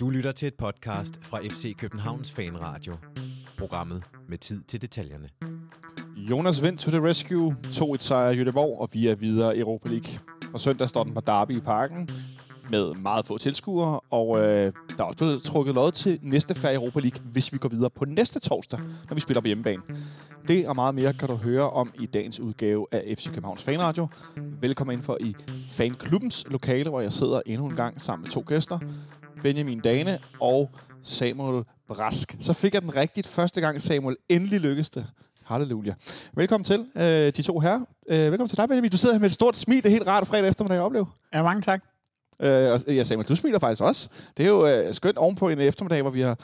Du lytter til et podcast fra FC Københavns Fanradio. Programmet med tid til detaljerne. Jonas Vind to the rescue. 2-1 sejr i Göteborg, og vi er videre i Europa League. Og søndag står den på Derby i parken med meget få tilskuere, og øh, der er også blevet trukket lod til næste færd i Europa League, hvis vi går videre på næste torsdag, når vi spiller på hjemmebane. Det og meget mere kan du høre om i dagens udgave af FC Københavns Fanradio. Velkommen ind for i Fanklubbens lokale, hvor jeg sidder endnu en gang sammen med to gæster. Benjamin Dane og Samuel Brask. Så fik jeg den rigtigt første gang, Samuel. Endelig lykkedes det. Halleluja. Velkommen til, øh, de to her. Øh, velkommen til dig, Benjamin. Du sidder her med et stort smil. Det er helt rart fredag eftermiddag at opleve. Ja, mange tak. Øh, og, ja, Samuel, du smiler faktisk også. Det er jo øh, skønt ovenpå en eftermiddag, hvor vi har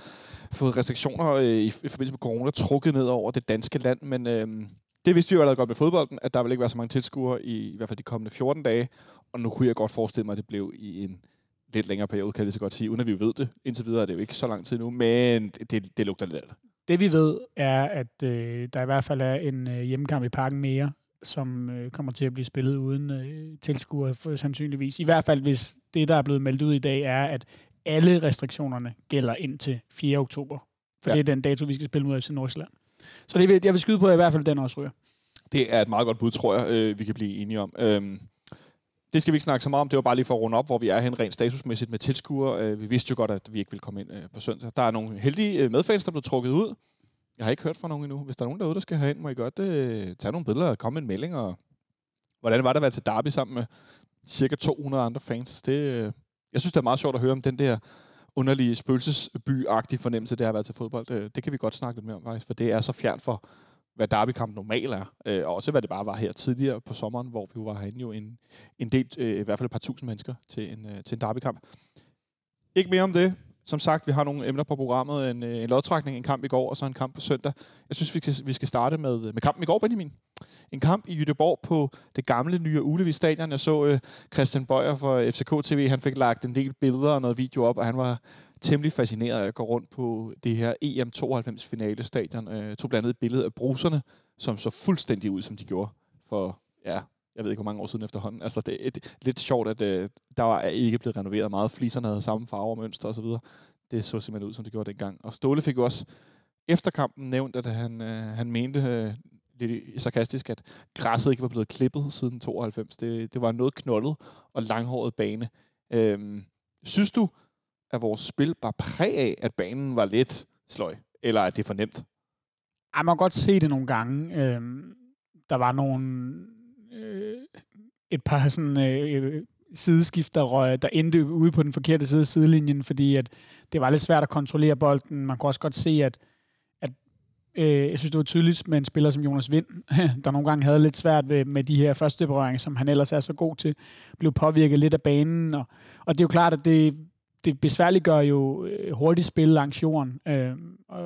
fået restriktioner øh, i, i forbindelse med corona trukket ned over det danske land. Men øh, det vidste vi jo allerede godt med fodbolden, at der vil ikke være så mange tilskuere i, i hvert fald de kommende 14 dage. Og nu kunne jeg godt forestille mig, at det blev i en lidt længere periode, kan jeg lige så godt sige, uden at vi ved det. Indtil videre er det jo ikke så lang tid nu, men det, det lugter lidt af det. Det vi ved er, at øh, der i hvert fald er en øh, hjemmekamp i parken mere, som øh, kommer til at blive spillet uden øh, tilskuere sandsynligvis. I hvert fald hvis det, der er blevet meldt ud i dag, er, at alle restriktionerne gælder indtil 4. oktober. For ja. det er den dato, vi skal spille mod FC Nordsjælland. Så det vil, jeg vil skyde på, at i hvert fald den også ryger. Det er et meget godt bud, tror jeg, øh, vi kan blive enige om. Øhm, det skal vi ikke snakke så meget om. Det var bare lige for at runde op, hvor vi er hen rent statusmæssigt med tilskuere. Øh, vi vidste jo godt, at vi ikke ville komme ind øh, på søndag. Der er nogle heldige øh, medfans, der blev trukket ud. Jeg har ikke hørt fra nogen endnu. Hvis der er nogen derude, der skal herind, må I godt øh, tage nogle billeder og komme med en melding. Og hvordan var det at være til Derby sammen med cirka 200 andre fans? Det, øh, jeg synes, det er meget sjovt at høre om den der underlige spøgelsesby-agtige fornemmelse, det har været til fodbold. Det, det kan vi godt snakke lidt mere om, faktisk, for det er så fjern for, hvad derbykamp normalt er. Øh, og også hvad det bare var her tidligere på sommeren, hvor vi var herinde jo en, en del, øh, i hvert fald et par tusind mennesker til en, øh, til en derbykamp. Ikke mere om det. Som sagt, vi har nogle emner på programmet. En, øh, en lodtrækning, en kamp i går, og så en kamp på søndag. Jeg synes, vi skal, vi skal starte med, øh, med kampen i går, Benjamin. En kamp i Jødeborg på det gamle nye Ulevi Stadion. Jeg så øh, Christian Bøjer fra FCK TV. Han fik lagt en del billeder og noget video op, og han var temmelig fascineret af at gå rundt på det her EM92 finalestadion. Øh, tog blandt andet et billede af bruserne, som så fuldstændig ud, som de gjorde for, ja, jeg ved ikke, hvor mange år siden efterhånden. Altså, det er et, lidt sjovt, at øh, der var ikke blevet renoveret meget. Fliserne havde samme farve og mønster osv. Det så simpelthen ud, som det gjorde dengang. Og Ståle fik jo også efter kampen nævnt, at han, øh, han mente øh, lidt sarkastisk, at græsset ikke var blevet klippet siden 92. Det, det var noget knoldet og langhåret bane. Øhm, synes du, at vores spil bare præg af, at banen var lidt sløj? Eller at det for nemt? Ej, man kan godt se det nogle gange. Øhm, der var nogle... Øh, et par sådan, øh, øh, sideskift, der, røg, der endte ude på den forkerte side af sidelinjen, fordi at det var lidt svært at kontrollere bolden. Man kunne også godt se, at, at øh, jeg synes, det var tydeligt med en spiller som Jonas Vind, der nogle gange havde lidt svært ved, med de her første berøringer, som han ellers er så god til, blev påvirket lidt af banen. Og, og det er jo klart, at det, det besværliggør jo øh, hurtigt spil langs jorden, øh, og,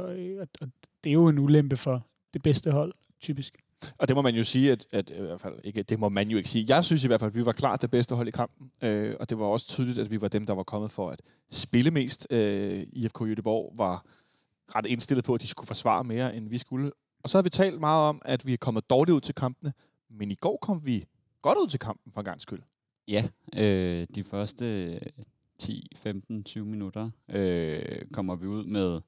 og det er jo en ulempe for det bedste hold, typisk. Og det må man jo sige, at, at i hvert fald ikke, det må man jo ikke sige. Jeg synes i hvert fald, at vi var klart det bedste hold i kampen, øh, og det var også tydeligt, at vi var dem, der var kommet for at spille mest. Øh, IFK Göteborg var ret indstillet på, at de skulle forsvare mere, end vi skulle. Og så har vi talt meget om, at vi er kommet dårligt ud til kampene, men i går kom vi godt ud til kampen for en gang skyld. Ja, øh, de første 10, 15, 20 minutter øh, kommer vi ud med,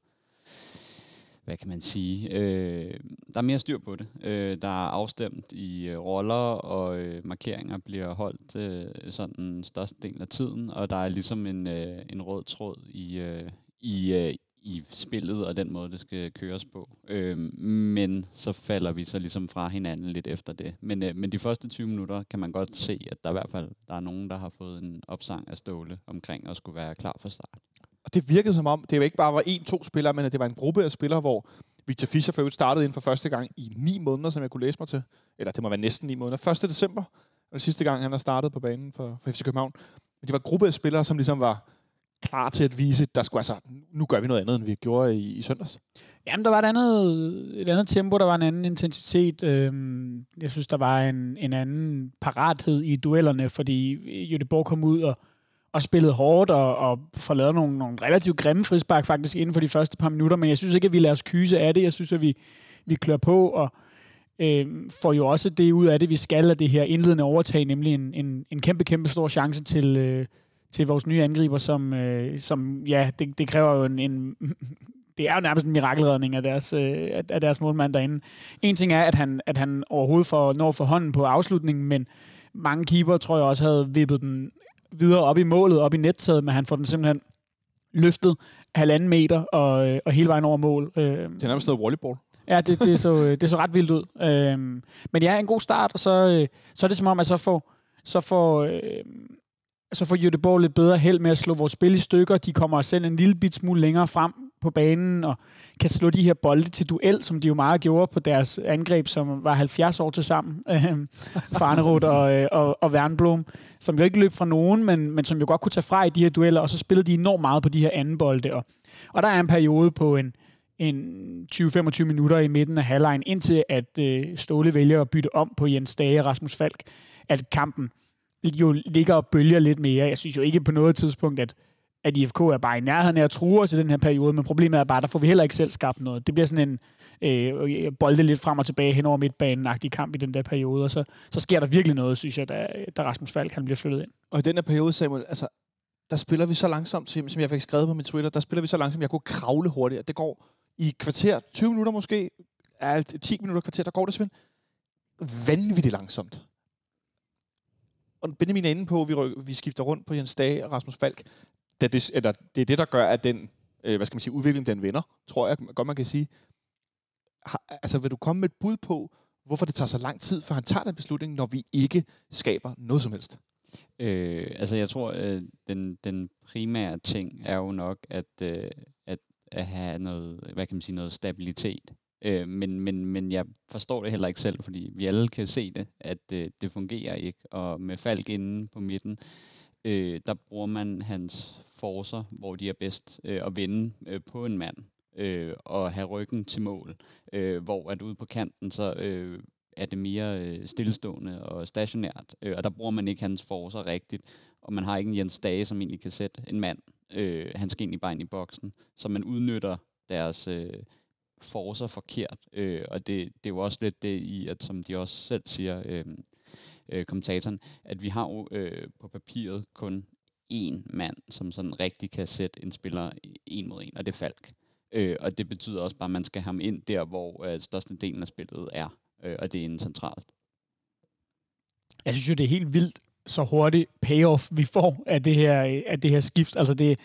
hvad kan man sige, øh, der er mere styr på det. Øh, der er afstemt i øh, roller, og øh, markeringer bliver holdt øh, sådan største del af tiden, og der er ligesom en, øh, en rød tråd i, øh, i, øh, i spillet og den måde, det skal køres på. Øh, men så falder vi så ligesom fra hinanden lidt efter det. Men, øh, men de første 20 minutter kan man godt se, at der i hvert fald der er nogen, der har fået en opsang af Ståle omkring at skulle være klar for start. Og det virkede som om, det jo ikke bare var en-to spillere, men at det var en gruppe af spillere, hvor Victor Fischer for startede ind for første gang i ni måneder, som jeg kunne læse mig til. Eller det må være næsten ni måneder. 1. december var det sidste gang, han har startet på banen for, for FC København. Men det var en gruppe af spillere, som ligesom var klar til at vise, der skulle altså, nu gør vi noget andet, end vi gjorde i, i søndags? Jamen, der var et andet, et andet tempo, der var en anden intensitet. Øhm, jeg synes, der var en, en anden parathed i duellerne, fordi øh, Jødeborg kom ud og, og spillede hårdt og, og får lavet nogle, nogle relativt grimme frispark faktisk inden for de første par minutter, men jeg synes ikke, at vi lader os kyse af det. Jeg synes, at vi, vi klør på og øh, får jo også det ud af det, vi skal af det her indledende overtag, nemlig en, en, en kæmpe, kæmpe stor chance til, øh, til vores nye angriber, som, øh, som ja, det, det kræver jo en, en det er jo nærmest en mirakelredning af deres, øh, af deres målmand derinde. En ting er, at han, at han overhovedet får, når for hånden på afslutningen, men mange keeper tror jeg også havde vippet den videre op i målet, op i nettaget, men han får den simpelthen løftet halvanden meter og, øh, og hele vejen over mål. Øh, Det er nærmest noget volleyball. Ja, det, det, så, det så ret vildt ud. Øhm, men ja, en god start, og så, øh, så er det som om, at så får, så får, øh, så får Göteborg lidt bedre held med at slå vores spil i stykker. De kommer selv en lille bit smule længere frem på banen, og kan slå de her bolde til duel, som de jo meget gjorde på deres angreb, som var 70 år til sammen. Øhm, Farnerud øh, og, og, og Wernblom, som jo ikke løb fra nogen, men, men som jo godt kunne tage fra i de her dueller, og så spillede de enormt meget på de her anden bolde. Og, og der er en periode på en, en 20-25 minutter i midten af halvlejen, indtil at øh, Ståle vælger at bytte om på Jens Dage og Rasmus Falk, at kampen jo ligger og bølger lidt mere. Jeg synes jo ikke på noget tidspunkt, at, at IFK er bare i nærheden af at true os i den her periode, men problemet er bare, at der får vi heller ikke selv skabt noget. Det bliver sådan en øh, bolde lidt frem og tilbage hen over midtbanen-agtig kamp i den der periode, og så, så sker der virkelig noget, synes jeg, da, da Rasmus Falk han bliver flyttet ind. Og i den her periode, Samuel, altså, der spiller vi så langsomt, som jeg fik skrevet på min Twitter, der spiller vi så langsomt, jeg kunne kravle hurtigt. Det går i kvarter, 20 minutter måske, 10 minutter kvarter, der går det simpelthen vanvittigt langsomt. Og Benjamin er inde på, at vi, ryk, vi skifter rundt på Jens Dage og Rasmus Falk. Da det, eller, det er det, der gør, at den øh, hvad skal man sige, udvikling, den vender, tror jeg godt, man kan sige. Har, altså, vil du komme med et bud på, hvorfor det tager så lang tid, for han tager den beslutning, når vi ikke skaber noget som helst? Øh, altså jeg tror, øh, den, den primære ting er jo nok, at, øh, at, at have noget, hvad kan man sige, noget stabilitet. Øh, men, men, men jeg forstår det heller ikke selv, fordi vi alle kan se det, at øh, det fungerer ikke. Og med Falk inde på midten, øh, der bruger man hans forser, hvor de er bedst øh, at vinde øh, på en mand øh, og have ryggen til mål. Øh, hvor at ude på kanten, så øh, er det mere øh, stillestående og stationært, øh, og der bruger man ikke hans forser rigtigt, og man har ikke en Jens Dage, som egentlig kan sætte en mand. Øh, han skal egentlig bare ind i boksen, så man udnytter deres øh, forcer forkert, øh, og det, det er jo også lidt det i, at som de også selv siger, øh, øh, kommentatoren, at vi har jo øh, på papiret kun én mand, som sådan rigtig kan sætte en spiller en mod en, og det er Falk. Øh, og det betyder også bare, at man skal have ham ind der, hvor øh, størstedelen af spillet er øh, og det er en centralt. Jeg synes jo, det er helt vildt, så hurtigt payoff vi får af det her, af det her skift. Altså det,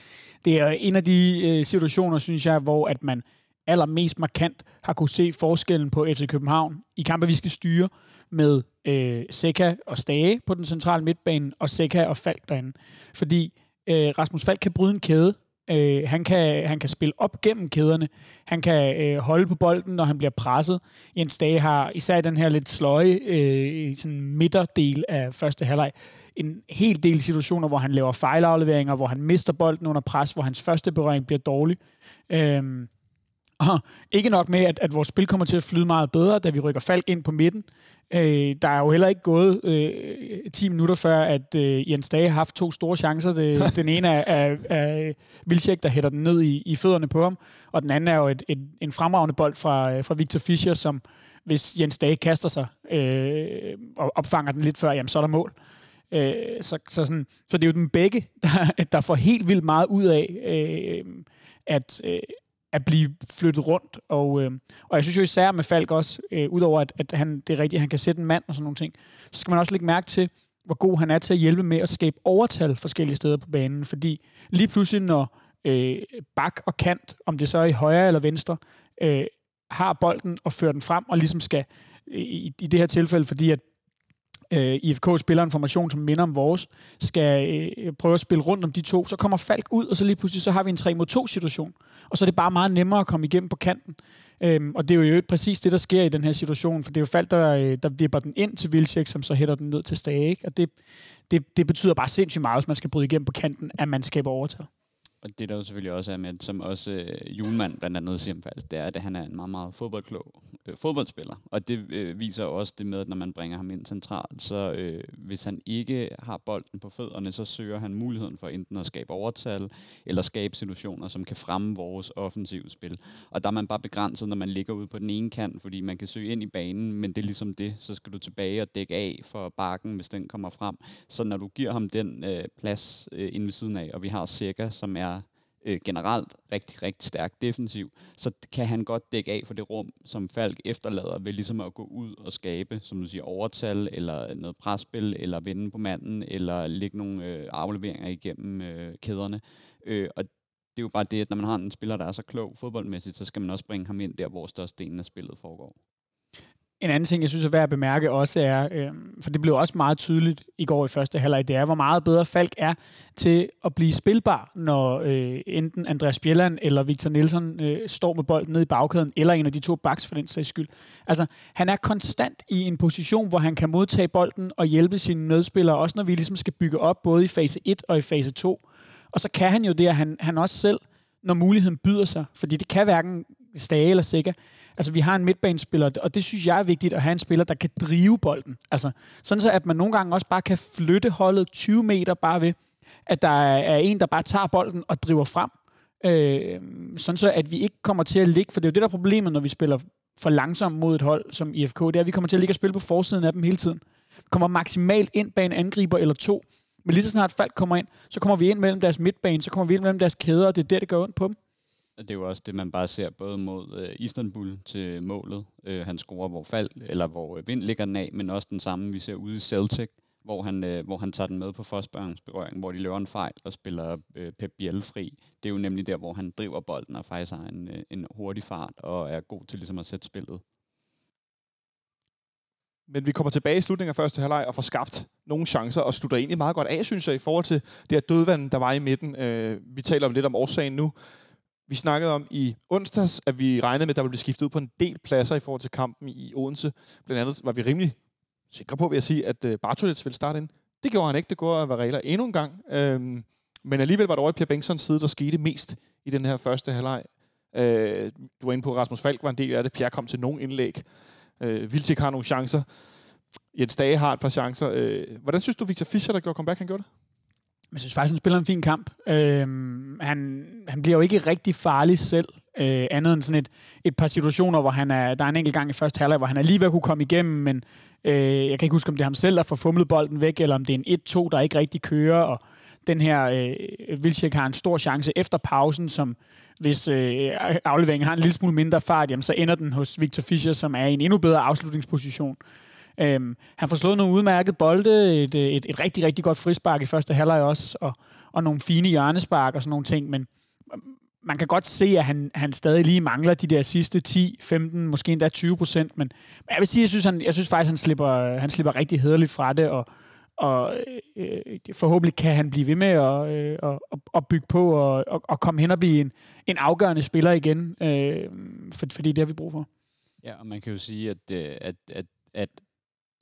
det er en af de øh, situationer, synes jeg, hvor at man allermest markant har kunne se forskellen på FC København i kampe, vi skal styre med øh, Seca og Stage på den centrale midtbane, og Seca og Falk derinde. Fordi øh, Rasmus Falk kan bryde en kæde, Øh, han, kan, han kan spille op gennem kæderne. Han kan øh, holde på bolden, når han bliver presset. Jens Dage har især den her lidt sløje øh, sådan midterdel af første halvleg en hel del situationer, hvor han laver fejlafleveringer, hvor han mister bolden under pres, hvor hans første berøring bliver dårlig. Øh, og ikke nok med, at, at vores spil kommer til at flyde meget bedre, da vi rykker Falk ind på midten. Øh, der er jo heller ikke gået øh, 10 minutter før, at øh, Jens Dage har haft to store chancer. Det, den ene er, er, er Vilcek, der hætter den ned i, i fødderne på ham, og den anden er jo et, et, en fremragende bold fra, fra Victor Fischer, som hvis Jens Dage kaster sig øh, og opfanger den lidt før, jamen så er der mål. Øh, så, så, sådan, så det er jo den begge, der, der får helt vildt meget ud af, øh, at, øh, at blive flyttet rundt. Og, øh, og jeg synes jo især med Falk også, øh, udover at, at han, det er rigtigt, at han kan sætte en mand og sådan nogle ting, så skal man også lægge mærke til, hvor god han er til at hjælpe med at skabe overtal forskellige steder på banen. Fordi lige pludselig, når øh, bak og kant, om det så er i højre eller venstre, øh, har bolden og fører den frem, og ligesom skal, øh, i, i det her tilfælde, fordi at øh, IFK spiller en formation, som minder om vores, skal øh, prøve at spille rundt om de to, så kommer Falk ud, og så lige pludselig så har vi en 3 mod 2 situation. Og så er det bare meget nemmere at komme igennem på kanten. Øhm, og det er jo præcis det, der sker i den her situation, for det er jo Falk, der, øh, der vipper den ind til Vilcek, som så hætter den ned til Stage. Ikke? Og det, det, det betyder bare sindssygt meget, hvis man skal bryde igennem på kanten, at man skaber overtag. Og det der jo selvfølgelig også er med, som også øh, Julemand blandt andet siger faktisk, det er, at han er en meget, meget fodboldklog øh, fodboldspiller. Og det øh, viser også det med, at når man bringer ham ind centralt, så øh, hvis han ikke har bolden på fødderne, så søger han muligheden for enten at skabe overtal, eller skabe situationer, som kan fremme vores offensive spil. Og der er man bare begrænset, når man ligger ude på den ene kant, fordi man kan søge ind i banen, men det er ligesom det, så skal du tilbage og dække af for bakken, hvis den kommer frem. Så når du giver ham den øh, plads øh, inde ved siden af, og vi har Seca, som er øh, generelt rigtig, rigtig stærk defensiv, så kan han godt dække af for det rum, som Falk efterlader ved ligesom at gå ud og skabe, som du siger, overtal, eller noget presspil, eller vinde på manden, eller lægge nogle øh, afleveringer igennem øh, kæderne. Øh, og det er jo bare det, at når man har en spiller, der er så klog fodboldmæssigt, så skal man også bringe ham ind der, hvor størstedelen af spillet foregår. En anden ting, jeg synes er værd at bemærke også er, øh, for det blev også meget tydeligt i går i første halvleg, det er, hvor meget bedre Falk er til at blive spilbar, når øh, enten Andreas Bjelland eller Victor Nielsen øh, står med bolden nede i bagkæden, eller en af de to backs for den sags skyld. Altså, han er konstant i en position, hvor han kan modtage bolden og hjælpe sine medspillere, også når vi ligesom skal bygge op både i fase 1 og i fase 2. Og så kan han jo det, at han, han også selv, når muligheden byder sig, fordi det kan hverken Stage eller Sikker, Altså, vi har en midtbanespiller, og det synes jeg er vigtigt at have en spiller, der kan drive bolden. Altså, sådan så, at man nogle gange også bare kan flytte holdet 20 meter bare ved, at der er en, der bare tager bolden og driver frem. Øh, sådan så, at vi ikke kommer til at ligge, for det er jo det, der er problemet, når vi spiller for langsomt mod et hold som IFK, det er, at vi kommer til at ligge og spille på forsiden af dem hele tiden. Vi kommer maksimalt ind bag en angriber eller to, men lige så snart Falk kommer ind, så kommer vi ind mellem deres midtbane, så kommer vi ind mellem deres kæder, og det er der, det gør ondt på dem. Det er jo også det, man bare ser både mod øh, Istanbul til målet. Øh, han scorer, hvor fald, eller hvor øh, vind ligger den af, men også den samme, vi ser ude i Celtic, hvor han, øh, hvor han tager den med på berøring, hvor de løber en fejl og spiller øh, Pep Biel fri. Det er jo nemlig der, hvor han driver bolden og faktisk har en, øh, en hurtig fart og er god til ligesom at sætte spillet. Men vi kommer tilbage i slutningen af første halvleg og får skabt nogle chancer og slutter egentlig meget godt af, synes jeg, i forhold til det her dødvand, der var i midten. Øh, vi taler om lidt om årsagen nu. Vi snakkede om i onsdags, at vi regnede med, at der ville blive skiftet ud på en del pladser i forhold til kampen i Odense. Blandt andet var vi rimelig sikre på, vil jeg sige, at øh, Bartolets ville starte ind. Det gjorde han ikke. Det gjorde Varela endnu en gang. Øhm, men alligevel var det over i Pierre Bengtsons side, der skete mest i den her første halvleg. Øh, du var inde på, at Rasmus Falk var en del af det. Pierre kom til nogle indlæg. Øh, Vilcek har nogle chancer. Jens Dage har et par chancer. Øh, hvordan synes du, Victor Fischer, der gjorde comeback, han gjorde det? Jeg synes faktisk, han spiller en fin kamp. Øh, han, han bliver jo ikke rigtig farlig selv, øh, andet end sådan et, et par situationer, hvor han er, der er en enkelt gang i første halvleg, hvor han er lige ved at kunne komme igennem, men øh, jeg kan ikke huske, om det er ham selv, der får fumlet bolden væk, eller om det er en 1-2, der ikke rigtig kører, og den her øh, Vilcek har en stor chance efter pausen, som hvis øh, afleveringen har en lille smule mindre fart, jamen, så ender den hos Victor Fischer, som er i en endnu bedre afslutningsposition. Øhm, han får slået nogle udmærket bolde, et, et, et rigtig, rigtig godt frispark i første halvleg også, og, og nogle fine hjørnespark og sådan nogle ting, men øhm, man kan godt se, at han, han stadig lige mangler de der sidste 10, 15, måske endda 20 procent, men jeg vil sige, jeg synes, han, jeg synes faktisk, han slipper, han slipper rigtig hederligt fra det, og, og øh, forhåbentlig kan han blive ved med at, øh, at, at bygge på og, og, og komme hen og blive en, en afgørende spiller igen, øh, for, fordi det har vi brug for. Ja, og man kan jo sige, at, øh, at, at, at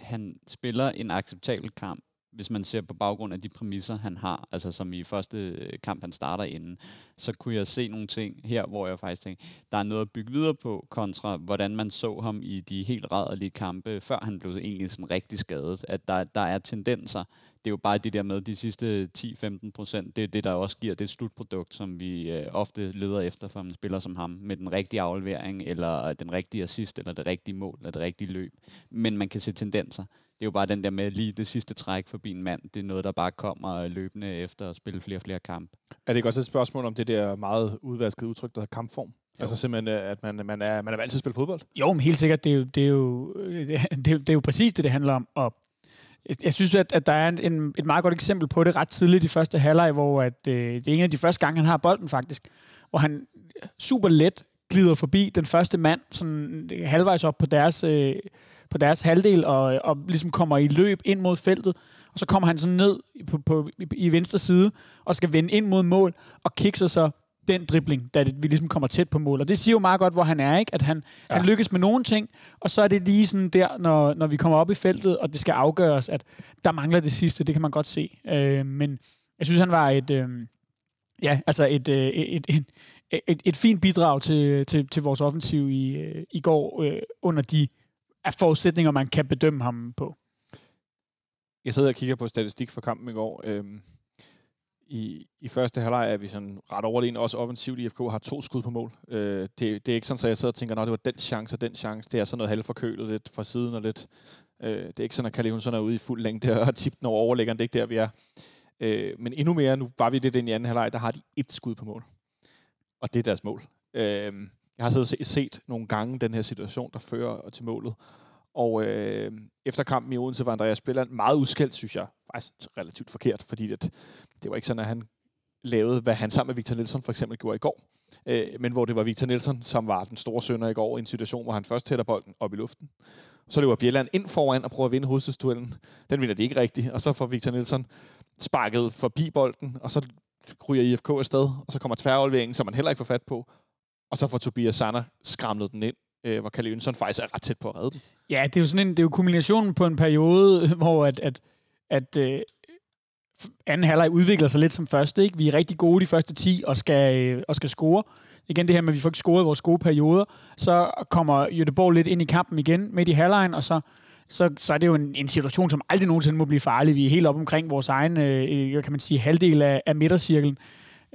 han spiller en acceptabel kamp, hvis man ser på baggrund af de præmisser, han har, altså som i første øh, kamp, han starter inden, så kunne jeg se nogle ting her, hvor jeg faktisk tænkte, der er noget at bygge videre på, kontra hvordan man så ham i de helt rædderlige kampe, før han blev egentlig sådan rigtig skadet. At der, der er tendenser. Det er jo bare det der med de sidste 10-15 procent, det er det, der også giver det slutprodukt, som vi øh, ofte leder efter for en spiller som ham, med den rigtige aflevering, eller den rigtige assist, eller det rigtige mål, eller det rigtige løb. Men man kan se tendenser det er jo bare den der med lige det sidste træk forbi en mand. Det er noget, der bare kommer løbende efter at spille flere og flere kampe. Er det ikke også et spørgsmål om det der meget udvaskede udtryk, der hedder kampform? Jo. Altså simpelthen, øh, at man, man, er, man er vant til at spille fodbold? Jo, men helt sikkert. Det er jo, det er jo, det er, det er jo præcis det, det handler om. Og jeg synes, at, at der er en, et meget godt eksempel på det ret tidligt i første halvleg, hvor at, øh, det er en af de første gange, han har bolden faktisk, hvor han super let glider forbi den første mand, sådan øh, halvvejs op på deres, øh, på deres halvdel, og, øh, og ligesom kommer i løb ind mod feltet, og så kommer han sådan ned på, på, i, i venstre side, og skal vende ind mod mål, og kikser så den dribling, da det, vi ligesom kommer tæt på mål. Og det siger jo meget godt, hvor han er, ikke? At han, ja. han lykkes med nogle ting, og så er det lige sådan der, når, når vi kommer op i feltet, og det skal afgøres, at der mangler det sidste, det kan man godt se. Øh, men jeg synes, han var et... Øh, ja, altså et, øh, et, et, et, et, et fint bidrag til, til, til vores offensiv i, øh, i går øh, under de forudsætninger, man kan bedømme ham på. Jeg sidder og kigger på statistik for kampen i går. Øhm, i, I første halvleg er vi sådan ret overlegen, også offensivt. IFK har to skud på mål. Øh, det, det er ikke sådan, at jeg sidder og tænker, at det var den chance og den chance. Det er sådan noget halvforkølet lidt fra siden og lidt. Øh, det er ikke sådan, at Kalle Jonsson er ude i fuld længde og tippe den over overlæggeren. Det er ikke der, vi er. Øh, men endnu mere, nu var vi det den i anden halvleg, der har de et skud på mål. Og det er deres mål. Øh, jeg har set, set nogle gange den her situation, der fører til målet. Og øh, efter kampen i Odense var Andreas Spilland meget udskældt, synes jeg. Faktisk relativt forkert, fordi det, det var ikke sådan, at han lavede, hvad han sammen med Victor Nielsen for eksempel gjorde i går. Øh, men hvor det var Victor Nielsen, som var den store sønder i går, i en situation, hvor han først hætter bolden op i luften. Så løber Bjelland ind foran og prøver at vinde hovedstødsduellen. Den vinder de ikke rigtigt. Og så får Victor Nielsen sparket forbi bolden, og så ryger IFK afsted, og så kommer tværafleveringen, som man heller ikke får fat på. Og så får Tobias Sander skramlet den ind, øh, hvor Kalle Jønsson faktisk er ret tæt på at redde den. Ja, det er jo sådan en, det er jo kombinationen på en periode, hvor at, at, at øh, anden halvleg udvikler sig lidt som første. Ikke? Vi er rigtig gode de første 10 og skal, øh, og skal score. Igen det her med, at vi får ikke scoret vores gode perioder. Så kommer Jødeborg lidt ind i kampen igen midt i halvlejen, og så, så, så er det jo en, en situation, som aldrig nogensinde må blive farlig. Vi er helt op omkring vores egen, øh, øh kan man sige, halvdel af, af midtercirklen.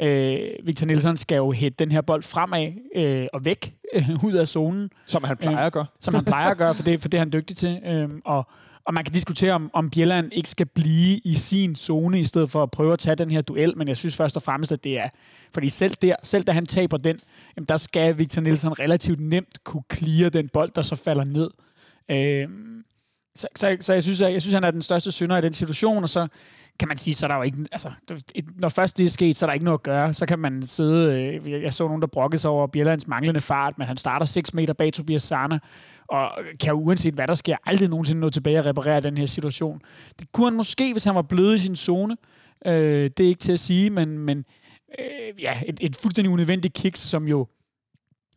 Øh, Victor Nielsen skal jo hætte den her bold fremad øh, og væk øh, ud af zonen. Som han plejer at gøre. Øh, som han plejer at gøre, for det, for det er han dygtig til. Øh, og, og man kan diskutere, om, om Bjelland ikke skal blive i sin zone, i stedet for at prøve at tage den her duel, men jeg synes først og fremmest, at det er... Fordi selv der, selv da han taber den, jamen der skal Victor Nielsen relativt nemt kunne clear den bold, der så falder ned. Øh, så, så, så jeg, synes, jeg, jeg synes, han er den største synder i den situation, og så kan man sige, så er der jo ikke, altså, når først det er sket, så er der ikke noget at gøre. Så kan man sidde, øh, jeg så nogen, der brokkede sig over Bjellands manglende fart, men han starter 6 meter bag Tobias Sarna, og kan uanset hvad der sker, aldrig nogensinde nå tilbage og reparere den her situation. Det kunne han måske, hvis han var blød i sin zone. Øh, det er ikke til at sige, men, men øh, ja, et, et fuldstændig unødvendigt kick, som jo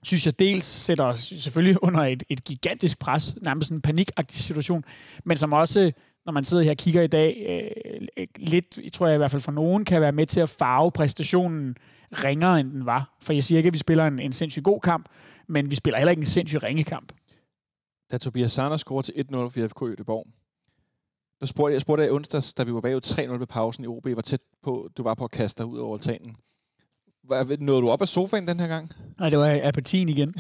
synes jeg dels sætter os selvfølgelig under et, et gigantisk pres, nærmest en panikagtig situation, men som også når man sidder her og kigger i dag, øh, øh, lidt, tror jeg i hvert fald for nogen, kan være med til at farve præstationen ringere, end den var. For jeg siger ikke, at vi spiller en, en sindssygt god kamp, men vi spiller heller ikke en sindssygt ringe kamp. Da Tobias Sander scorede til 1-0 for FK Göteborg, der spurgte jeg, spurgte jeg onsdags, da vi var bagud 3-0 ved pausen i OB, var tæt på, du var på at kaste dig ud over altanen. Nåede du op af sofaen den her gang? Nej, det var apatien igen.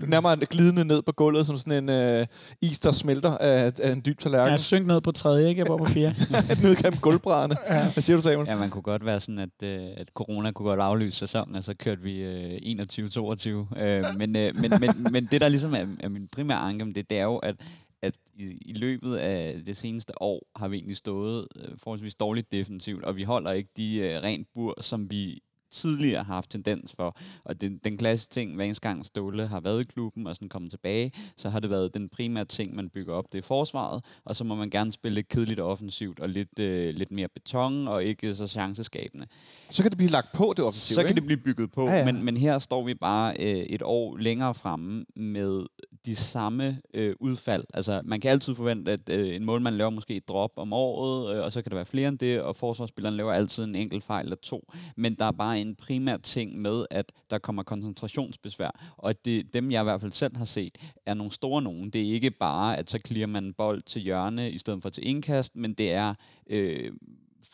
du nærmere glidende ned på gulvet, som sådan en uh, is, der smelter af, af en dyb tallerken. Jeg synk ned på tredje, ikke? Jeg var på fjerde. ned gennem gulvbrædderne. Ja. Hvad siger du, Samuel? Ja, man kunne godt være sådan, at, uh, at corona kunne godt aflyse sæsonen, og så kørte vi uh, 21-22. Uh, men, uh, men, men, men det, der ligesom er, er min primære anke det, det er jo, at at i, i løbet af det seneste år har vi egentlig stået øh, forholdsvis dårligt defensivt, og vi holder ikke de øh, rent bur, som vi tidligere har haft tendens for. Og den, den klasse ting, hver eneste gang Ståle har været i klubben og sådan kommet tilbage, så har det været den primære ting, man bygger op, det er forsvaret, og så må man gerne spille lidt kedeligt offensivt og lidt, øh, lidt mere beton og ikke så chanceskabende. Så kan det blive lagt på det offensivt, Så kan ikke? det blive bygget på, ja, ja. Men, men her står vi bare øh, et år længere fremme med de samme øh, udfald. Altså, man kan altid forvente, at øh, en målmand laver måske et drop om året, øh, og så kan der være flere end det, og forsvarsspilleren laver altid en enkelt fejl eller to. Men der er bare en en primær ting med, at der kommer koncentrationsbesvær, og at det, dem, jeg i hvert fald selv har set, er nogle store nogen. Det er ikke bare, at så klirer man bold til hjørne i stedet for til indkast, men det er... Øh,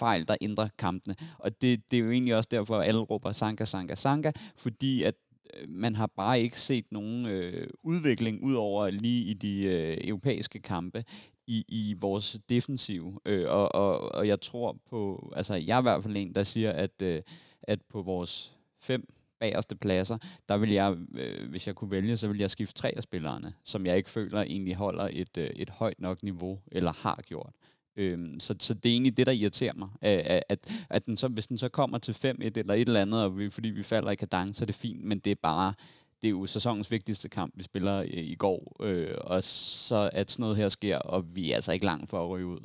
fejl, der ændrer kampene. Og det, det er jo egentlig også derfor, at alle råber Sanka, Sanka, Sanka, fordi at øh, man har bare ikke set nogen øh, udvikling ud over lige i de øh, europæiske kampe i, i vores defensiv. Øh, og, og, og jeg tror på, altså jeg er i hvert fald en, der siger, at, øh, at på vores fem bagerste pladser, der vil jeg, øh, hvis jeg kunne vælge, så vil jeg skifte tre af spillerne, som jeg ikke føler egentlig holder et, øh, et højt nok niveau, eller har gjort. Øhm, så, så det er egentlig det, der irriterer mig. At, at, at den så, hvis den så kommer til 5-1 eller et eller andet, og vi, fordi vi falder i kadence, så er det fint, men det er bare det er jo sæsonens vigtigste kamp, vi spiller i, i går, øh, og så at sådan noget her sker, og vi er altså ikke langt for at ryge ud.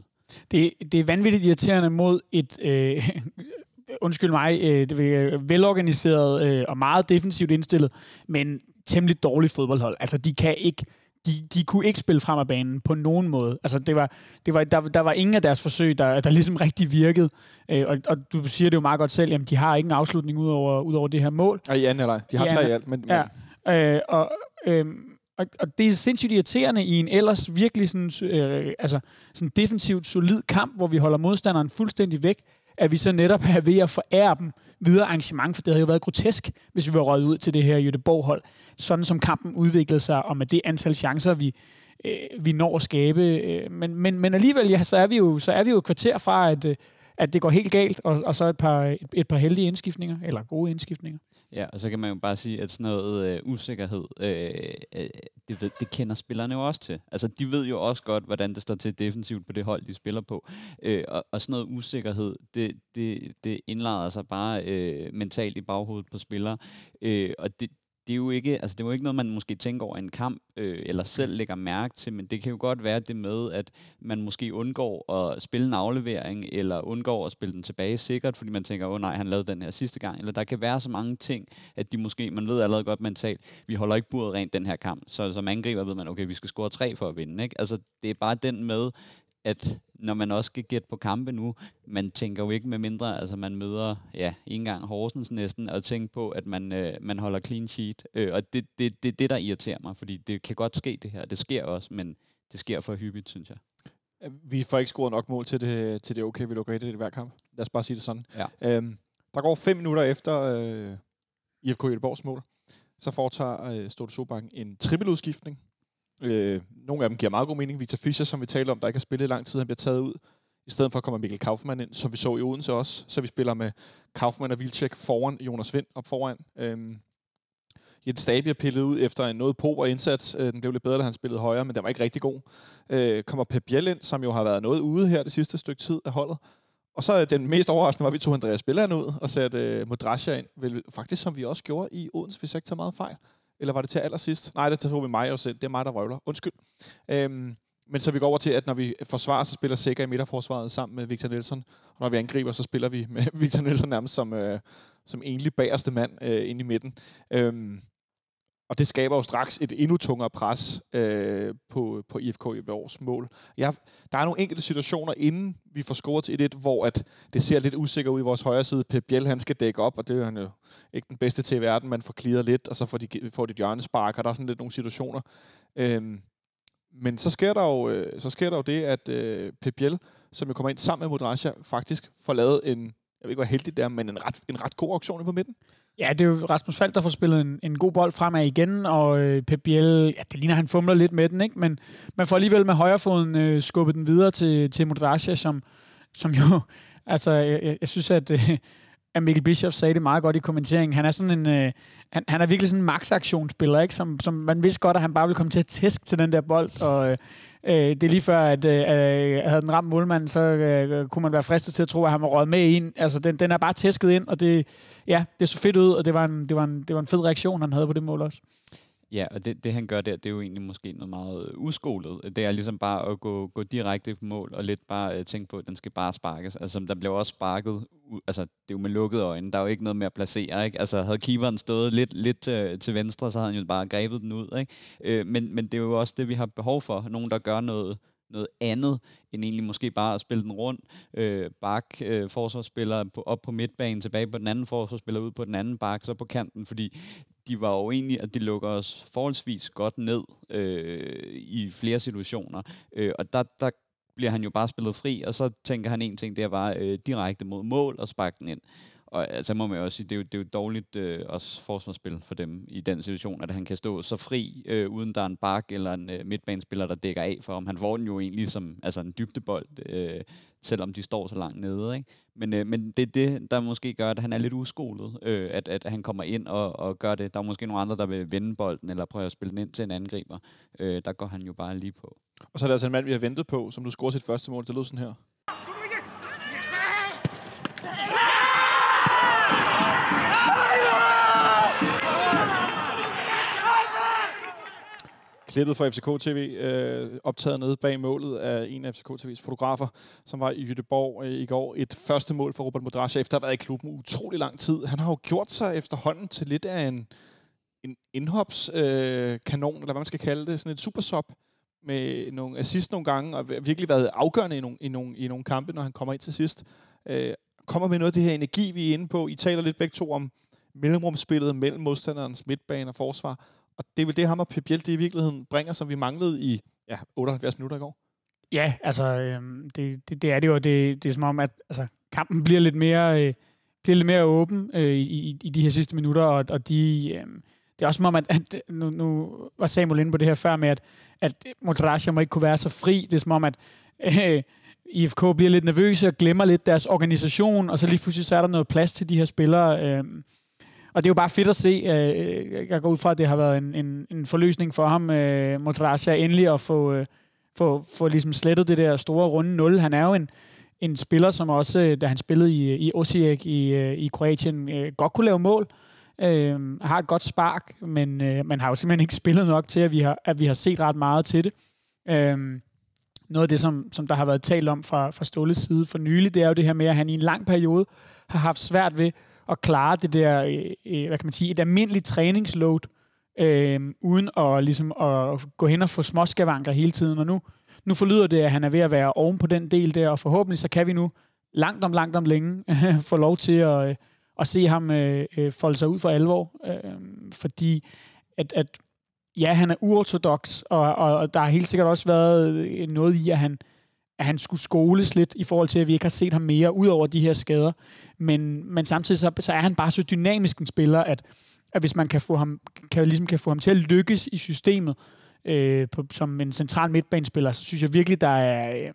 Det, det er vanvittigt irriterende mod et, øh, undskyld mig, øh, er velorganiseret øh, og meget defensivt indstillet, men temmelig dårligt fodboldhold. Altså, de kan ikke de, de kunne ikke spille frem af banen på nogen måde. Altså, det var, det var, der, der var ingen af deres forsøg, der, der ligesom rigtig virkede. Øh, og, og du siger det jo meget godt selv, jamen de har ikke en afslutning ud over, ud over det her mål. Ja, i anden eller De har tre i alt, men... Ja. Øh, og, øh, og, og det er sindssygt irriterende i en ellers virkelig sådan, øh, altså, sådan defensivt solid kamp, hvor vi holder modstanderen fuldstændig væk, at vi så netop er ved at forære dem videre arrangement, for det havde jo været grotesk, hvis vi var røget ud til det her Jødeborg-hold, sådan som kampen udviklede sig, og med det antal chancer, vi, øh, vi når at skabe. Øh, men, men, men alligevel, ja, så er vi jo, så er vi jo et kvarter fra, at, øh, at det går helt galt, og, og så et par, et, et par heldige indskiftninger, eller gode indskiftninger. Ja, og så kan man jo bare sige, at sådan noget øh, usikkerhed, øh, øh, det, ved, det kender spillerne jo også til. Altså, de ved jo også godt, hvordan det står til defensivt på det hold, de spiller på. Øh, og, og sådan noget usikkerhed, det, det, det indlader sig bare øh, mentalt i baghovedet på spillere. Øh, og det, det er jo ikke, altså det er jo ikke noget, man måske tænker over en kamp, øh, eller selv lægger mærke til, men det kan jo godt være det med, at man måske undgår at spille en aflevering, eller undgår at spille den tilbage sikkert, fordi man tænker, åh oh, nej, han lavede den her sidste gang, eller der kan være så mange ting, at de måske, man ved allerede godt mentalt, vi holder ikke buret rent den her kamp, så som angriber ved man, okay, vi skal score tre for at vinde, ikke? Altså, det er bare den med, at når man også skal gætte på kampe nu, man tænker jo ikke med mindre, altså man møder, ja, en gang Horsens næsten, og tænker på, at man, øh, man holder clean sheet. Øh, og det er det, det, det, der irriterer mig, fordi det kan godt ske det her. Det sker også, men det sker for hyppigt, synes jeg. Vi får ikke scoret nok mål til det, til det okay, vi lukker i det hver kamp. Lad os bare sige det sådan. Ja. Øhm, der går fem minutter efter øh, IFK Göteborgs mål. Så foretager øh, Stolte Sobank en trippeludskiftning Øh, nogle af dem giver meget god mening. Victor Fischer, som vi talte om, der ikke har spillet i lang tid, han bliver taget ud. I stedet for kommer Mikkel Kaufmann ind, som vi så i Odense også. Så vi spiller med Kaufmann og Vilcek foran Jonas Vind op foran. Øhm, Jens Stabi bliver pillet ud efter en noget pober indsats. Øh, den blev lidt bedre, da han spillede højere, men den var ikke rigtig god. Øh, kommer Pep Biel ind, som jo har været noget ude her det sidste stykke tid af holdet. Og så den mest overraskende var, at vi tog Andreas Spilleren ud og satte øh, Modrasja ind. Vel, faktisk som vi også gjorde i Odense, hvis jeg ikke tager meget fejl. Eller var det til allersidst? Nej, det tog vi mig jo selv. Det er mig, der røvler. Undskyld. Øhm, men så vi går over til, at når vi forsvarer, så spiller Sækker i midterforsvaret sammen med Victor Nielsen. Og når vi angriber, så spiller vi med Victor Nielsen nærmest som, øh, som egentlig bagerste mand øh, inde i midten. Øhm, og det skaber jo straks et endnu tungere pres øh, på, på IFK i års mål. Jeg, der er nogle enkelte situationer, inden vi får scoret til 1-1, hvor at det ser lidt usikkert ud i vores højre side. Pep Biel, han skal dække op, og det er han jo ikke den bedste til i verden. Man får clearet lidt, og så får de, får de et hjørnespark, og der er sådan lidt nogle situationer. Øhm, men så sker der jo, øh, så sker der jo det, at øh, Pep Biel, som jo kommer ind sammen med Modrasja, faktisk får lavet en, jeg ved ikke, hvor heldig det er, men en ret, en ret god auktion på midten. Ja, det er jo Rasmus Falk, der får spillet en, en god bold fremad igen, og øh, Pep Biel, ja, det ligner, han fumler lidt med den, ikke? men man får alligevel med højrefoden øh, skubbet den videre til, til Modrasja, som, som jo, altså, jeg, jeg synes, at, øh, at Mikkel Bischoff sagde det meget godt i kommenteringen. Han er sådan en, øh, han, han er virkelig sådan en max-aktionsspiller, ikke? Som, som man vidste godt, at han bare ville komme til at tæske til den der bold, og øh, øh det er lige før, at øh, øh havde den ramt målmanden, så øh, øh, kunne man være fristet til at tro, at han var røget med ind. Altså, den, den er bare tæsket ind, og det, ja, det så fedt ud, og det var, en, det, var en, det var en fed reaktion, han havde på det mål også. Ja, og det, det han gør der, det er jo egentlig måske noget meget øh, uskolet. Det er ligesom bare at gå, gå direkte på mål, og lidt bare øh, tænke på, at den skal bare sparkes. Altså, der blev også sparket, altså, det er jo med lukkede øjne, der er jo ikke noget med at placere, ikke? Altså, havde keeperen stået lidt, lidt til, til venstre, så havde han jo bare grebet den ud, ikke? Øh, men, men det er jo også det, vi har behov for. Nogen, der gør noget, noget andet, end egentlig måske bare at spille den rundt. Øh, bak, øh, forsvarsspiller på, op på midtbanen, tilbage på den anden forsvarsspiller, ud på den anden bak, så på kanten, fordi de var jo egentlig, at de lukker os forholdsvis godt ned øh, i flere situationer. Øh, og der, der bliver han jo bare spillet fri, og så tænker han en ting, det er bare øh, direkte mod mål og sparke den ind. Og altså må man jo også sige, det er jo, det er jo dårligt øh, også forsvarsspil for dem i den situation, at han kan stå så fri, øh, uden der er en bak eller en øh, midtbanespiller, der dækker af for ham. Han får den jo egentlig som altså en dybdebold, øh, selvom de står så langt nede. Ikke? Men, øh, men det er det, der måske gør, at han er lidt uskolet, øh, at, at han kommer ind og, og gør det. Der er måske nogle andre, der vil vende bolden, eller prøve at spille den ind til en angriber. Øh, der går han jo bare lige på. Og så er der altså en mand, vi har ventet på, som du scorer sit første mål. Det lød sådan her. Klippet fra FCK TV, øh, optaget nede bag målet af en af FCK TV's fotografer, som var i Jødeborg øh, i går. Et første mål for Robert Modrasja, efter at have været i klubben utrolig lang tid. Han har jo gjort sig efterhånden til lidt af en, en indhopskanon, øh, kanon, eller hvad man skal kalde det, sådan et supersop, med nogle assist nogle gange, og virkelig været afgørende i nogle, i nogle, i nogle kampe, når han kommer ind til sidst. Øh, kommer med noget af det her energi, vi er inde på. I taler lidt begge to om mellemrumspillet mellem modstanderens midtbane og forsvar. Og det er vel det, ham og Pep Biel, det i virkeligheden bringer, som vi manglede i ja, 78 minutter i går. Ja, altså, øh, det, det, det er det jo. Det, det er som om, at altså, kampen bliver lidt mere, øh, bliver lidt mere åben øh, i, i de her sidste minutter, og, og de... Øh, det er også som om, at, at nu, nu var Samuel inde på det her før med, at, at Modrasja må ikke kunne være så fri. Det er som om, at øh, IFK bliver lidt nervøse og glemmer lidt deres organisation, og så lige pludselig så er der noget plads til de her spillere. Øh, og det er jo bare fedt at se. Øh, jeg går ud fra, at det har været en, en, en forløsning for ham, øh, Modrasja, endelig at få, øh, få, få ligesom slettet det der store runde 0. Han er jo en, en spiller, som også, øh, da han spillede i, i Osijek i, øh, i Kroatien, øh, godt kunne lave mål. Øh, har et godt spark, men øh, man har jo simpelthen ikke spillet nok til, at vi har, at vi har set ret meget til det. Øh, noget af det, som, som der har været talt om fra, fra Ståles side for nylig, det er jo det her med, at han i en lang periode har haft svært ved at klare det der, øh, øh, hvad kan man sige, et almindeligt træningsload, øh, uden at, ligesom, at gå hen og få småskavanker hele tiden. Og nu, nu forlyder det, at han er ved at være oven på den del der, og forhåbentlig så kan vi nu langt om langt om længe få lov til at, øh, at se ham øh, øh, folde sig ud for alvor. Øh, fordi at, at ja, han er uortodox, og, og, og der har helt sikkert også været noget i, at han, at han skulle skoles lidt i forhold til, at vi ikke har set ham mere ud over de her skader. Men, men samtidig så, så er han bare så dynamisk en spiller, at, at hvis man kan få ham, kan, ligesom kan få ham til at lykkes i systemet øh, på, som en central midtbanespiller, så synes jeg virkelig, der er... Øh,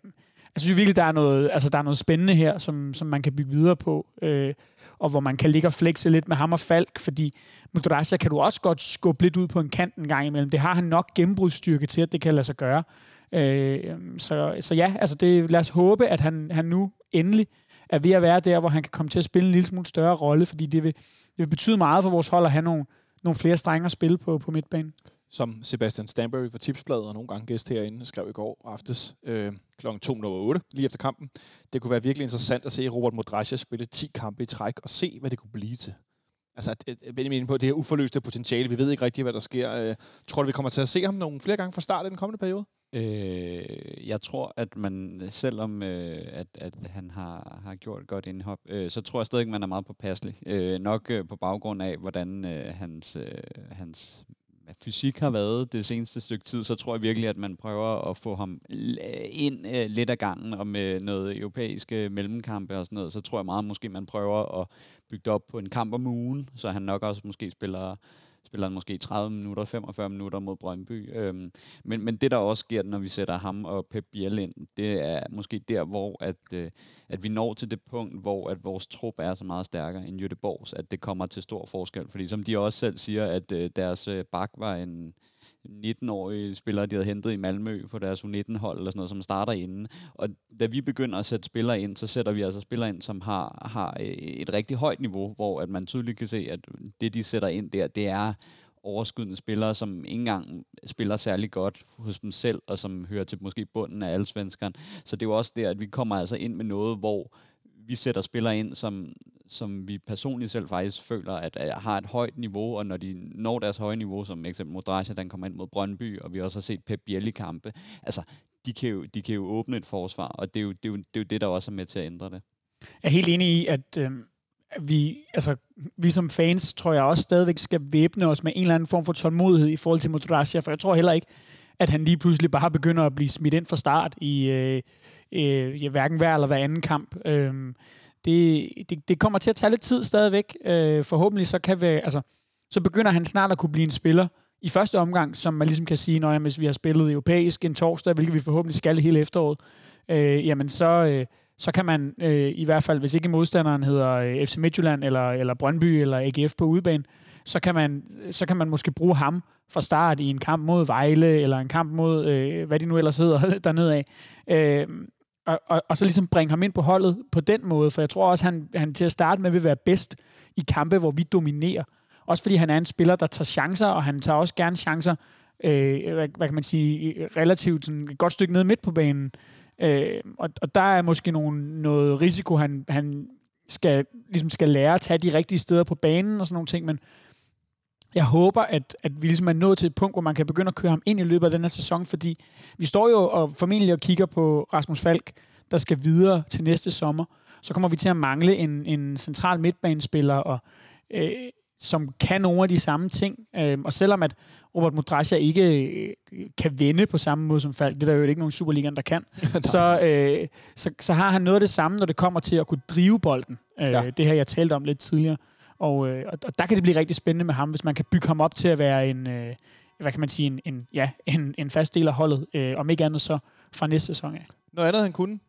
jeg synes virkelig, der er noget, altså, der er noget spændende her, som, som man kan bygge videre på, øh, og hvor man kan ligge og flexe lidt med ham og Falk, fordi Mudrasja kan du også godt skubbe lidt ud på en kant en gang imellem. Det har han nok gennembrudsstyrke til, at det kan lade sig gøre. Øh, så, så ja, altså det, lad os håbe, at han, han nu endelig er ved at være der, hvor han kan komme til at spille en lille smule større rolle, fordi det vil, det vil betyde meget for vores hold at have nogle, nogle flere strenge at spille på, på midtbanen. Som Sebastian Stanbury for Tipsbladet og nogle gange gæst herinde skrev i går aftes øh, kl. 2.08, lige efter kampen. Det kunne være virkelig interessant at se Robert Modrasja spille 10 kampe i træk og se, hvad det kunne blive til. Altså, Benjamin på det her uforløste potentiale. Vi ved ikke rigtigt, hvad der sker. Øh, tror du, vi kommer til at se ham nogle flere gange fra start i den kommende periode? Øh, jeg tror, at man, selvom øh, at, at han har, har gjort godt indhop, øh, så tror jeg stadig, at man er meget påpasselig. Øh, nok øh, på baggrund af, hvordan øh, hans, øh, hans fysik har været det seneste stykke tid, så tror jeg virkelig, at man prøver at få ham øh, ind øh, lidt af gangen, og med noget europæiske mellemkampe og sådan noget, så tror jeg meget, måske man prøver at bygge det op på en kamp om ugen, så han nok også måske spiller spiller han måske 30 minutter, 45 minutter mod Brøndby. Øhm, men, men det, der også sker, når vi sætter ham og Pep Biel ind, det er måske der, hvor at, øh, at vi når til det punkt, hvor at vores trup er så meget stærkere end Jødeborgs, at det kommer til stor forskel. Fordi som de også selv siger, at øh, deres øh, bak var en 19-årige spillere, de havde hentet i Malmø på deres U19-hold, eller sådan noget, som starter inden. Og da vi begynder at sætte spillere ind, så sætter vi altså spillere ind, som har, har øh, et rigtig højt niveau, hvor at man tydeligt kan se, at det, de sætter ind der, det er overskydende spillere, som ikke engang spiller særlig godt hos dem selv, og som hører til måske bunden af alle svenskerne. Så det er jo også der, at vi kommer altså ind med noget, hvor vi sætter spillere ind, som, som vi personligt selv faktisk føler, at, at har et højt niveau, og når de når deres høje niveau, som eksempel Modrasja, den kommer ind mod Brøndby, og vi også har set Pep Bielli kampe, altså, de kan, jo, de kan jo åbne et forsvar, og det er, jo, det, er jo, det er jo det, der også er med til at ændre det. Jeg er helt enig i, at øh, vi, altså, vi som fans, tror jeg også stadigvæk skal væbne os med en eller anden form for tålmodighed i forhold til Modrasja, for jeg tror heller ikke, at han lige pludselig bare begynder at blive smidt ind fra start i øh, øh, ja, hverken hver eller hver anden kamp. Øh, det, det, det kommer til at tage lidt tid stadigvæk. Øh, forhåbentlig så kan vi, altså, så begynder han snart at kunne blive en spiller i første omgang, som man ligesom kan sige, når hvis vi har spillet europæisk en torsdag, hvilket vi forhåbentlig skal hele efteråret, øh, jamen så, øh, så kan man øh, i hvert fald, hvis ikke modstanderen hedder øh, FC Midtjylland eller, eller Brøndby eller AGF på udebane, så kan, man, så kan man måske bruge ham fra start i en kamp mod Vejle, eller en kamp mod, øh, hvad de nu ellers hedder dernede af. Øh, og, og, og så ligesom bringe ham ind på holdet på den måde, for jeg tror også, han, han til at starte med vil være bedst i kampe, hvor vi dominerer. Også fordi han er en spiller, der tager chancer, og han tager også gerne chancer, øh, hvad, hvad kan man sige, relativt sådan et godt stykke ned midt på banen. Øh, og, og der er måske nogle, noget risiko, han, han skal, ligesom skal lære at tage de rigtige steder på banen og sådan nogle ting, men jeg håber, at, at vi ligesom er nået til et punkt, hvor man kan begynde at køre ham ind i løbet af den her sæson, fordi vi står jo og formentlig og kigger på Rasmus Falk, der skal videre til næste sommer. Så kommer vi til at mangle en, en central midtbanespiller, og, øh, som kan nogle af de samme ting. Øh, og selvom at Robert Modrasja ikke øh, kan vende på samme måde som Falk, det er der jo ikke nogen Superligaen, der kan, så, øh, så, så har han noget af det samme, når det kommer til at kunne drive bolden. Øh, ja. Det her, jeg talte om lidt tidligere. Og, øh, og der kan det blive rigtig spændende med ham, hvis man kan bygge ham op til at være en, øh, hvad kan man sige, en, en, ja, en, en fast del af holdet, øh, om ikke andet så fra næste sæson af. Noget andet, han kunne,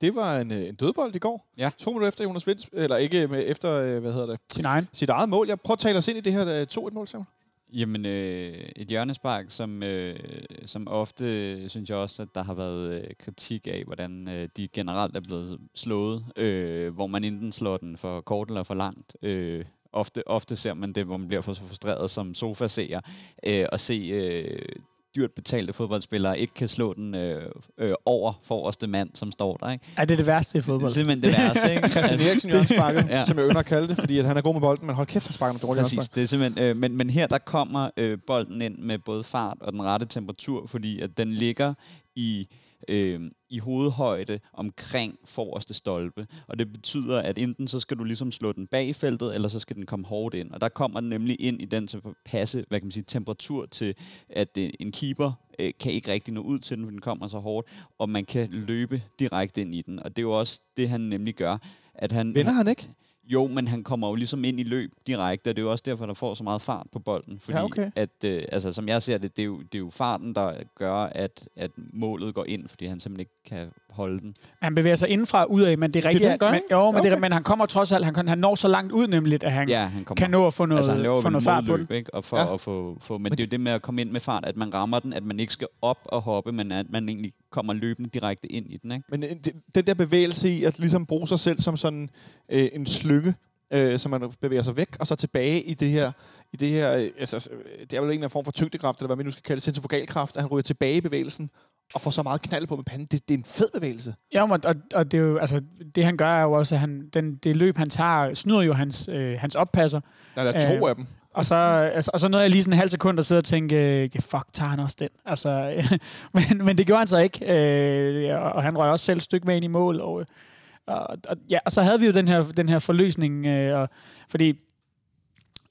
det var en, øh, en dødbold i går. Ja. To minutter efter Jonas Vinds, eller ikke med, efter, øh, hvad hedder det? Sin egen. Sit eget mål. Jeg prøver at tale os ind i det her øh, 2-1-mål, Samuel. Jamen, øh, et hjørnespark, som, øh, som ofte, synes jeg også, at der har været øh, kritik af, hvordan øh, de generelt er blevet slået, øh, hvor man enten slår den for kort eller for langt. Øh, ofte, ofte ser man det, hvor man bliver for så frustreret som sofa-seer, øh, og se øh, dyrt betalte fodboldspillere ikke kan slå den øh, øh, over forreste mand, som står der. Ikke? Er det det værste i fodbold? Det er simpelthen det værste. Ikke? Christian Eriksen i sparket, Ja. ja. som jeg ynder at kalde det, fordi at han er god med bolden, men hold kæft, han sparker med dårligt Præcis, det er simpelthen, øh, men, men her der kommer øh, bolden ind med både fart og den rette temperatur, fordi at den ligger i øh, i hovedhøjde omkring forreste stolpe. Og det betyder, at enten så skal du ligesom slå den bag i feltet, eller så skal den komme hårdt ind. Og der kommer den nemlig ind i den til at passe, hvad kan man sige, temperatur til, at øh, en keeper øh, kan ikke rigtig nå ud til den, for den kommer så hårdt, og man kan løbe direkte ind i den. Og det er jo også det, han nemlig gør. At han, Vinder han ikke? Jo, men han kommer jo ligesom ind i løb direkte, og det er jo også derfor, der får så meget fart på bolden. Fordi Ja, okay. at, øh, altså, som jeg ser det, det er, jo, det er jo farten, der gør, at, at målet går ind, fordi han simpelthen ikke kan holde den. Han bevæger sig indenfra og ud af, men det er rigtigt. det, gør, men, jo, men, det, Okay. men han kommer trods alt, han, han når så langt ud nemlig, at han Ja, han kommer. kan nå at få noget, altså, han laver få noget fart på den. ikke? Og for Ja. at få, få, men, det er jo det med at komme ind med fart, at man rammer den, at man ikke skal op og hoppe, men at man egentlig kommer løbende direkte ind i den. Ikke? Men øh, det- den der bevægelse i at ligesom bruge sig selv som sådan øh, en slynge, øh, så man bevæger sig væk, og så tilbage i det her, i det her, øh, altså, øh, det er vel en eller anden form for tyngdekraft, eller hvad man nu skal kalde det, centrifugalkraft, at han ryger tilbage i bevægelsen, og får så meget knald på med panden. Det, det er en fed bevægelse. Ja, og, og, og det, er jo, altså, det han gør er jo også, at han, den, det løb, han tager, snyder jo hans, øh, hans oppasser. Der er to Øh, af dem. Og så, altså, og så nåede jeg lige sådan en halv sekund at sidde og tænke, øh, ja, fuck, tager han også den? Altså, men, men det gjorde han så ikke, øh, og han røg også selv et stykke med ind i mål. Og, og, og, ja, og så havde vi jo den her, den her forløsning, øh, og, fordi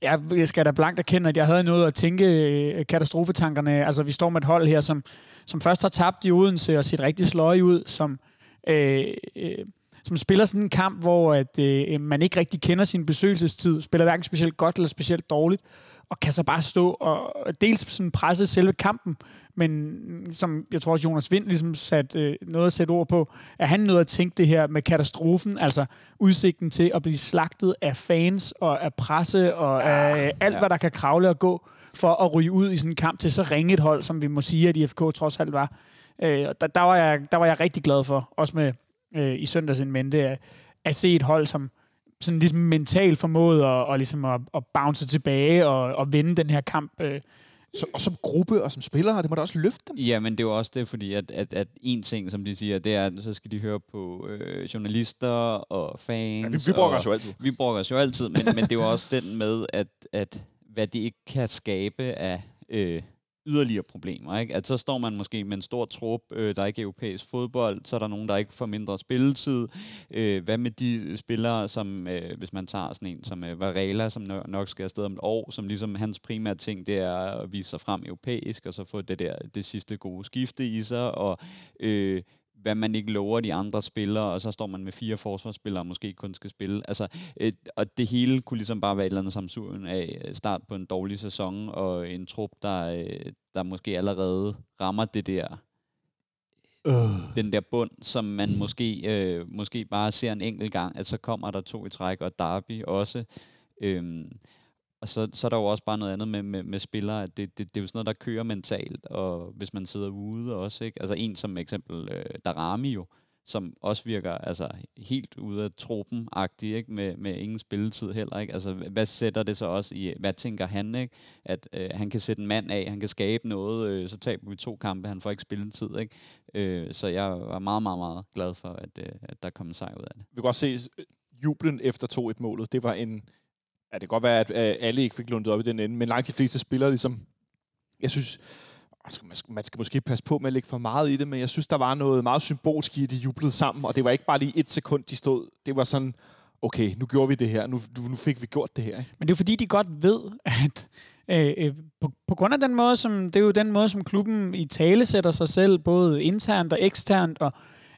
jeg, skal da blankt erkende, at jeg havde noget at tænke øh, katastrofetankerne. Altså, vi står med et hold her, som, som først har tabt i Odense og set rigtig sløje ud, som, øh, øh, som spiller sådan en kamp, hvor at, øh, øh man ikke rigtig kender sin besøgelsestid, spiller hverken specielt godt eller specielt dårligt, og kan så bare stå og dels sådan presse selve kampen, men som jeg tror også Jonas Vind ligesom sat øh, noget at sætte ord på, at han nåede at tænke det her med katastrofen, altså udsigten til at blive slagtet af fans og af presse og af alt, ja. hvad der kan kravle og gå for at ryge ud i sådan en kamp til så ringe et hold, som vi må sige, at IFK trods alt var. Øh, og der, der, var jeg, der var jeg rigtig glad for, også med øh, i søndags en mente, at, at se et hold, som sådan ligesom mentalt formåede at, og ligesom at, at bounce tilbage og, og vinde den her kamp. Øh. Så, og som gruppe og som spillere, det må da også løfte dem. Ja, men det er jo også det, fordi at, at, at en ting, som de siger, det er, at så skal de høre på øh, journalister og fans. Ja, vi, vi brokker os jo altid. Vi brokker os jo altid, men, men det er jo også den med, at, at hvad det ikke kan skabe af øh, yderligere problemer. Ikke? At så står man måske med en stor trup, øh, der er ikke europæisk fodbold, så er der nogen, der ikke får mindre spilletid. Øh, hvad med de spillere, som øh, hvis man tager sådan en som øh, Varela, som nok skal afsted om et år, som ligesom hans primære ting, det er at vise sig frem europæisk, og så få det der det sidste gode skifte i sig, og øh, hvad man ikke lover de andre spillere, og så står man med fire forsvarsspillere, og måske kun skal spille. Altså, øh, og det hele kunne ligesom bare være et eller andet samsurium af øh, start på en dårlig sæson, og en trup, der, øh, der måske allerede rammer det der Øh. den der bund, som man måske, øh, måske bare ser en enkelt gang, at så kommer der to i træk, og Derby også. Øhm, og så, så er der jo også bare noget andet med, med, med spillere, at det, det, det er jo sådan noget, der kører mentalt, og hvis man sidder ude også, ikke? Altså en som eksempel øh, Darami jo, som også virker altså helt ude af truppen ikke? Med, med ingen spilletid heller. Ikke? Altså, hvad sætter det så også i, hvad tænker han? Ikke? At øh, han kan sætte en mand af, han kan skabe noget, øh, så taber vi to kampe, han får ikke spilletid. Ikke? Øh, så jeg var meget, meget, meget glad for, at, øh, at der kom en sejr ud af det. Vi kan også se øh, jublen efter 2-1-målet. Det var en Ja, det kan godt være, at øh, alle ikke fik lundet op i den ende, men langt de fleste spillere ligesom... Jeg synes, man skal, man skal måske passe på med at lægge for meget i det, men jeg synes, der var noget meget symbolsk i, at de jublede sammen, og det var ikke bare lige et sekund, de stod. Det var sådan, okay, nu gjorde vi det her, nu, nu fik vi gjort det her. Ikke? Men det er fordi, de godt ved, at øh, øh, på, på grund af den måde, som, det er jo den måde, som klubben i tale sætter sig selv, både internt og eksternt, og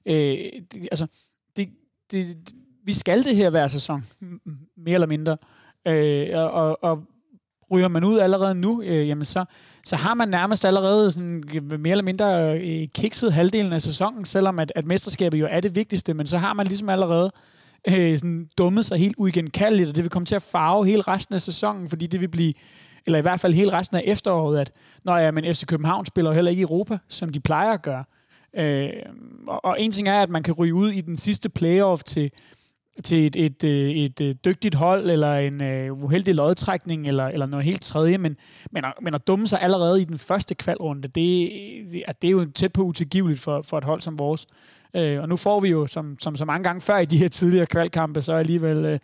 øh, det, altså, det, det, vi skal det her hver sæson, mere eller mindre. Øh, Øh, og, og ryger man ud allerede nu, øh, jamen så, så har man nærmest allerede sådan, mere eller mindre øh, kikset halvdelen af sæsonen, selvom at, at mesterskabet jo er det vigtigste, men så har man ligesom allerede øh, sådan dummet sig helt uigenkaldeligt, og det vil komme til at farve hele resten af sæsonen, fordi det vil blive, eller i hvert fald hele resten af efteråret, at når ja, men FC København spiller heller ikke i Europa, som de plejer at gøre. Øh, og, og en ting er, at man kan ryge ud i den sidste playoff til til et, et, øh, et, et øh, dygtigt hold, eller en uh, uheldig lodtrækning, eller, eller noget helt tredje, men, men, at, men at dumme sig allerede i den første kvalrunde, det, det, det er jo tæt på utilgiveligt for, for et hold som vores. Uh, og nu får vi jo, som, som så mange gange før i de her tidligere kvalkampe, så alligevel uh,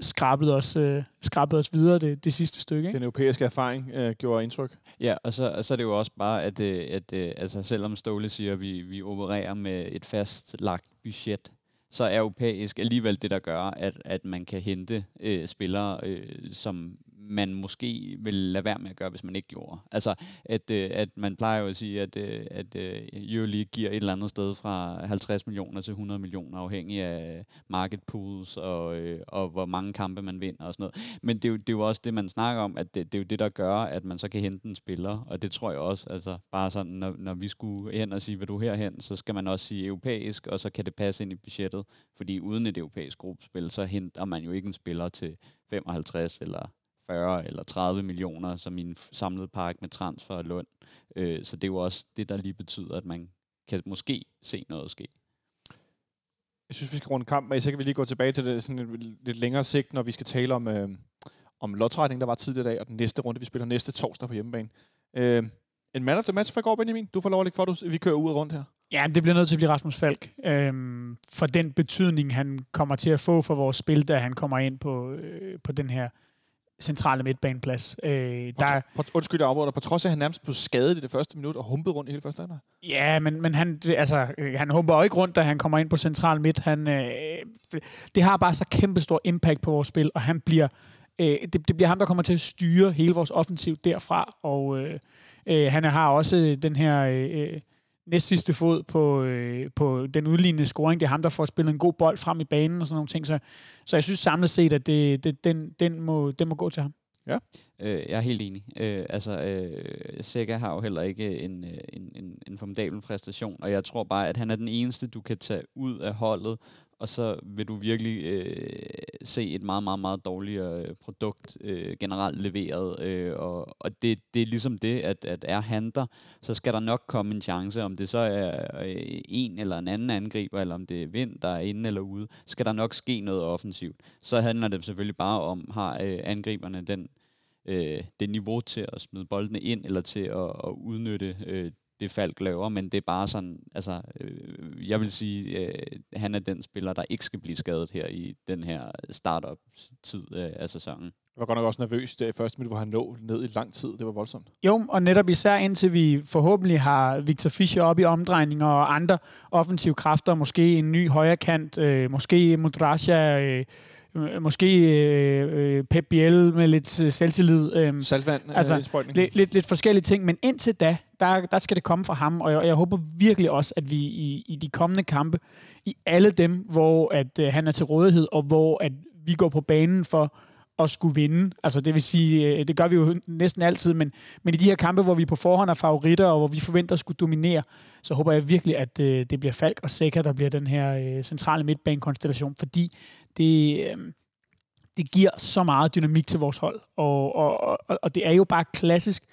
skrabet, os, uh, skrabet os videre det, det sidste stykke. Ikke? Den europæiske erfaring uh, gjorde indtryk. Ja, og så, og så er det jo også bare, at, at, at altså, selvom Ståle siger, at vi, vi opererer med et fastlagt budget, så er europæisk alligevel det, der gør, at, at man kan hente øh, spillere, øh, som man måske vil lade være med at gøre, hvis man ikke gjorde. Altså, at, øh, at man plejer jo at sige, at, øh, at øh, Euroleague giver et eller andet sted fra 50 millioner til 100 millioner, afhængig af market pools og, øh, og hvor mange kampe man vinder og sådan noget. Men det er, jo, det er jo også det, man snakker om, at det, det er jo det, der gør, at man så kan hente en spiller, og det tror jeg også, altså bare sådan, når, når vi skulle hen og sige, vil du herhen, så skal man også sige europæisk, og så kan det passe ind i budgettet, fordi uden et europæisk gruppespil, så henter man jo ikke en spiller til 55 eller 40 eller 30 millioner som i en samlet park med transfer og løn. Øh, så det er jo også det, der lige betyder, at man kan måske se noget ske. Jeg synes, vi skal runde kamp, men så kan vi lige gå tilbage til det sådan lidt, lidt længere sigt, når vi skal tale om, øh, om lodtrækning, der var tidligere i dag, og den næste runde, vi spiller næste torsdag på hjemmebane. Øh, en man of the match for i går, Benjamin. Du får lov at lægge for, at vi kører ud og rundt her. Ja, det bliver nødt til at blive Rasmus Falk. Øhm, for den betydning, han kommer til at få for vores spil, da han kommer ind på, øh, på den her centrale midtbaneplads. Øh, der, på, undskyld, jeg afbryder på trods af, at han nærmest blev skadet i det første minut og humpede rundt i hele første halvleg. Ja, men, men han, altså, øh, han humper jo ikke rundt, da han kommer ind på central midt. Han, øh, det har bare så kæmpe stor impact på vores spil, og han bliver, øh, det, det bliver ham, der kommer til at styre hele vores offensiv derfra, og øh, øh, han har også den her... Øh, næst sidste fod på, øh, på den udlignende scoring. Det er ham, der får spillet en god bold frem i banen og sådan nogle ting. Så, så jeg synes samlet set, at det, det, den, den, må, den må gå til ham. Ja. Øh, jeg er helt enig. Øh, altså, øh, Sega har jo heller ikke en, øh, en, en, en formidabel præstation, og jeg tror bare, at han er den eneste, du kan tage ud af holdet og så vil du virkelig øh, se et meget, meget, meget dårligere øh, produkt øh, generelt leveret. Øh, og og det, det er ligesom det, at, at er han der, så skal der nok komme en chance, om det så er øh, en eller en anden angriber, eller om det er vind, der er inde eller ude, skal der nok ske noget offensivt. Så handler det selvfølgelig bare om, har øh, angriberne den øh, det niveau til at smide boldene ind, eller til at, at udnytte øh, det Falk laver, men det er bare sådan, altså, øh, jeg vil sige, øh, han er den spiller, der ikke skal blive skadet her i den her startup-tid øh, af sæsonen. Jeg var godt nok også nervøs det første minut, hvor han lå ned i lang tid. Det var voldsomt. Jo, og netop især indtil vi forhåbentlig har Victor Fischer op i omdrejninger og andre offensive kræfter, måske en ny højre kant, øh, måske Mudrasja, øh, måske øh, Pep Biel med lidt øh, selvtillid. Øh, Saltvand, altså, lidt, lidt, lidt forskellige ting, men indtil da, der, der skal det komme fra ham, og jeg, jeg håber virkelig også, at vi i, i de kommende kampe, i alle dem, hvor at øh, han er til rådighed, og hvor at vi går på banen for at skulle vinde. Altså det vil sige, øh, det gør vi jo næsten altid, men, men i de her kampe, hvor vi på forhånd er favoritter, og hvor vi forventer at skulle dominere, så håber jeg virkelig, at øh, det bliver Falk og Sækker, der bliver den her øh, centrale midtbanekonstellation, fordi det, øh, det giver så meget dynamik til vores hold, og, og, og, og det er jo bare klassisk,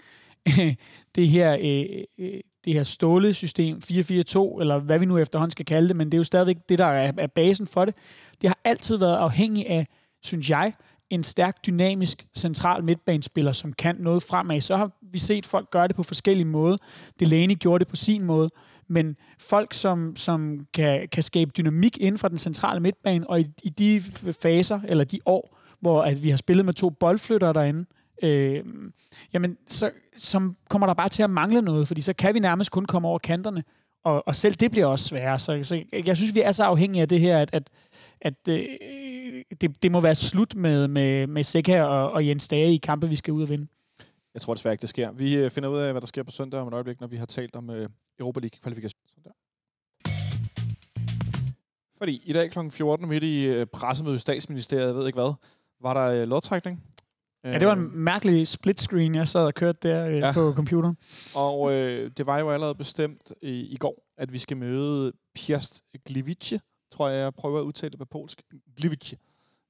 det her, øh, øh, det her stålesystem, 442, eller hvad vi nu efterhånden skal kalde det, men det er jo stadigvæk det, der er, er basen for det. Det har altid været afhængig af, synes jeg, en stærk, dynamisk, central midtbanespiller, som kan noget fremad. Så har vi set folk gøre det på forskellige måder. Delaney gjorde det på sin måde. Men folk, som, som kan, kan skabe dynamik inden for den centrale midtbane, og i, i de faser, eller de år, hvor at vi har spillet med to boldflyttere derinde, øh, jamen, så som kommer der bare til at mangle noget, fordi så kan vi nærmest kun komme over kanterne, og, og selv det bliver også sværere. Så, så jeg synes, vi er så afhængige af det her, at, at, at øh, det, det må være slut med, med, med Seca og, og Jens Dage i kampe, vi skal ud og vinde. Jeg tror desværre ikke, det sker. Vi øh, finder ud af, hvad der sker på søndag om et øjeblik, når vi har talt om øh, Europa League-kvalifikation. Fordi i dag kl. 14 midt i øh, pressemødet i statsministeriet, jeg ved ikke hvad, var der øh, lodtrækning. Ja, det var en mærkelig split screen, jeg sad og kørte der øh, ja. på computeren. Og øh, det var jo allerede bestemt i, i går, at vi skal møde Piast Gliwice, tror jeg, jeg prøver at udtale det på polsk. Gliwice.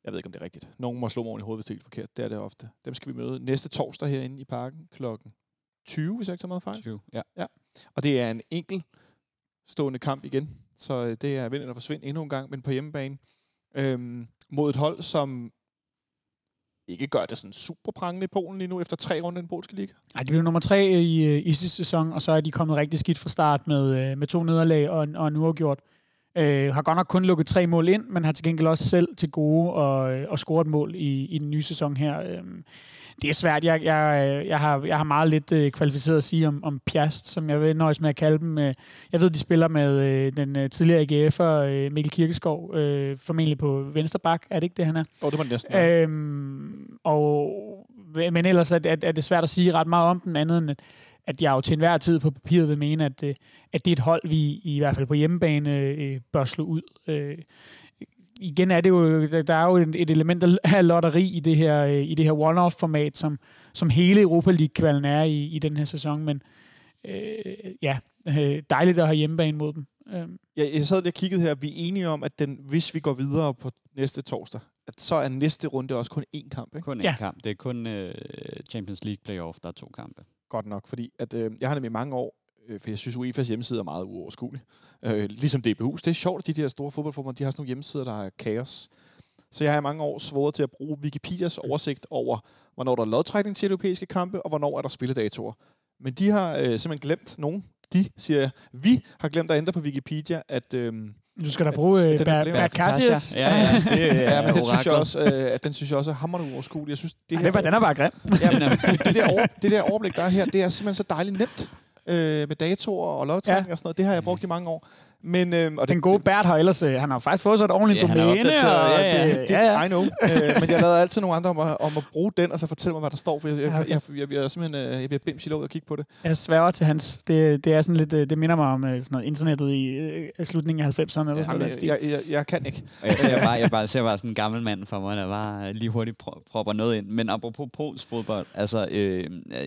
Jeg ved ikke, om det er rigtigt. Nogen må slå mig i hovedet, hvis det er helt forkert. Det er det ofte. Dem skal vi møde næste torsdag herinde i parken klokken 20, hvis jeg ikke tager meget fejl. 20, ja. ja. Og det er en enkelt stående kamp igen. Så øh, det er vind eller forsvind endnu en gang, men på hjemmebane. Øhm, mod et hold, som ikke gør det sådan super prangende i Polen lige nu, efter tre runder i den polske liga? Nej, de blev nummer tre i, øh, i sidste sæson, og så er de kommet rigtig skidt fra start med, øh, med to nederlag og, og en uafgjort. Øh, har godt nok kun lukket tre mål ind, men har til gengæld også selv til gode og, øh, og score et mål i, i den nye sæson her. Øh, det er svært. Jeg, jeg, jeg, har, jeg har meget lidt øh, kvalificeret at sige om, om Piast, som jeg vil nøjes med at kalde dem. Øh, jeg ved, de spiller med øh, den øh, tidligere AGF'er øh, Mikkel Kirkeskov, øh, formentlig på venstre bak. Er det ikke det, han er? Åh, oh, det var næsten. Øhm, og, men ellers er, er, er det svært at sige ret meget om den anden, end at, at jeg jo til enhver tid på papiret vil mene, at, øh, at det er et hold, vi i hvert fald på hjemmebane øh, bør slå ud. Øh, igen er det jo, der er jo et element af lotteri i det her, øh, i det her one-off-format, som, som hele Europa League-kvalen er i, i den her sæson, men øh, ja, dejligt at have hjemmebane mod dem. Ja, jeg sad lige og kiggede her, vi er enige om, at den, hvis vi går videre på næste torsdag, at så er næste runde også kun én kamp, ikke? Kun én ja. kamp. Det er kun uh, Champions League playoff, der er to kampe. Godt nok, fordi at, øh, jeg har nemlig mange år, øh, for jeg synes, UEFA's hjemmeside er meget uoverskuelig. Øh, ligesom DBU's. Det er sjovt, at de der store fodboldforbund, de har sådan nogle hjemmesider, der er kaos. Så jeg har i mange år svoret til at bruge Wikipedias oversigt over, hvornår der er lodtrækning til europæiske kampe, og hvornår er der spilledatorer. Men de har øh, simpelthen glemt nogen. De, siger jeg. Vi har glemt at ændre på Wikipedia, at... Øh, du skal da bruge øh, Bert Cassius. Ja, ja, det, ja, men den synes, jeg også, øh, at den synes jeg også er hammerende uoverskuelig. Jeg synes, det her, ja, den er bare grim. Ja, men, det, der over, det der overblik, der er her, det er simpelthen så dejligt nemt øh, med datorer og lodtrækning ja. og sådan noget. Det har jeg brugt i mange år. Men, øh, og den gode Bert har ellers, øh, han har faktisk fået sig et ordentligt ja, domæne. Og ja, ja. Det, ja, ja. I know. øh, men jeg lader altid nogle andre om at, om at bruge den, og så fortælle mig, hvad der står. For jeg, jeg, jeg, jeg, jeg, jeg, simpelthen, øh, jeg bliver bims i låget og kigge på det. Jeg sværger til hans. Det, det, er sådan lidt, øh, det minder mig om øh, sådan noget internettet i øh, slutningen af 90'erne. Eller ja, sådan noget jeg, jeg, jeg, kan ikke. Og jeg ser bare, jeg bare, ser bare sådan en gammel mand for mig, der bare lige hurtigt propper noget ind. Men apropos polsk fodbold, altså, øh,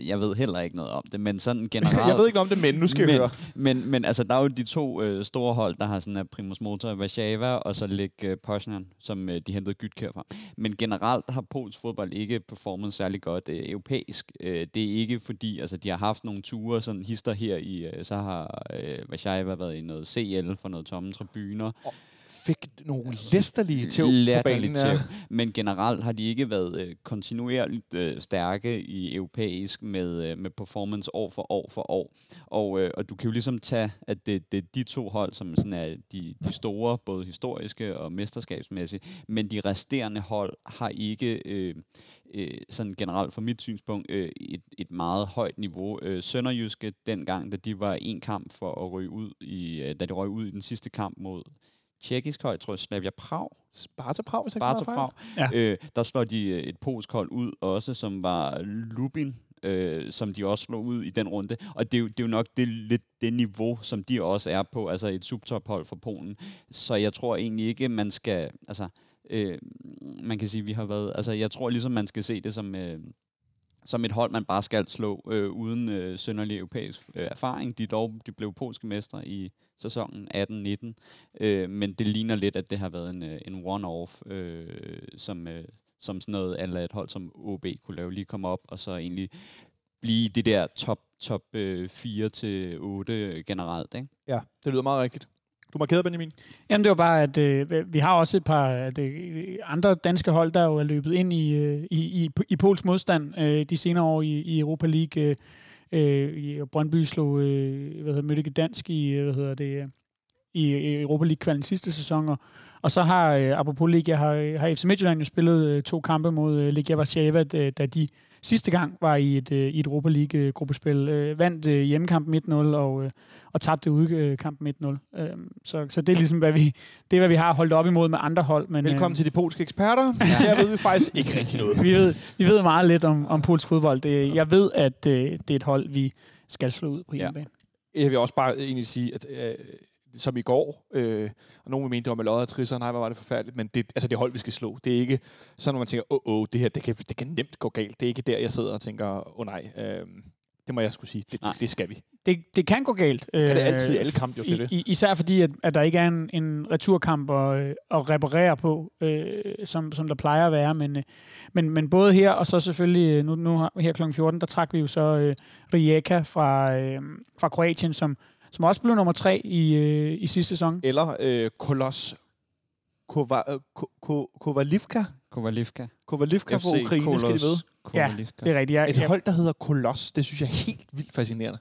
jeg ved heller ikke noget om det, men sådan generelt... jeg ved ikke noget om det, men nu skal men, jeg høre. Men, men altså, der er jo de to øh, store hold, der har sådan primus motor Warszawa, og så ligge uh, øh, Poznan, som uh, de hentede Gytkær fra. Men generelt har Pols fodbold ikke performet særlig godt uh, europæisk. Uh, det er ikke fordi, altså de har haft nogle ture, sådan hister her i, uh, så har uh, Warszawa været i noget CL for noget tomme tribuner. Oh fik nogle læsterlige tæv på banen. Ja. Men generelt har de ikke været øh, kontinuerligt øh, stærke i europæisk med, øh, med performance år for år for år. Og, øh, og du kan jo ligesom tage, at det, det er de to hold, som sådan er de, de store, både historiske og mesterskabsmæssige, men de resterende hold har ikke... Øh, øh, sådan generelt fra mit synspunkt øh, et, et meget højt niveau. Øh, Sønderjyske dengang, da de var en kamp for at ryge ud i, øh, da de røg ud i den sidste kamp mod tjekkisk hold, tror jeg, Slavia Prag. Sparta Prag, hvis Sparta Prag. Ja. Øh, der slår de øh, et polsk hold ud også, som var Lubin, øh, som de også slog ud i den runde. Og det er jo, det er jo nok det, lidt det niveau, som de også er på, altså et subtophold for Polen. Så jeg tror egentlig ikke, man skal, altså, øh, man kan sige, vi har været, altså jeg tror ligesom, man skal se det som, øh, som et hold, man bare skal slå øh, uden øh, sønderlig europæisk øh, erfaring. De, dog, de blev polske mestre i sæsonen 18-19, øh, men det ligner lidt, at det har været en, øh, en one-off, øh, som, øh, som sådan noget, eller et hold som OB kunne lave, lige komme op, og så egentlig blive det der top, top øh, 4-8 generelt, ikke? Ja, det lyder meget rigtigt. Du markerede, Benjamin? Jamen, det var bare, at øh, vi har også et par at, øh, andre danske hold, der jo er løbet ind i, øh, i, i, i Pols modstand øh, de senere år i, i Europa League. Øh, øh, Brøndby slog, øh, hvad hedder Mødike Dansk i, øh, hvad hedder det, i, i Europa League-kvalen sidste sæson, og, og så har, øh, apropos Liga, har, øh, har FC Midtjylland jo spillet øh, to kampe mod øh, Legia Warszawa, da de sidste gang var i et, øh, i et Europa League-gruppespil. Øh, vandt øh, hjemmekampen 1-0 og, øh, og tabte udkampen 1-0. Øh, så, så det er ligesom, hvad vi, det er, hvad vi har holdt op imod med andre hold. Men, Velkommen øh, til de polske eksperter. Her ved vi faktisk ikke rigtig noget. vi, ved, vi ved meget lidt om, om polsk fodbold. Det, jeg ved, at øh, det er et hold, vi skal slå ud på hjemmebane. Ja. Jeg vil også bare egentlig sige, at øh, som i går, øh, og nogen vil mene, det var med lodder og trisser, nej, hvor var det forfærdeligt, men det, altså det hold, vi skal slå. Det er ikke sådan, når man tænker, åh, oh, oh, det her, det kan, det kan nemt gå galt. Det er ikke der, jeg sidder og tænker, åh oh, nej, øh, det må jeg skulle sige, det, det skal vi. Det, det kan gå galt. Det kan det altid i alle kampe, jo, det, I, det. Især fordi, at, at der ikke er en, en returkamp at, at reparere på, øh, som, som der plejer at være. Men, øh, men, men både her, og så selvfølgelig, nu, nu her kl. 14, der trak vi jo så øh, Rijeka fra, øh, fra Kroatien, som, som også blev nummer tre i, øh, i sidste sæson. Eller øh, Kolos Kova, øh, Ko, Ko, Kovalivka. Kovalivka. Kovalivka fra Ukraine, Kolos. skal de med. Ja, det er rigtigt. Jeg, Et hold, der hedder Kolos, det synes jeg er helt vildt fascinerende.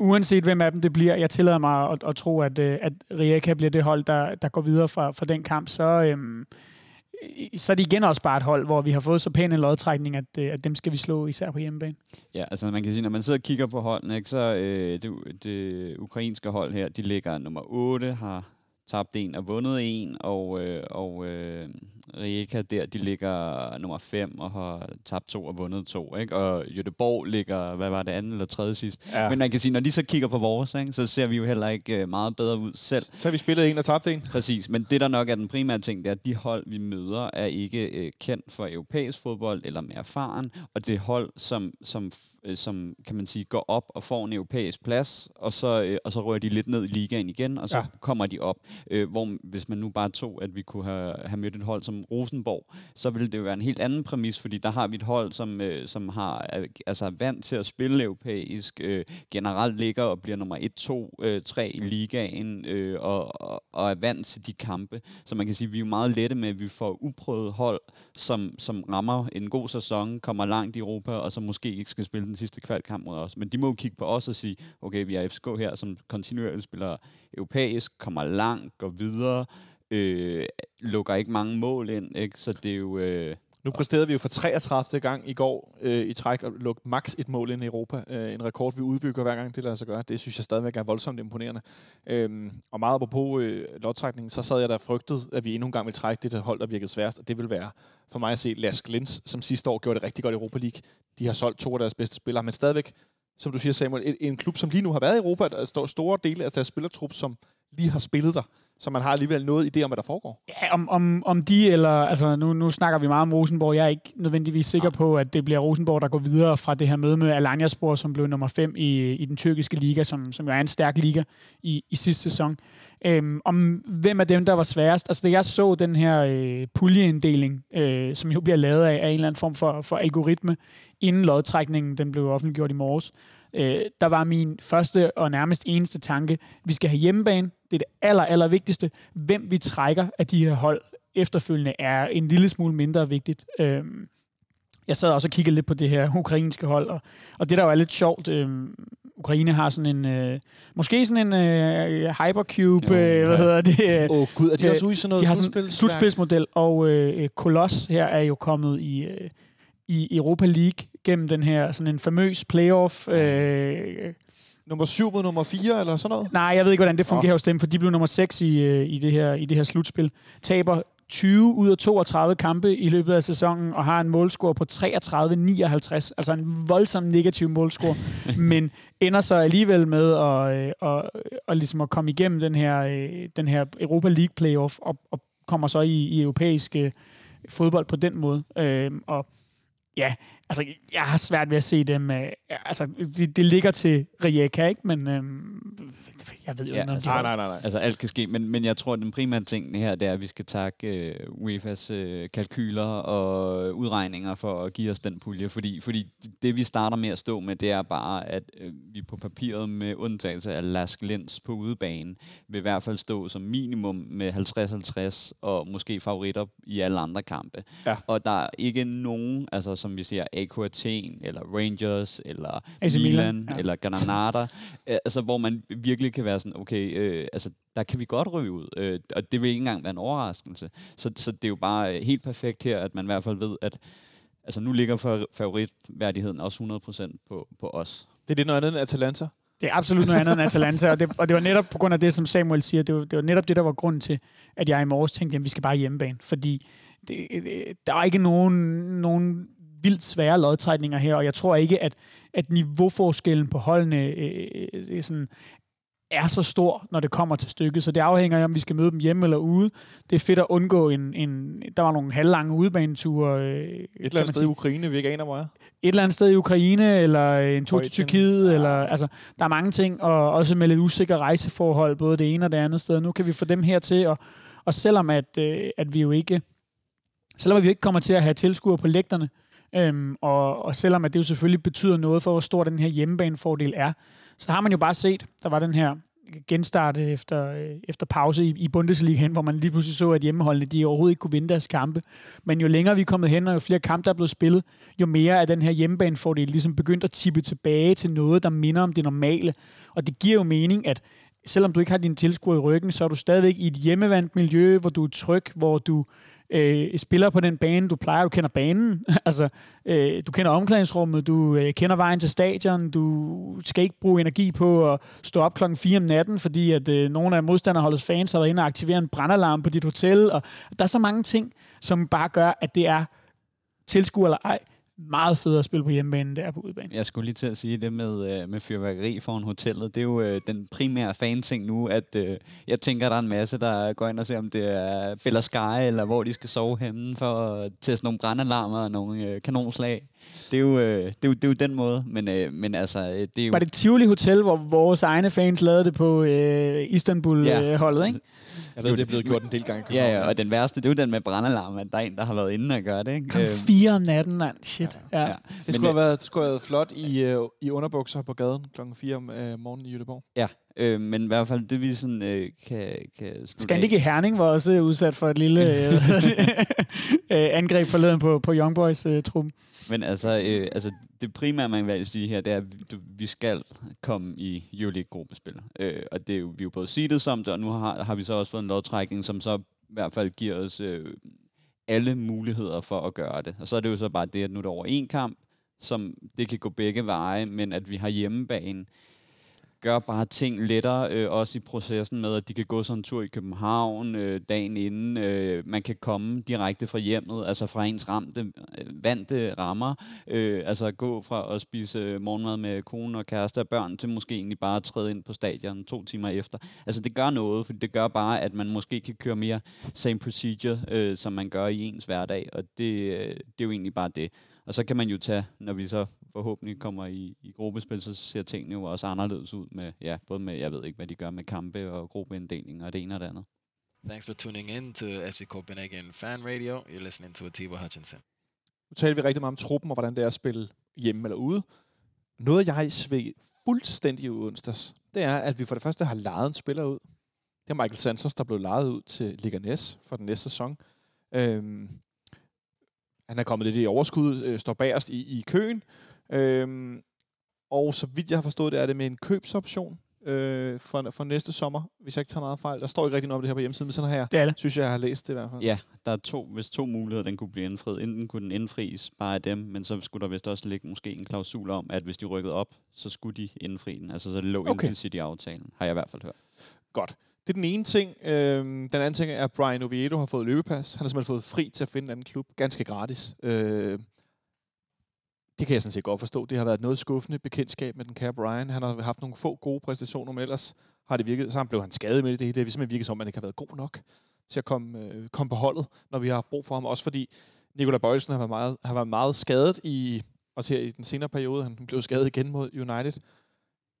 Uanset hvem af dem det bliver, jeg tillader mig at, at tro, at, øh, at Rijeka bliver det hold, der, der går videre fra, fra den kamp, så, øhm, så er det igen også bare et hold, hvor vi har fået så pæn en lodtrækning, at, øh, at dem skal vi slå især på hjemmebane. Ja, altså man kan sige, når man sidder og kigger på holdene, ikke, så øh, det, det ukrainske hold her, de ligger nummer 8, har tabt en og vundet en, og, øh, og øh, Rijeka der, de ligger nummer 5 og har tabt to og vundet to. Ikke? Og Göteborg ligger, hvad var det, anden eller tredje sidst. Ja. Men man kan sige, når de så kigger på vores, ikke, så ser vi jo heller ikke øh, meget bedre ud selv. Så har vi spillet en og tabt en. Præcis, men det der nok er den primære ting, det er, at de hold, vi møder, er ikke øh, kendt for europæisk fodbold eller med erfaren, og det hold, som, som, øh, som kan man sige, går op og får en europæisk plads, og så, øh, og så rører de lidt ned i ligaen igen, og så ja. kommer de op. Øh, hvor hvis man nu bare tog, at vi kunne have, have mødt et hold som Rosenborg, så ville det jo være en helt anden præmis, fordi der har vi et hold, som, øh, som har altså vant til at spille europæisk, øh, generelt ligger og bliver nummer 1, 2, øh, 3 i ligaen, øh, og, og, og er vant til de kampe. Så man kan sige, at vi er meget lette med, at vi får uprøvet hold, som, som rammer en god sæson, kommer langt i Europa, og så måske ikke skal spille den sidste kvalkamp mod os. Men de må jo kigge på os og sige, okay, vi er FCK her, som kontinuerligt spiller europæisk, kommer langt, går videre, øh, lukker ikke mange mål ind, ikke? så det er jo... Øh, nu præsterede vi jo for 33. gang i går øh, i træk og lukke maks et mål ind i Europa. Øh, en rekord, vi udbygger hver gang, det lader sig gøre. Det synes jeg stadigvæk er voldsomt imponerende. Øhm, og meget på øh, lodtrækningen, så sad jeg der frygtet, at vi endnu en gang ville trække det der hold, der virkede sværest. Og det vil være for mig at se Lask Lins, som sidste år gjorde det rigtig godt i Europa League. De har solgt to af deres bedste spillere, men stadigvæk, som du siger Samuel, en, en klub, som lige nu har været i Europa, der står store dele af deres spillertrup, som lige har spillet der. Så man har alligevel noget idé om, hvad der foregår. Ja, om, om, om de, eller altså nu, nu snakker vi meget om Rosenborg. Jeg er ikke nødvendigvis sikker ja. på, at det bliver Rosenborg, der går videre fra det her møde med Alanyaspor, som blev nummer 5 i, i den tyrkiske liga, som, som jo er en stærk liga i, i sidste sæson. Øhm, om hvem af dem, der var sværest. Altså, da jeg så den her øh, puljeinddeling, øh, som jo bliver lavet af, af en eller anden form for, for algoritme, inden lodtrækningen den blev offentliggjort i morges, øh, der var min første og nærmest eneste tanke, vi skal have hjemmebane, det er det aller, aller vigtigste. Hvem vi trækker af de her hold efterfølgende er en lille smule mindre vigtigt. Øh, jeg sad også og kiggede lidt på det her ukrainske hold, og, og det der jo er lidt sjovt, øh, Ukraine har sådan en, øh, måske sådan en øh, hypercube, øh, hvad hedder det? Åh oh, gud, er de øh, også ude i sådan noget de har sådan en slutspilsmodel, og øh, Kolos her er jo kommet i, øh, i Europa League gennem den her sådan en famøs playoff. Øh, nummer 7 mod nummer 4 eller sådan noget? Nej, jeg ved ikke, hvordan det fungerer oh. hos dem, for de blev nummer 6 i, øh, i, det, her, i det her slutspil. Taber 20 ud af 32 kampe i løbet af sæsonen, og har en målscore på 33-59. Altså en voldsom negativ målscore, men ender så alligevel med at, øh, at, at, at, ligesom at komme igennem den her, øh, den her Europa League playoff, og, og kommer så i, i europæisk fodbold på den måde. og ja, altså, jeg har svært ved at se dem... Øh, altså, det, det ligger til Rijeka, ikke? Men øh, jeg ved jo ja, ikke, altså, nej, nej, nej, nej. Altså, alt kan ske, men, men jeg tror, at den primære ting her, det er, at vi skal takke uh, UEFA's uh, kalkyler og udregninger for at give os den pulje, fordi, fordi det, vi starter med at stå med, det er bare, at uh, vi på papiret med undtagelse af Lask Lens på udebane, vil i hvert fald stå som minimum med 50-50 og måske favoritter i alle andre kampe. Ja. Og der er ikke nogen, altså som vi siger, AK Athen, eller Rangers, eller AC Milan, Milan, ja. eller Granada, øh, altså hvor man virkelig kan være sådan, okay, øh, altså der kan vi godt ryge ud, øh, og det vil ikke engang være en overraskelse. Så, så det er jo bare øh, helt perfekt her, at man i hvert fald ved, at altså nu ligger fa- favoritværdigheden også 100% på, på os. Det er det noget andet end Atalanta. Det er absolut noget andet end Atalanta, og det, og det var netop på grund af det, som Samuel siger, det var, det var netop det, der var grunden til, at jeg i morges tænkte, at vi skal bare hjemmebane, fordi det, det, der er ikke nogen, nogen vildt svære lodtrækninger her, og jeg tror ikke, at, at niveauforskellen på holdene øh, øh, sådan, er så stor, når det kommer til stykket. Så det afhænger af, om vi skal møde dem hjemme eller ude. Det er fedt at undgå en... en der var nogle halvlange udebaneture. Øh, Et eller andet sted i Ukraine, vi ikke aner, hvor er. et eller andet sted i Ukraine, eller en tur til. Tyrkiet, Ja. eller, altså, der er mange ting, og også med lidt usikre rejseforhold, både det ene og det andet sted. Nu kan vi få dem her til, og, og selvom at, øh, at vi jo ikke, selvom vi ikke kommer til at have tilskuere på lægterne, øhm, og, og selvom at det jo selvfølgelig betyder noget for, hvor stor den her hjemmebanefordel er, så har man jo bare set, der var den her genstart efter, øh, efter pause i, i Bundesligaen, hvor man lige pludselig så, at hjemmeholdene de overhovedet ikke kunne vinde deres kampe. Men jo længere vi er kommet hen, og jo flere kampe, der er blevet spillet, jo mere er den her hjemmebanefordel ligesom begyndt at tippe tilbage til noget, der minder om det normale. Og det giver jo mening, at selvom du ikke har dine tilskuere i ryggen, så er du stadigvæk i et hjemmevandt miljø, hvor du er tryg, hvor du øh, Øh, spiller på den bane, du plejer, du kender banen, altså øh, du kender omklædningsrummet, du øh, kender vejen til stadion, du skal ikke bruge energi på at stå op klokken 4 om natten, fordi at øh, nogle af modstanderholdets fans har været inde og aktivere en brandalarm på dit hotel, og der er så mange ting, som bare gør, at det er tilskuer eller ej, meget federe at spille på hjemmebane, end det er på udebane. Jeg skulle lige til at sige det med, øh, med fyrværkeri foran hotellet. Det er jo øh, den primære fanting nu, at øh, jeg tænker, der er en masse, der går ind og ser, om det er Bella Sky, eller hvor de skal sove henne, for at teste nogle brandalarmer og nogle øh, kanonslag. Det er, jo, øh, det, er jo, det er jo den måde, men, øh, men altså, øh, det er jo... Var det Tivoli Hotel, hvor vores egne fans lavede det på øh, Istanbul-holdet, Ja. ikke? Jeg ved, det er blevet gjort en del gange. Ja, ja, og den værste, det er jo den med brandalarm, at der er en, der har været inde og gøre det. Ikke? Klokken Øhm, 4 om natten, mand. Shit. Ja. ja. ja. Det skulle, have været, det skulle have været flot i, øh, i underbukser på gaden klokken 4 om øh, morgenen i Göteborg. Ja, øh, men i hvert fald det, vi sådan, øh, kan, kan af- i Herning var også udsat for et lille øh, øh, angreb forleden på, på Young Boys-truppen. Men altså, øh, altså, det primære, man vil sige her, det er, at vi, vi skal komme i Euroleague-gruppespil. Øh, og det er jo, vi er jo både seedet som det, og nu har, har vi så også fået en lodtrækning, som så i hvert fald giver os øh, alle muligheder for at gøre det. Og så er det jo så bare det, at nu er der over en kamp, som det kan gå begge veje, men at vi har hjemmebane, gør bare ting lettere, øh, også i processen med, at de kan gå sådan en tur i København øh, dagen inden. Øh, man kan komme direkte fra hjemmet, altså fra ens ramte, øh, vante rammer. Øh, altså gå fra at spise øh, morgenmad med kone og kæreste og børn, til måske egentlig bare at træde ind på stadion to timer efter. Altså det gør noget, for det gør bare, at man måske kan køre mere same procedure, øh, som man gør i ens hverdag, og det, øh, det er jo egentlig bare det. Og så kan man jo tage, når vi så forhåbentlig kommer i, i gruppespil, så ser tingene jo også anderledes ud med, ja, både med, jeg ved ikke, hvad de gør med kampe og gruppeinddeling og det ene og det andet. Thanks for tuning in to FC Copenhagen Fan Radio. You're listening to Atiba Hutchinson. Nu taler vi rigtig meget om truppen, og hvordan det er at spille hjemme eller ude. Noget, jeg sved fuldstændig ud onsdags, det er, at vi for det første har lejet en spiller ud. Det er Michael Santos, der blev lejet ud til Liga Næs for den næste sæson. Øhm, han er kommet lidt i overskud, øh, står bagerst i, i køen. Øhm, og så vidt jeg har forstået det, er det med en købsoption øh, for, for næste sommer, hvis jeg ikke tager meget fejl. Der står ikke rigtig noget om det her på hjemmesiden, men sådan her Det er det. synes jeg, jeg har læst det i hvert fald. Ja, der er to, hvis to muligheder, den kunne blive indfriet. Enten kunne den indfries bare af dem, men så skulle der vist også ligge måske en klausul om, at hvis de rykkede op, så skulle de indfri den. Altså så lå okay. implicit i aftalen, har jeg i hvert fald hørt. Godt. Det er den ene ting. Øhm, den anden ting er, at Brian Oviedo har fået løbepas. Han har simpelthen fået fri til at finde en anden klub. Ganske gratis. Øh, det kan jeg sådan set godt forstå. Det har været et noget skuffende bekendtskab med den kære Brian. Han har haft nogle få gode præstationer, men ellers har det virket, så han blev han skadet med det. Det hele. Det har simpelthen virket som, at han ikke har været god nok til at komme, øh, komme på holdet, når vi har haft brug for ham. Også fordi Nikolaj Bøjelsen har været meget, har været meget skadet i, også her i den senere periode. Han blev skadet igen mod United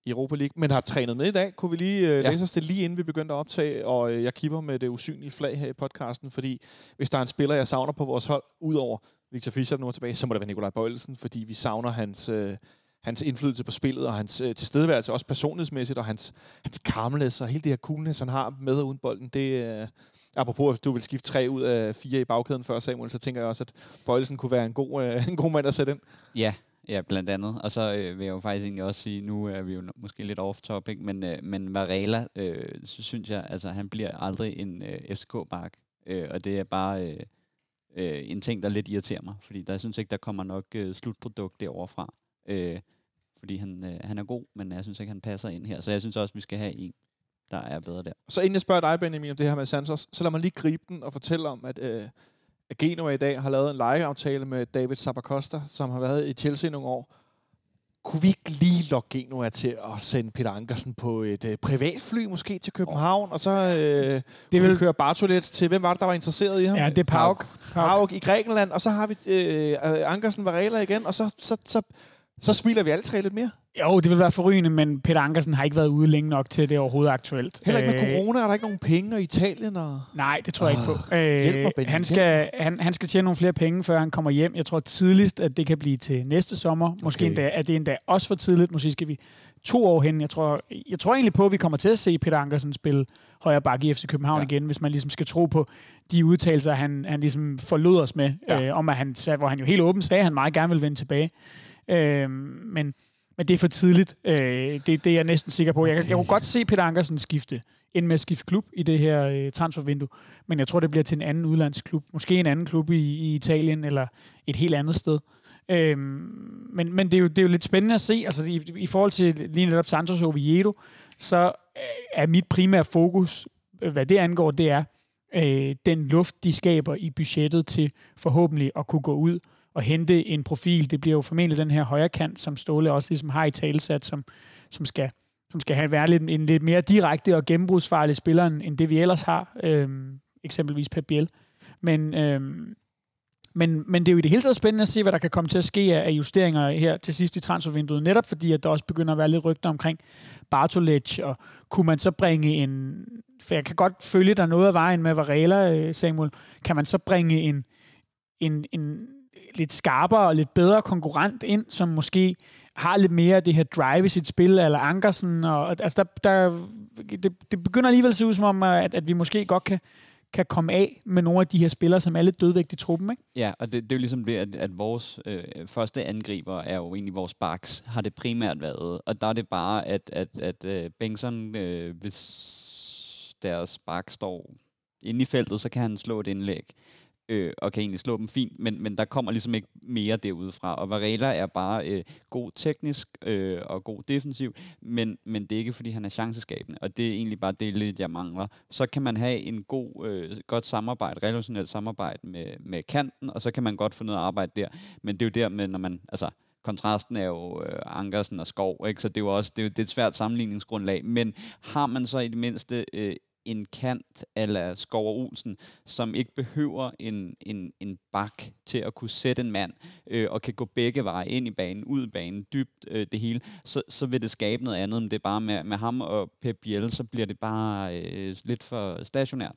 i Europa League, men har trænet med i dag. Kunne vi lige øh, Ja. læse os det lige inden vi begyndte at optage, og øh, jeg kipper med det usynlige flag her i podcasten, fordi hvis der er en spiller, jeg savner på vores hold, udover Victor Fischer, nu er tilbage, så må det være Nikolaj Bøjelsen, fordi vi savner hans, øh, hans indflydelse på spillet, og hans øh, tilstedeværelse, også personlighedsmæssigt, og hans, hans calmness, og hele det her coolness, han har med og uden bolden, det, øh, apropos, at du vil skifte tre ud af fire i bagkæden før Samuel, så tænker jeg også, at Bøjlesen kunne være en god, øh, en god mand at sætte ind. Ja, ja, blandt andet. Og så øh, vil jeg jo faktisk egentlig også sige, nu er vi jo måske lidt off-topic, men, øh, men Varela, øh, så synes jeg, altså han bliver aldrig en øh, FCK-bark. Øh, og det er bare øh, øh, en ting, der lidt irriterer mig, fordi der jeg synes ikke, der kommer nok øh, slutprodukt derovre fra. Øh, fordi han, øh, han er god, men jeg synes ikke, han passer ind her. Så jeg synes også, vi skal have en, der er bedre der. Så inden jeg spørger dig, Benjamin, om det her med Santos, så lad mig lige gribe den og fortælle om, at, øh, at Genoa i dag har lavet en lejeaftale med David Sabacosta, som har været i Chelsea nogle år. Kunne vi ikke lige lokke Genoa til at sende Peter Ankersen på et øh, privatfly måske til København, og så øh, det vil køre Bartolet til, hvem var det, der var interesseret i ham? Ja, det er Pauk. Pauk i Grækenland, og så har vi øh, Ankersen Varela igen, og så, så, så, så smiler vi alle tre lidt mere. Jo, det vil være forrygende, men Peter Ankersen har ikke været ude længe nok til, at det er overhovedet aktuelt. Heller ikke med øh, corona, er der ikke nogen penge, og Italien og... Nej, det tror jeg ikke på. Øh, mig, han, skal, han, han skal tjene nogle flere penge, før han kommer hjem. Jeg tror tidligst, at det kan blive til næste sommer. Måske okay. endda, at det endda også for tidligt. Måske skal vi to år hen. Jeg tror, jeg tror egentlig på, at vi kommer til at se Peter Ankersen spille højre bakke i FC København ja. igen, hvis man ligesom skal tro på de udtalelser, han, han ligesom forlod os med, ja. øh, om at han, hvor han jo helt åbent sagde, at han meget gerne vil vende tilbage. Øh, men men det er for tidligt. Øh, det, det er jeg næsten sikker på. Jeg, jeg kunne godt se Peter Ankersen skifte ind med at skifte klub i det her øh, transfervindue. Men jeg tror, det bliver til en anden udlandsklub. Måske en anden klub i, i Italien eller et helt andet sted. Øh, men men det, er jo, det er jo lidt spændende at se. Altså, i, i forhold til lige netop Santos og Oviedo, så øh, er mit primære fokus, hvad det angår, det er øh, den luft, de skaber i budgettet til forhåbentlig at kunne gå ud at hente en profil. Det bliver jo formentlig den her højre kant, som Ståle også ligesom har i talesat, som, som skal som skal have været lidt, en lidt mere direkte og gennembrudsfarlig spiller, end det vi ellers har, øhm, eksempelvis Pep Biel. Men, øhm, men, men det er jo i det hele taget spændende at se, hvad der kan komme til at ske af justeringer her til sidst i transfervinduet, netop fordi, at der også begynder at være lidt rygter omkring Bartolec, og kunne man så bringe en... For jeg kan godt følge, der noget af vejen med Varela, øh, Samuel. Kan man så bringe en, en, en lidt skarpere og lidt bedre konkurrent ind, som måske har lidt mere af det her drive i sit spil, eller Ankersen. Og, altså der, der, det, det begynder alligevel at se ud som om, at, at vi måske godt kan, kan komme af med nogle af de her spillere, som er lidt dødvægt i truppen, ikke? Ja, og det, det er jo ligesom det, at, at vores øh, første angriber er jo egentlig vores backs, har det primært været. Og der er det bare, at, at, at øh, Bengtsson, øh, hvis deres back står inde i feltet, så kan han slå et indlæg øh, og kan egentlig slå dem fint, men, men der kommer ligesom ikke mere derudfra. Og Varela er bare øh, god teknisk øh, og god defensiv, men, men det er ikke, fordi han er chanceskabende, og det er egentlig bare det lidt, jeg mangler. Så kan man have en god, øh, godt samarbejde, relationelt samarbejde med, med kanten, og så kan man godt få noget arbejde der. Men det er jo der med, når man, altså, kontrasten er jo øh, Ankersen og Skov, ikke? så det er jo også det er, jo, det er et svært sammenligningsgrundlag. Men har man så i det mindste øh, en kant eller Skov Olsen, som ikke behøver en, en, en bak til at kunne sætte en mand, øh, og kan gå begge veje ind i banen, ud i banen, dybt øh, det hele, så, så vil det skabe noget andet, end det er bare med, med ham og Pep Biel, så bliver det bare øh, lidt for stationært.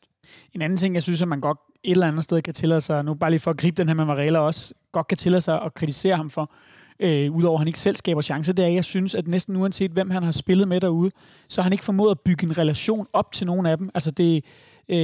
En anden ting, jeg synes, at man godt et eller andet sted kan tillade sig, nu bare lige for at gribe den her med Varela også, godt kan tillade sig at kritisere ham for, øh, udover at han ikke selv skaber chancer, det er, at jeg synes, at næsten uanset hvem han har spillet med derude, så har han ikke formået at bygge en relation op til nogen af dem. Altså det, øh,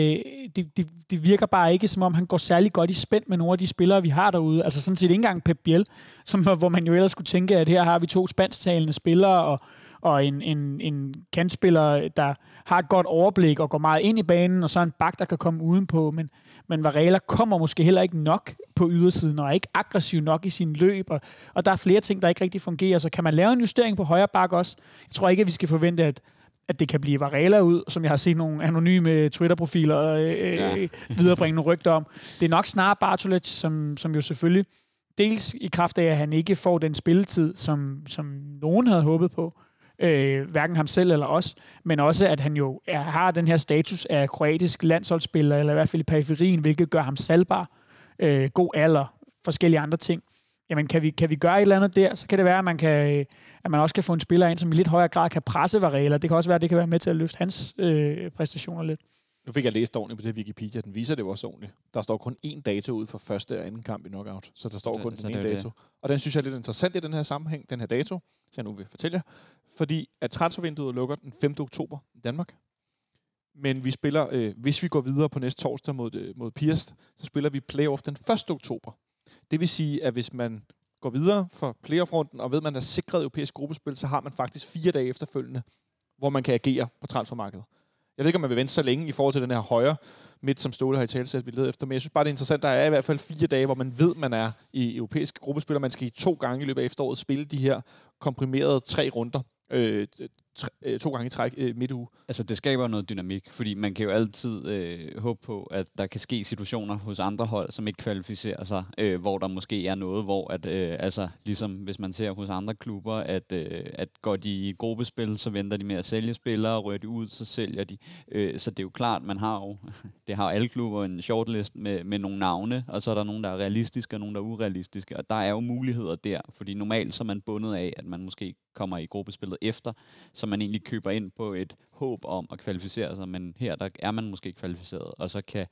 det, det, det virker bare ikke, som om han går særlig godt i spænd med nogle af de spillere, vi har derude. Altså sådan set ikke engang Pep Biel, som, hvor man jo ellers skulle tænke, at her har vi to spansktalende spillere, og og en, en, en kantspiller, der har et godt overblik og går meget ind i banen, og så en bak, der kan komme udenpå. Men, men Varela kommer måske heller ikke nok på ydersiden, og er ikke aggressiv nok i sin løb, og, og der er flere ting, der ikke rigtig fungerer. Så kan man lave en justering på højre bak også? Jeg tror ikke, at vi skal forvente, at at det kan blive Varela ud, som jeg har set nogle anonyme Twitter-profiler øh, ja. Øh, viderebringe nogle rygter om. Det er nok snarere Bartolec, som, som jo selvfølgelig dels i kraft af, at han ikke får den spilletid, som, som nogen havde håbet på, øh, hverken ham selv eller os, men også at han jo er, har den her status af kroatisk landsholdsspiller, eller i hvert fald i periferien, hvilket gør ham salgbar, øh, god alder, forskellige andre ting. Jamen, kan vi, kan vi gøre et eller andet der, så kan det være, at man, kan, øh, at man også kan få en spiller ind, som i lidt højere grad kan presse Varela. Det kan også være, at det kan være med til at løfte hans øh, præstationer lidt. Nu fik jeg læst ordentligt på det Wikipedia. Den viser det også ordentligt. Der står kun én dato ud for første og anden kamp i knockout. Så der står kun så den ene dato. Det. Og den synes jeg er lidt interessant i den her sammenhæng, den her dato, som jeg nu vil fortælle jer. Fordi at transfervinduet lukker den 5. oktober i Danmark. Men vi spiller, øh, hvis vi går videre på næste torsdag mod, øh, mod Pirst, så spiller vi playoff den 1. oktober. Det vil sige, at hvis man går videre for playoff-runden, og ved, at man er sikret europæisk gruppespil, så har man faktisk fire dage efterfølgende, hvor man kan agere på transfermarkedet. Jeg ved ikke, om man vil vente så længe i forhold til den her højre midt, som Ståle har i talsæt, vi leder efter. Men jeg synes bare, det er interessant. Der er i hvert fald fire dage, hvor man ved, man er i europæiske gruppespil, og man skal i to gange i løbet af efteråret spille de her komprimerede tre runder. Øh, tre, øh, to gange i træk øh, midt uge. Altså, det skaber noget dynamik, fordi man kan jo altid øh, håbe på, at der kan ske situationer hos andre hold, som ikke kvalificerer sig, øh, hvor der måske er noget, hvor at, øh, altså, ligesom hvis man ser hos andre klubber, at, øh, at går de i gruppespil, så venter de med at sælge spillere, rører de ud, så sælger de. Øh, så det er jo klart, man har jo, det har alle klubber en shortlist med, med nogle navne, og så er der nogen, der er realistiske, og nogen, der er urealistiske, og der er jo muligheder der, fordi normalt så er man bundet af, at man måske kommer i gruppespillet efter, så man egentlig køber ind på et håb om at kvalificere sig, men her der er man måske kvalificeret, og så kan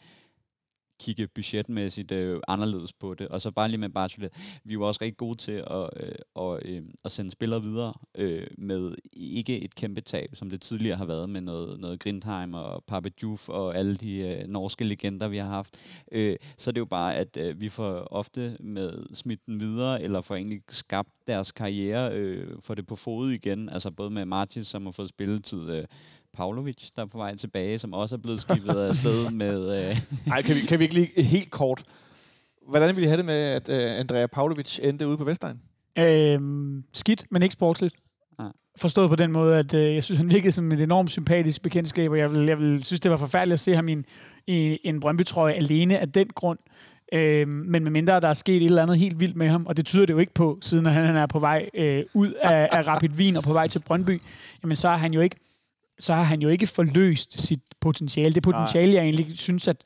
kigge budgetmæssigt øh, anderledes på det. Og så bare lige med Bachelet, vi er jo også rigtig gode til at, øh, og, øh, at sende spillere videre øh, med ikke et kæmpe tab, som det tidligere har været med noget, noget Grindheim og Pape Diouf og alle de øh, norske legender, vi har haft. Øh, så det er jo bare, at øh, vi får ofte med smidt den videre, eller får egentlig skabt deres karriere, øh, for det på fod igen. Altså både med Martins, som har fået spilletid øh, Pavlovic, der er på vej tilbage, som også er blevet skibet af sted med... Øh... Ej, kan vi, kan vi ikke lige helt kort... Hvordan ville I have det med, at uh, Andrea Pavlovic endte ude på Vestegn? Øhm, skidt, men ikke sportsligt. Ja. Forstået på den måde, at øh, jeg synes, han virkede som et enormt sympatisk bekendtskab, og jeg vil, jeg vil synes, det var forfærdeligt at se ham i en, i en Brøndby-trøje alene af den grund. Øh, men med mindre der er sket et eller andet helt vildt med ham, og det tyder det jo ikke på, siden han er på vej øh, ud af, af Rapid Wien og på vej til Brøndby, jamen så er han jo ikke så har han jo ikke forløst sit potentiale. Det potentiale, jeg egentlig synes, at,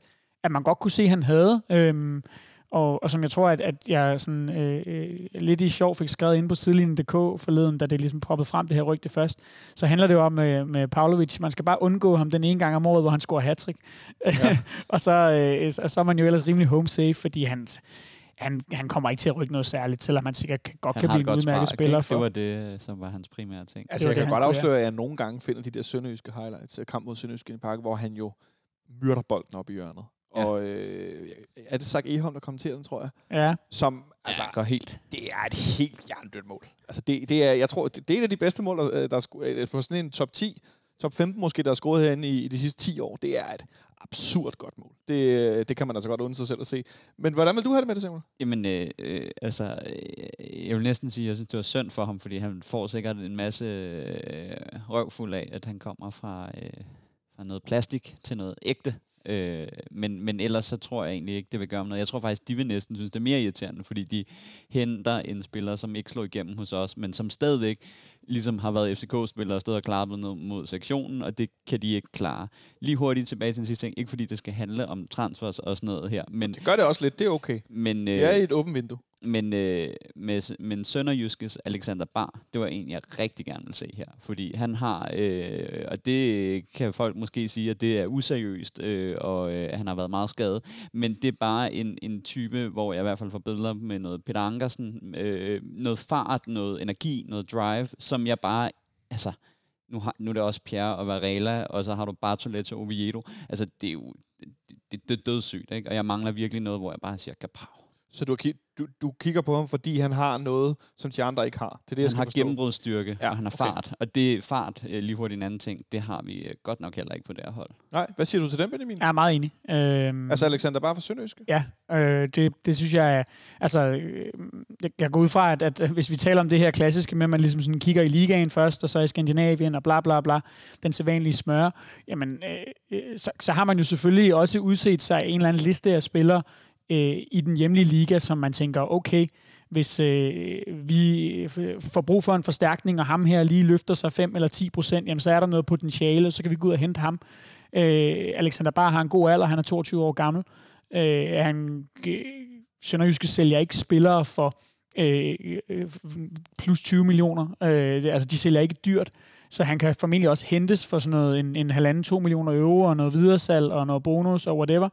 at man godt kunne se, at han havde. Øhm, og, og som jeg tror, at, at jeg sådan, øh, øh, lidt i sjov fik skrevet ind på sidelinjen.dk forleden, da det ligesom poppede frem det her rygte først, så handler det jo om med, med Pavlovic, man skal bare undgå ham den ene gang om året, hvor han scorer hat ja. og så, øh, så er man jo ellers rimelig home safe, fordi han, han, han kommer ikke til at rykke noget særligt, selvom han sikkert kan, godt han kan blive en udmærket spiller. For. Det var det, som var hans primære ting. Altså, jeg det, kan godt afsløre, at jeg nogle gange finder de der sønderjyske highlights af kamp mod Sønderjyske i Park, hvor han jo myrder bolden op i hjørnet. Ja. Og øh, er det sagt Eholm, der kommenterer den, tror jeg? Ja. Som, altså, ja, går helt. Det er et helt jerndødt mål. Altså, det, det er, jeg tror, det, det er et af de bedste mål, der, der er på sådan en top 10, top 15 måske, der er scoret herinde i, i de sidste 10 år. Det er et absurd godt mål. Det, det kan man altså godt undre sig selv at se. Men hvordan vil du have det med det, Samuel? Jamen, øh, øh, altså, øh, jeg vil næsten sige, at jeg synes, det var synd for ham, fordi han får sikkert en masse øh, røvfuld af, at han kommer fra, øh, fra noget plastik til noget ægte. Øh, men, men ellers så tror jeg egentlig ikke, det vil gøre noget. Jeg tror faktisk, de vil næsten synes, det er mere irriterende, fordi de henter en spiller, som ikke slår igennem hos os, men som stadigvæk ligesom har været FCK-spillere og stået og klappet ned mod sektionen, og det kan de ikke klare. Lige hurtigt tilbage til den sidste ting, ikke fordi det skal handle om transfers og sådan noget her, men... Det gør det også lidt, det er okay. Men, øh, det er i et åbent vindue. Men, øh, med, men Sønderjyskes Alexander Bar, det var en, jeg rigtig gerne vil se her. Fordi han har, øh, og det kan folk måske sige, at det er useriøst, øh, og øh, han har været meget skadet. Men det er bare en, en type, hvor jeg i hvert fald får billeder med noget Peter Ankersen, øh, noget fart, noget energi, noget drive, som jeg bare, altså, nu, har, nu er det også Pierre og Varela, og så har du Bartoletto og Oviedo. Altså, det er jo det, det, det er dødssygt, ikke? Og jeg mangler virkelig noget, hvor jeg bare siger, kapav så du, du, du kigger på ham, fordi han har noget, som de andre ikke har. Det er det, han jeg har forstå. gennembrudsstyrke, ja, og han har okay. fart. Og det fart, øh, lige hurtigt en anden ting, det har vi øh, godt nok heller ikke på det her hold. Nej, hvad siger du til den, Benjamin? Jeg er meget enig. Øhm, altså Alexander bare for Sønderjyske? Ja, øh, det, det synes jeg er... Altså, øh, jeg, jeg går ud fra, at, at hvis vi taler om det her klassiske med, at man ligesom sådan kigger i ligaen først, og så i Skandinavien, og bla bla bla, den sædvanlige smør, jamen, øh, så, så har man jo selvfølgelig også udset sig en eller anden liste af spillere, øh, i den hjemlige liga, som man tænker, okay, hvis øh, vi får brug for en forstærkning, og ham her lige løfter sig 5 eller 10 procent, jamen så er der noget potentiale, så kan vi gå ud og hente ham. Øh, Alexander Bar har en god alder, han er 22 år gammel. Øh, han, øh, Sønderjyske sælger ikke spillere for øh, øh plus 20 millioner. Øh, altså, de sælger ikke dyrt, så han kan formentlig også hentes for sådan noget en, en halvanden, to millioner euro, og noget videresalg, og noget bonus, og whatever.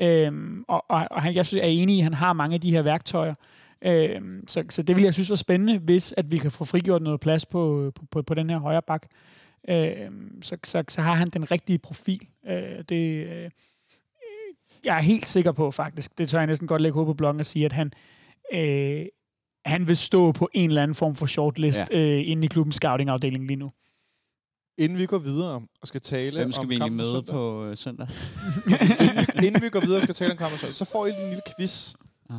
Øhm, og, og, og han, jeg synes, er enig i, at han har mange af de her værktøjer. Øhm, så, så det vil jeg synes var spændende, hvis at vi kan få frigjort noget plads på, på, på, på den her højre bak. øh, så, så, så har han den rigtige profil. Øh, det, øh, jeg er helt sikker på faktisk, det tør jeg næsten godt lægge hovedet på bloggen og sige, at han, øh, han vil stå på en eller anden form for shortlist ja. øh, inde i klubbens scouting-afdeling lige nu. Inden vi går videre og skal tale Hvem skal om vi egentlig kampen møde søndag, på øh, søndag? inden, inden vi går videre og skal tale om kampen søndag, så får I en lille quiz. Ah,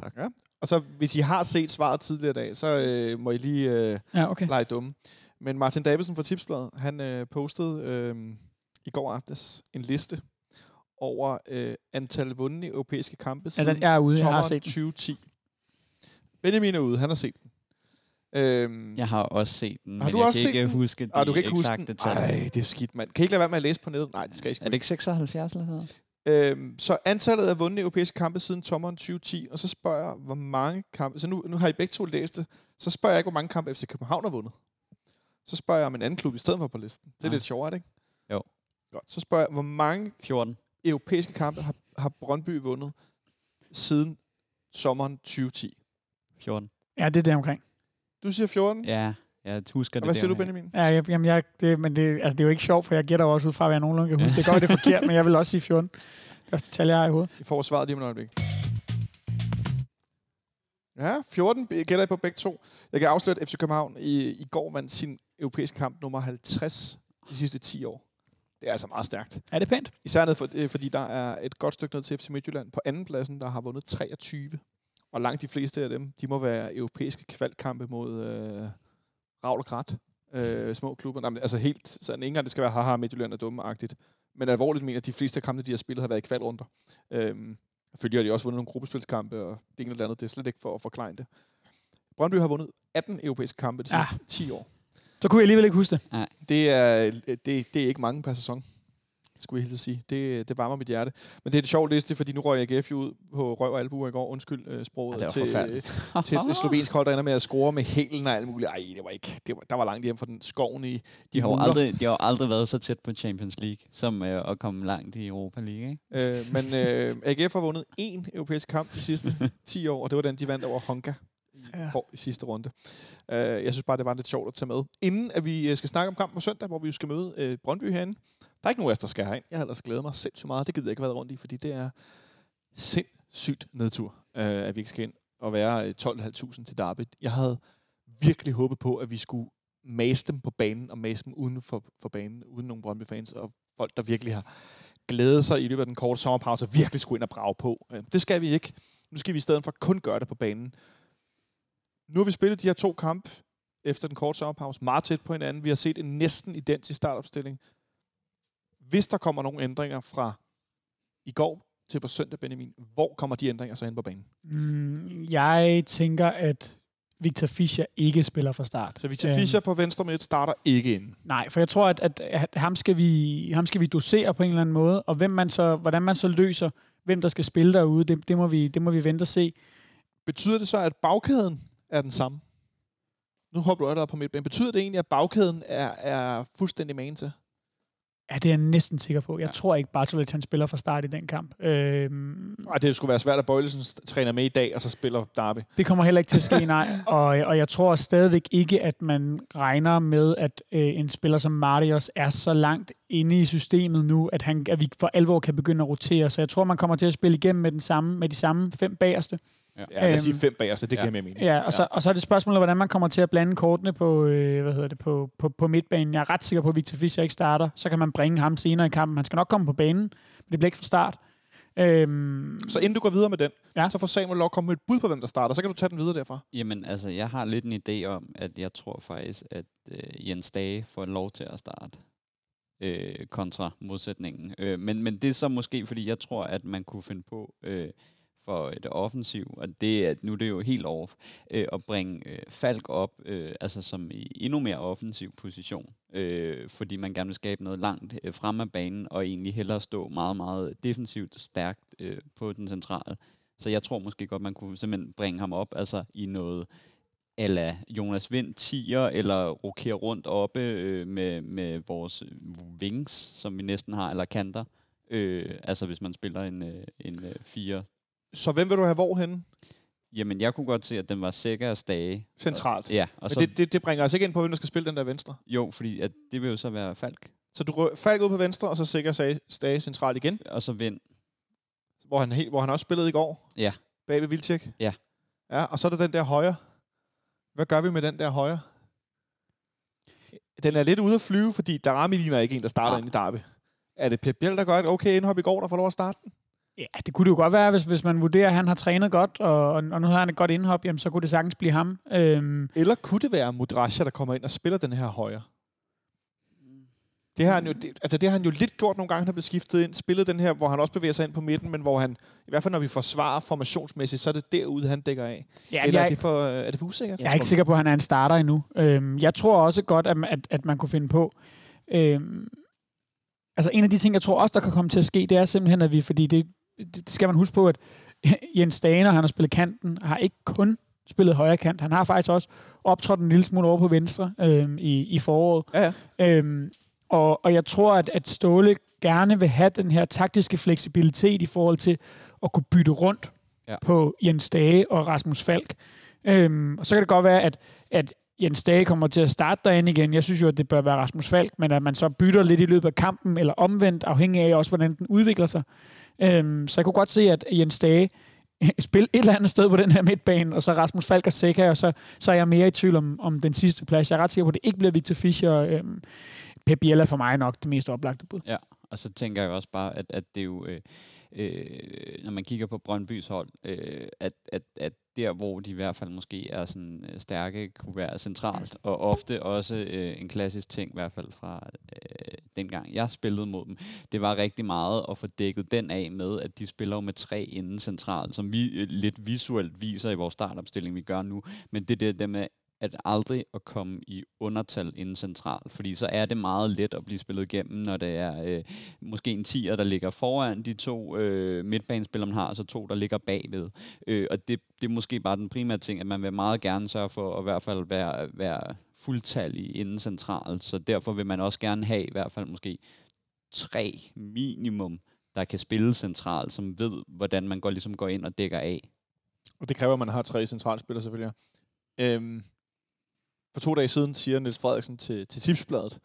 tak. Ja. Og så hvis I har set svaret tidligere i dag, så øh, må I lige øh, Ja, okay. lege dumme. Men Martin Davidsen fra Tipsbladet, han øh, postede øh, i går aftes en liste over øh, antal vundne europæiske kampe Ja, siden den, jeg er ude, jeg har sommeren set den. 2010. Benjamin er ude, han har set den. Øhm, Jeg har også set den, Har men du jeg også kan set ikke den? huske de ah, du kan ikke huske den? Ej, det er skidt, mand. Kan I ikke lade være med at læse på nettet? Nej, det skal I sgu Er det ikke. ikke 76 eller sådan? Øhm, så antallet af vundne europæiske kampe siden sommeren 2010, og så spørger jeg, hvor mange kampe... Så nu, nu har I begge to læst det. Så spørger jeg ikke, hvor mange kampe FC København har vundet. Så spørger jeg om en anden klub i stedet for på listen. Det er Ah. lidt sjovere, er det ikke? Jo. Godt. Så spørger jeg, hvor mange 14. europæiske kampe har, har Brøndby vundet siden sommeren 2010? 14. Ja, det er det omkring. Du siger 14. Ja, jeg husker og det hvad siger du. Benjamin? Ja, jeg, jamen jeg, det, men det, altså det er jo ikke sjovt, for jeg gætter også ud fra, hvad jeg nogenlunde kan huske. Det kan godt, det er forkert, men jeg vil også sige 14. Det er også det tal, jeg har i hovedet. I får svaret lige om et øjeblik. Ja, 14 gælder I på begge to. Jeg kan afsløre, at FC København i, i går vandt sin europæiske kamp nummer 50 de sidste 10 år. Det er altså meget stærkt. Er det pænt? Især ned for, øh, fordi der er et godt stykke ned til FC Midtjylland på anden pladsen, der har vundet 23. Og langt de fleste af dem, de må være europæiske kvalkampe mod øh, Ravl og Grat. Øh, små klubber. Nej, men, altså helt, sådan ikke engang det skal være haha Midtjylland er dumme-agtigt. Men alvorligt mener, at de fleste af kampene, de har spillet, har været i kvalrunder. Øhm, Selvfølgelig har de også vundet nogle gruppespilskampe, og det ene eller andet. Det er slet ikke for at forklare det. Brøndby har vundet 18 europæiske kampe de Ja. sidste 10 år. Så kunne jeg alligevel ikke huske det. Det er, det, det er ikke mange per sæson, skulle jeg helt sige. Det, det varmer mit hjerte. Men det er et sjovt liste, fordi nu røg AGF jo ud på røv og albuer i går. Undskyld øh, sproget. Ja, det til, forfærdeligt. til et slovensk hold, der ender med at score med hælen og alt muligt. Ej, det var ikke. Det var, der var langt hjem fra den skoven i De har, jo muler. aldrig, de har aldrig været så tæt på Champions League, som øh, at komme langt i Europa League. Ikke? Øh, men øh, AGF har vundet én europæisk kamp de sidste 10 år, og det var den, de vandt over Honka i, Ja. for, i sidste runde. Øh, jeg synes bare, det var lidt sjovt at tage med. Inden at vi øh, skal snakke om kampen på søndag, hvor vi jo skal møde øh, Brøndby herinde. Der er ikke nogen af os, der skal herind. Jeg har ellers glædet mig sindssygt meget. Det gider jeg ikke være rundt i, fordi det er sindssygt nedtur, øh, at vi ikke skal ind og være øh, 12.500 til Derby. Jeg havde virkelig håbet på, at vi skulle mase dem på banen og mase dem uden for, for banen, uden nogen Brøndby-fans og folk, der virkelig har glædet sig i løbet af den korte sommerpause og virkelig skulle ind og brage på. Øh, Det skal vi ikke. Nu skal vi i stedet for kun gøre det på banen. Nu har vi spillet de her to kampe efter den korte sommerpause meget tæt på hinanden. Vi har set en næsten identisk startopstilling. Hvis der kommer nogle ændringer fra i går til på søndag, Benjamin, hvor kommer de ændringer så hen på banen? Mm, jeg tænker, at Victor Fischer ikke spiller fra start. Så Victor Øhm, Fischer på venstre midt starter ikke ind. Nej, for jeg tror, at, at, at ham, skal vi, ham skal vi dosere på en eller anden måde, og hvem man så, hvordan man så løser, hvem der skal spille derude, det, det, må, vi, det må vi vente og se. Betyder det så, at bagkæden er den samme? Nu hopper du allerede på midtbanen. Betyder det egentlig, at bagkæden er, er fuldstændig magen til? Ja, det er jeg næsten sikker på. Jeg Ja. tror ikke, Bartolet han spiller fra start i den kamp. Øhm, Ej, det skulle være svært, at Bøjlesen træner med i dag, og så spiller Derby. Det kommer heller ikke til at ske, nej. Og, og jeg tror stadigvæk ikke, at man regner med, at øh, en spiller som Marius er så langt inde i systemet nu, at, han, at vi for alvor kan begynde at rotere. Så jeg tror, man kommer til at spille igennem med, den samme, med de samme fem bagerste. Ja, lad os sige Øhm, fem bagerste, det ja. giver mere mening. Ja, og, Så, og så er det spørgsmålet, hvordan man kommer til at blande kortene på, øh, hvad hedder det, på, på, på midtbanen. Jeg er ret sikker på, at Victor Fischer ikke starter. Så kan man bringe ham senere i kampen. Han skal nok komme på banen, men det bliver ikke fra start. Øhm, Så inden du går videre med den, Ja. så får Samuel lov at komme med et bud på, hvem der starter. Så kan du tage den videre derfra. Jamen, altså, jeg har lidt en idé om, at jeg tror faktisk, at øh, Jens Dage får lov til at starte øh, kontra modsætningen. Øh, men, men det er så måske, fordi jeg tror, at man kunne finde på øh, for det offensiv, og det er, nu er det jo helt over øh, at bringe øh, Falk op, øh, altså som i endnu mere offensiv position, øh, fordi man gerne vil skabe noget langt øh, frem af banen, og egentlig hellere stå meget, meget defensivt stærkt øh, på den centrale. Så jeg tror måske godt, man kunne simpelthen bringe ham op altså i noget eller Jonas Vind tiger, eller rokere rundt oppe øh, med, med vores øh, wings, som vi næsten har, eller kanter. Øh, altså hvis man spiller en, øh, en øh, 4. Så hvem vil du have hvor henne? Jamen, jeg kunne godt se, at den var sikker at stage. Centralt. Ja, og Men så, det, det, det bringer altså ikke ind på, hvem der skal spille den der venstre. jo, fordi at det vil jo så være Falk, Så du Falk ud på venstre, og så sikker sag- Stage centralt igen, og så Vind. hvor han, helt, hvor han også spillede i går. Ja. Bag ved Vildtjek. Ja. Ja, og så er der den der højre. Hvad gør vi med den der højre? Den er lidt ude at flyve, fordi Darami ligner ikke en, der starter Nej. ind i Derby. Er det Pep Biel, der gør et okay indhop i går, der får lov at starte den? Ja, det kunne det jo godt være, hvis, hvis man vurderer, at han har trænet godt, og, og nu har han et godt indhop, jamen, så kunne det sagtens blive ham. Øhm, Eller kunne det være Mudrasja, der kommer ind og spiller den her højre? Det har han jo, det, altså det har han jo lidt gjort nogle gange, han er blevet skiftet ind. Spillet den her, hvor han også bevæger sig ind på midten, men hvor han, i hvert fald når vi forsvarer formationsmæssigt, så er det derude, han dækker af. ja, Eller jeg, er det, for, er det for usikkert? jeg er ikke sikker på, at han er en starter endnu. Øhm, jeg tror også godt, at, at, at man kunne finde på... Øhm, altså en af de ting, jeg tror også, der kan komme til at ske, det er simpelthen, at vi, fordi det, det skal man huske på, at Jens Dane, han har spillet kanten, har ikke kun spillet højre kant. Han har faktisk også optrådt en lille smule over på venstre øhm, i, i foråret. Ja, ja. Øhm, og, og jeg tror, at, at Ståle gerne vil have den her taktiske fleksibilitet i forhold til at kunne bytte rundt ja. på Jens Dage og Rasmus Falk. Øhm, og så kan det godt være, at, at Jens Dage kommer til at starte derinde igen. Jeg synes jo, at det bør være Rasmus Falk, men at man så bytter lidt i løbet af kampen, eller omvendt, afhængig af også, hvordan den udvikler sig. Øhm, så jeg kunne godt se, at Jens Dage spille et eller andet sted på den her midtbane, og så Rasmus Falk og Seca, og så, så er jeg mere i tvivl om, om den sidste plads. Jeg er ret sikker på, at det ikke bliver Victor Fischer. Øhm, Pep Biel for mig nok det mest oplagte bud. Ja, og så tænker jeg også bare, at, at det er jo, øh, øh, når man kigger på Brøndbys hold, øh, at, at, at der, hvor de i hvert fald måske er sådan øh, stærke, kunne være centralt, og ofte også øh, en klassisk ting, i hvert fald fra øh, dengang jeg spillede mod dem, det var rigtig meget at få dækket den af med, at de spiller jo med tre inden centralt, som vi øh, lidt visuelt viser i vores startopstilling, vi gør nu, men det der, der med at aldrig at komme i undertal inden central, fordi så er det meget let at blive spillet igennem, når det er øh, måske en tier, der ligger foran de to øh, midtbanespillere, man har, og så to, der ligger bagved. Øh, og det, det er måske bare den primære ting, at man vil meget gerne sørge for at i hvert fald være, være fuldtallig inden central, så derfor vil man også gerne have i hvert fald måske tre minimum, der kan spille central, som ved, hvordan man går, ligesom går ind og dækker af. Og det kræver, at man har tre centralspillere selvfølgelig. Øhm, for to dage siden siger Niels Frederiksen til, til Tipsbladet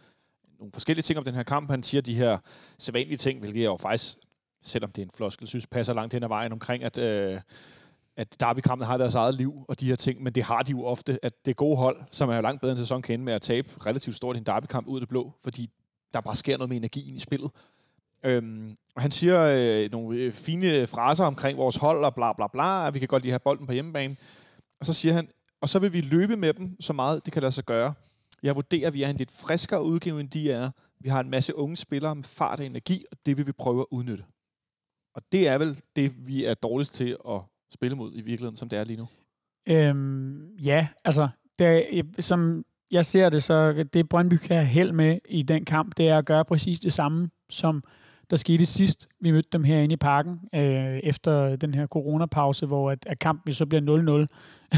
nogle forskellige ting om den her kamp. Han siger de her sædvanlige ting, hvilket jeg jo faktisk, selvom det er en floskel, synes passer langt hen ad vejen omkring, at, øh, at derbykampene har deres eget liv og de her ting, men det har de jo ofte, at det gode hold, som er jo langt bedre end sæson kan ende med at tabe relativt stort i en derbykamp ud af det blå, fordi der bare sker noget med energien i spillet. Øhm, og han siger øh, nogle øh, fine fraser omkring vores hold og bla bla bla, at vi kan godt lide at have bolden på hjemmebane. Og så siger han, og så vil vi løbe med dem så meget, det kan lade sig gøre. Jeg vurderer, at vi er en lidt friskere udgave, end de er. Vi har en masse unge spillere med fart og energi, og det vil vi prøve at udnytte. Og det er vel det, vi er dårligst til at spille mod i virkeligheden, som det er lige nu. Øhm, ja, altså, det, som jeg ser det, så det Brøndby kan have held med i den kamp, det er at gøre præcis det samme, som der skete sidst. Vi mødte dem herinde i parken, øh, efter den her coronapause, hvor at, at kampen så bliver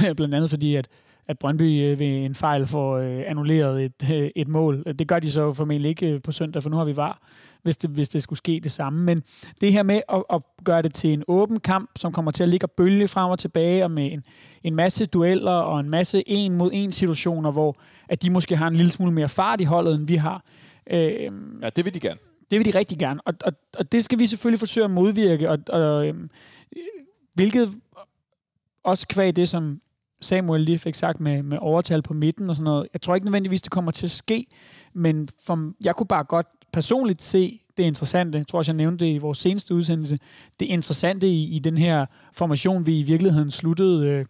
0-0. Blandt andet fordi, at, at Brøndby øh, ved en fejl får øh, annulleret et, øh, et mål. Det gør de så formentlig ikke øh, på søndag, for nu har vi var, hvis det, hvis det skulle ske det samme. Men det her med at, at gøre det til en åben kamp, som kommer til at ligge og bølge frem og tilbage, og med en, en masse dueller og en masse en mod en situationer, hvor at de måske har en lille smule mere fart i holdet, end vi har. Øh, Ja, det vil de gerne det vil de rigtig gerne, og, og, og det skal vi selvfølgelig forsøge at modvirke, og, og øhm, øh, hvilket også kvæg det, som Samuel lige fik sagt med, med overtal på midten og sådan noget. Jeg tror ikke nødvendigvis, det kommer til at ske, men for, jeg kunne bare godt personligt se det interessante, jeg tror også, jeg nævnte det i vores seneste udsendelse, det interessante i, i den her formation, vi i virkeligheden sluttede, øh,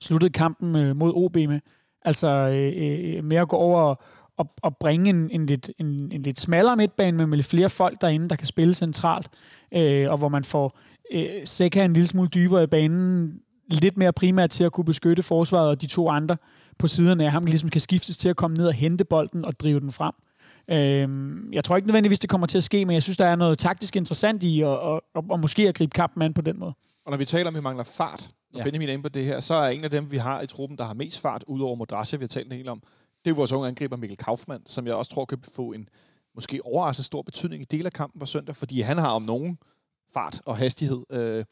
sluttede kampen øh, mod OB med. Altså øh, øh, med at gå over og, og bringe en, en, lidt, en, en lidt smallere midtbane, men med lidt flere folk derinde, der kan spille centralt, øh, og hvor man får øh, Seca en lille smule dybere i banen, lidt mere primært til at kunne beskytte forsvaret, og de to andre på siderne af ham ligesom kan skiftes til at komme ned og hente bolden og drive den frem. Øh, jeg tror ikke nødvendigvis, det kommer til at ske, men jeg synes, der er noget taktisk interessant i, og, og, og, og måske at gribe kampen an på den måde. Og når vi taler om, at vi mangler fart, og Ja. ja. Benjamin er inde på det her, så er en af dem, vi har i truppen, der har mest fart, udover Modrasja, vi har talt en del om, det er vores unge angriber Mikkel Kaufmann, som jeg også tror kan få en måske overraskende stor betydning i del af kampen på søndag, fordi han har om nogen fart og hastighed. Øh,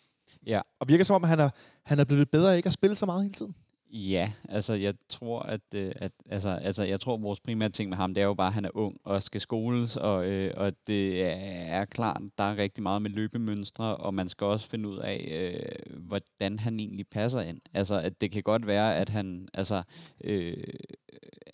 Ja. Og virker som om, han er, han er blevet bedre af ikke at spille så meget hele tiden. Ja, altså jeg tror, at, øh, at altså, altså, jeg tror, at vores primære ting med ham, det er jo bare, at han er ung og skal skoles, og, øh, og det er klart, der er rigtig meget med løbemønstre, og man skal også finde ud af, øh, hvordan han egentlig passer ind. Altså, at det kan godt være, at han, altså, øh,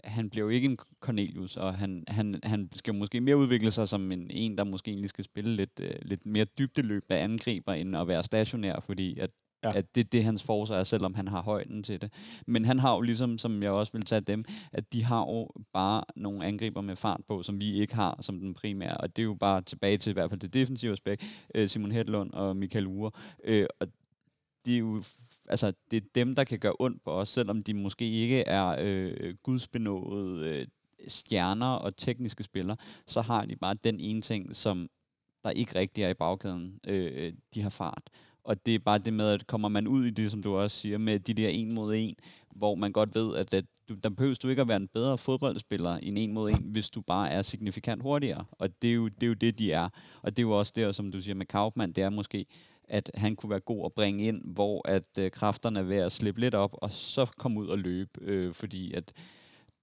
han bliver jo ikke en Cornelius, og han, han, han skal måske mere udvikle sig som en, en der måske egentlig skal spille lidt, øh, lidt mere dybdeløbende angriber, end at være stationær, fordi at Ja. At det er det, hans force er, selvom han har højden til det. Men han har jo ligesom, som jeg også vil tage dem, at de har jo bare nogle angriber med fart på, som vi ikke har som den primære. Og det er jo bare tilbage til i hvert fald det defensive aspekt. Øh, Simon Hedlund og Michael Ure. Øh, og det er jo altså, det er dem, der kan gøre ondt på os, selvom de måske ikke er øh, gudsbenåede øh, stjerner og tekniske spillere, så har de bare den ene ting, som der ikke rigtig er i bagkæden. Øh, øh de har fart. Og det er bare det med, at kommer man ud i det, som du også siger, med de der en mod en, hvor man godt ved, at, at du, der behøver du ikke at være en bedre fodboldspiller end en mod en, hvis du bare er signifikant hurtigere. Og det er jo det, er jo det de er. Og det er jo også der, som du siger med Kaufmann, det er måske, at han kunne være god at bringe ind, hvor at øh, kræfterne er ved at slippe lidt op, og så komme ud og løbe, øh, fordi at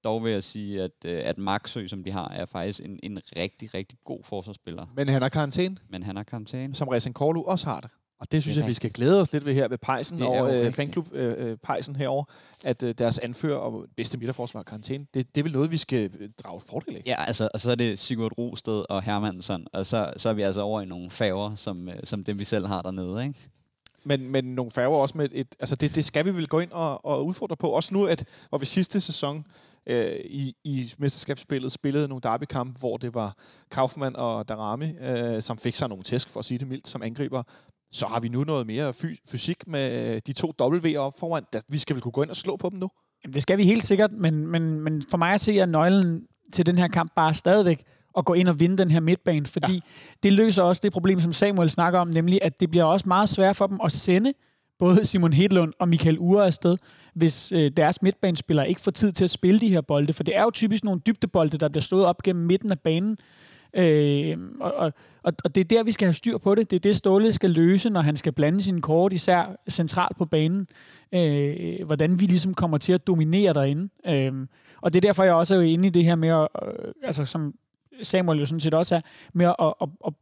dog vil jeg sige, at, øh, at Maxø, som de har, er faktisk en, en rigtig, rigtig god forsvarsspiller. Men han har karantæne, Men han har karantæne. som Racing Korlu også har det. Og det synes Det jeg, vi skal glæde os lidt ved her ved Pejsen Det og øh, fanklub øh, øh, Pejsen herover, at øh, deres anfører og bedste midterforsvar har karantæne. Det, det er vel noget, vi skal øh, drage fordel af. Ja, altså, og så er det Sigurd Rosted og Hermansson, og så, så er vi altså over i nogle faver, som, øh, som dem vi selv har dernede, ikke? Men, men nogle færger også med et... Altså det, det skal vi vel gå ind og, og udfordre på. Også nu, at hvor vi sidste sæson øh, i, i mesterskabsspillet spillede nogle derbykampe, hvor det var Kaufmann og Darami, øh, som fik sig nogle tæsk, for at sige det mildt, som angriber. Så har vi nu noget mere fy- fysik med øh, de to W'er op foran. Vi skal vel kunne gå ind og slå på dem nu? Jamen, det skal vi helt sikkert, men, men, men for mig at se, er nøglen til den her kamp bare stadigvæk at gå ind og vinde den her midtbane, fordi ja. det løser også det problem, som Samuel snakker om, nemlig at det bliver også meget svært for dem at sende både Simon Hedlund og Michael Ure afsted, hvis øh, deres midtbanespillere ikke får tid til at spille de her bolde, for det er jo typisk nogle dybdebolde, der bliver slået op gennem midten af banen, Øh, og, og, og det er der, vi skal have styr på det. Det er det, Ståle skal løse, når han skal blande sine kort, især centralt på banen. Øh, hvordan vi ligesom kommer til at dominere derinde. Øh, og det er derfor, jeg også er inde i det her med, at, øh, altså som Samuel jo sådan set også er, med at, at, at, at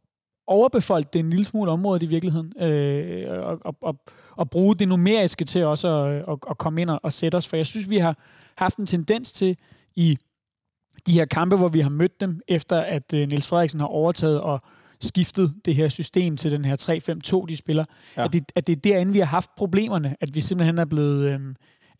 overbefolke det en lille smule område i virkeligheden, øh, og, og, og, og bruge det numeriske til også at, at, at komme ind og, og sætte os. For jeg synes, vi har haft en tendens til i de her kampe, hvor vi har mødt dem, efter at øh, Niels Frederiksen har overtaget og skiftet det her system til den her 3-5-2, de spiller, Ja. at, det, at det er derinde, vi har haft problemerne, at vi simpelthen er blevet... Øh,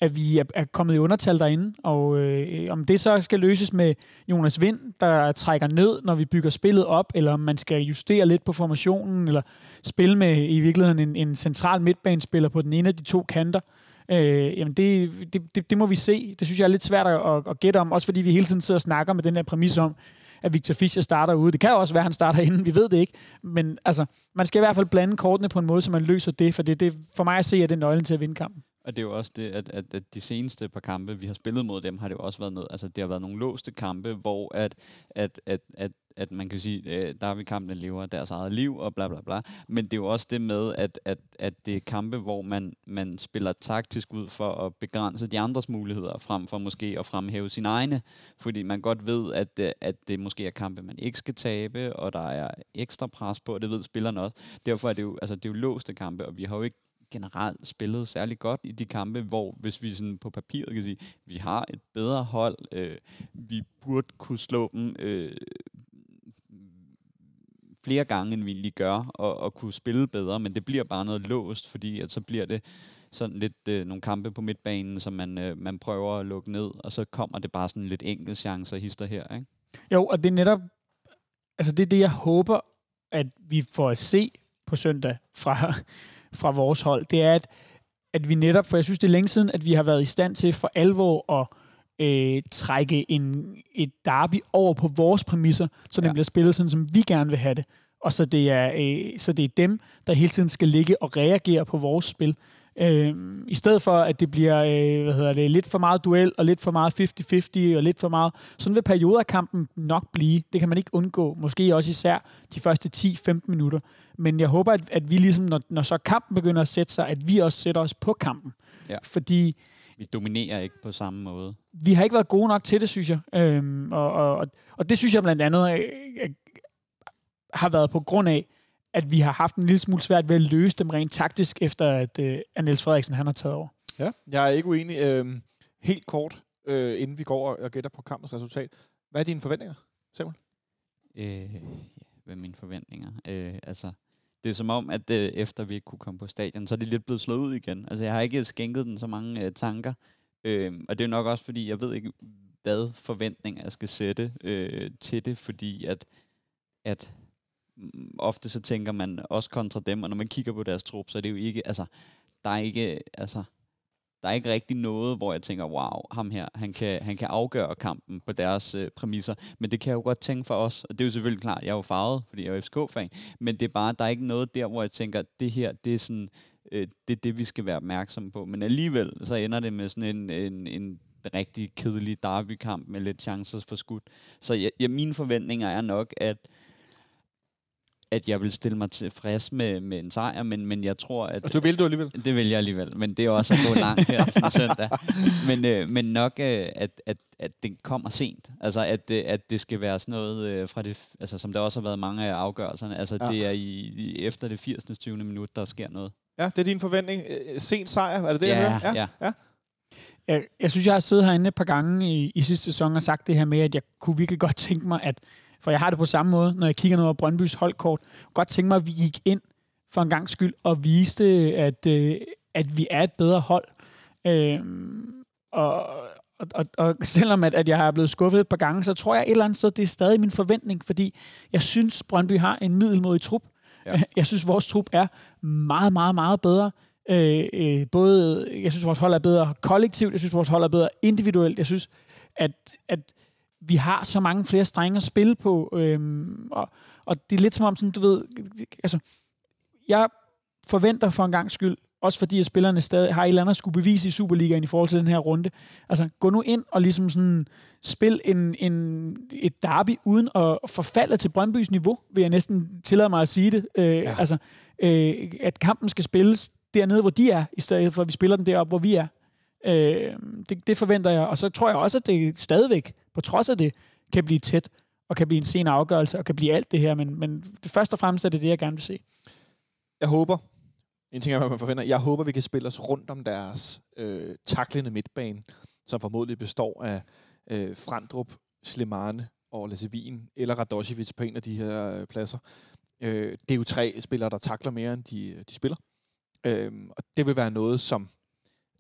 at vi er, er kommet i undertal derinde, og øh, om det så skal løses med Jonas Vind, der trækker ned, når vi bygger spillet op, eller om man skal justere lidt på formationen, eller spille med i virkeligheden en, en central midtbanespiller på den ene af de to kanter, øh, Øh, jamen det, det, det, det må vi se. Det synes jeg er lidt svært at, at, at gætte om, også fordi vi hele tiden sidder og snakker med den her præmis om, at Victor Fischer starter ude. Det kan jo også være, at han starter inden, vi ved det ikke. Men altså, man skal i hvert fald blande kortene på en måde, så man løser det, for det, det for mig at se, er det nøglen til at vinde kampen. Og det er jo også det, at, at, at de seneste par kampe, vi har spillet mod dem, har det jo også været noget, altså det har været nogle låste kampe, hvor at, at, at, at, at man kan sige, øh, der er vi kampen lever deres eget liv, og bla bla bla. Men det er jo også det med, at, at, at det er kampe, hvor man, man spiller taktisk ud for at begrænse de andres muligheder, frem for måske at fremhæve sine egne. Fordi man godt ved, at, øh, at det måske er kampe, man ikke skal tabe, og der er ekstra pres på, og det ved spillerne også. Derfor er det jo, altså, det er jo låste kampe, og vi har jo ikke generelt spillet særlig godt i de kampe, hvor hvis vi sådan på papiret kan sige, vi har et bedre hold, øh, vi burde kunne slå dem øh, flere gange, end vi egentlig gør, og, og kunne spille bedre, men det bliver bare noget låst, fordi at så bliver det sådan lidt øh, nogle kampe på midtbanen, som man, øh, man prøver at lukke ned, og så kommer det bare sådan lidt enkelte chancer hister her, ikke? Jo, og det er netop, altså det er det, jeg håber, at vi får at se på søndag fra, fra vores hold. Det er, at, at vi netop, for jeg synes, det er længe siden, at vi har været i stand til for alvor at øh, trække en, et derby over på vores præmisser, så den Ja. bliver spillet sådan, som vi gerne vil have det. Og så det er, øh, så det er dem, der hele tiden skal ligge og reagere på vores spil. Øh, I stedet for, at det bliver øh, hvad hedder det, lidt for meget duel, og lidt for meget 50-50, og lidt for meget... Sådan vil perioder af kampen nok blive. Det kan man ikke undgå. Måske også især de første 10-15 minutter. Men jeg håber, at, at vi ligesom, når, når så kampen begynder at sætte sig, at vi også sætter os på kampen. Ja. Fordi Vi dominerer ikke på samme måde. vi har ikke været gode nok til det, synes jeg. Øhm, og, og, og, og det synes jeg blandt andet øh, øh, har været på grund af, at vi har haft en lille smule svært ved at løse dem rent taktisk, efter at, øh, at Niels Frederiksen han har taget over. Ja, jeg er ikke uenig. Øhm, helt kort, øh, inden vi går og- gætter på kampens resultat. Hvad er dine forventninger, Samuel? Øh, ja, hvad er mine forventninger? Øh, altså, det er som om, at øh, efter vi ikke kunne komme på stadion, så er det lidt blevet slået ud igen. Altså, jeg har ikke skænket den så mange øh, tanker. Øh, og det er nok også, fordi jeg ved ikke, hvad forventninger jeg skal sætte øh, til det, fordi at, at Mm, ofte så tænker man også kontra dem, og når man kigger på deres trup, så er det jo ikke, altså, der er ikke, altså, der er ikke rigtig noget, hvor jeg tænker, wow, ham her, han kan, han kan afgøre kampen på deres øh, præmisser. Men det kan jeg jo godt tænke for os, og det er jo selvfølgelig klart, jeg er jo farvet, fordi jeg er FCK-fan, men det er bare, der er ikke noget der, hvor jeg tænker, det her, det er sådan, øh, det er det, vi skal være opmærksomme på. Men alligevel, så ender det med sådan en, en, en rigtig kedelig derbykamp med lidt chancer for skud. Så jeg, jeg, mine forventninger er nok, at at jeg vil stille mig tilfreds med, med en sejr, men, men jeg tror, at... Og du vil du alligevel? Det vil jeg alligevel, men det er også at gå langt her sådan søndag. Men, øh, men nok, øh, at, at, at det kommer sent. Altså, at, øh, at det skal være sådan noget øh, fra det, altså, som der også har været mange af afgørelserne. Altså, Ja. ja. det er i, i, efter det 80. 20. minut, der sker noget. Ja, det er din forventning. Øh, Sent sejr, er det det, jeg Ja, hører? ja. ja. Jeg, jeg synes, jeg har siddet herinde et par gange i, i sidste sæson og sagt det her med, at jeg kunne virkelig godt tænke mig, at, for jeg har det på samme måde, når jeg kigger ned over Brøndbys holdkort, godt tænke mig, at vi gik ind for en gang skyld og viste, at, øh, at vi er et bedre hold. Øhm, og, og, og, og selvom at, at jeg har blevet skuffet et par gange, så tror jeg et eller andet sted, det er stadig min forventning, fordi jeg synes, Brøndby har en middelmodig trup. Ja. Jeg synes, vores trup er meget, meget, meget bedre. Øh, øh, både, jeg synes, vores hold er bedre kollektivt, jeg synes, vores hold er bedre individuelt. Jeg synes, at, at vi har så mange flere strenge at spille på, øhm, og, og det er lidt som om, sådan, du ved, altså, jeg forventer for en gang skyld, også fordi at spillerne stadig har et eller andet at skulle bevise i Superligaen i forhold til den her runde. Altså, gå nu ind og ligesom sådan spil en, en, et derby uden at forfalde til Brøndbys niveau, vil jeg næsten tillade mig at sige det. Øh, ja. Altså, øh, at kampen skal spilles dernede, hvor de er, i stedet for at vi spiller den deroppe, hvor vi er. Øh, det, det forventer jeg, og så tror jeg også, at det stadigvæk, på trods af det, kan blive tæt, og kan blive en sen afgørelse, og kan blive alt det her, men, men det først og fremmest er det det, jeg gerne vil se. Jeg håber, en ting er, hvad man forventer, jeg håber, vi kan spille os rundt om deres øh, taklende midtbane, som formodentlig består af øh, Frandrup, Slimane og Lasevin, eller Radojevic på en af de her øh, pladser. Øh, det er jo tre spillere, der takler mere, end de, øh, de spiller. Øh, og det vil være noget, som...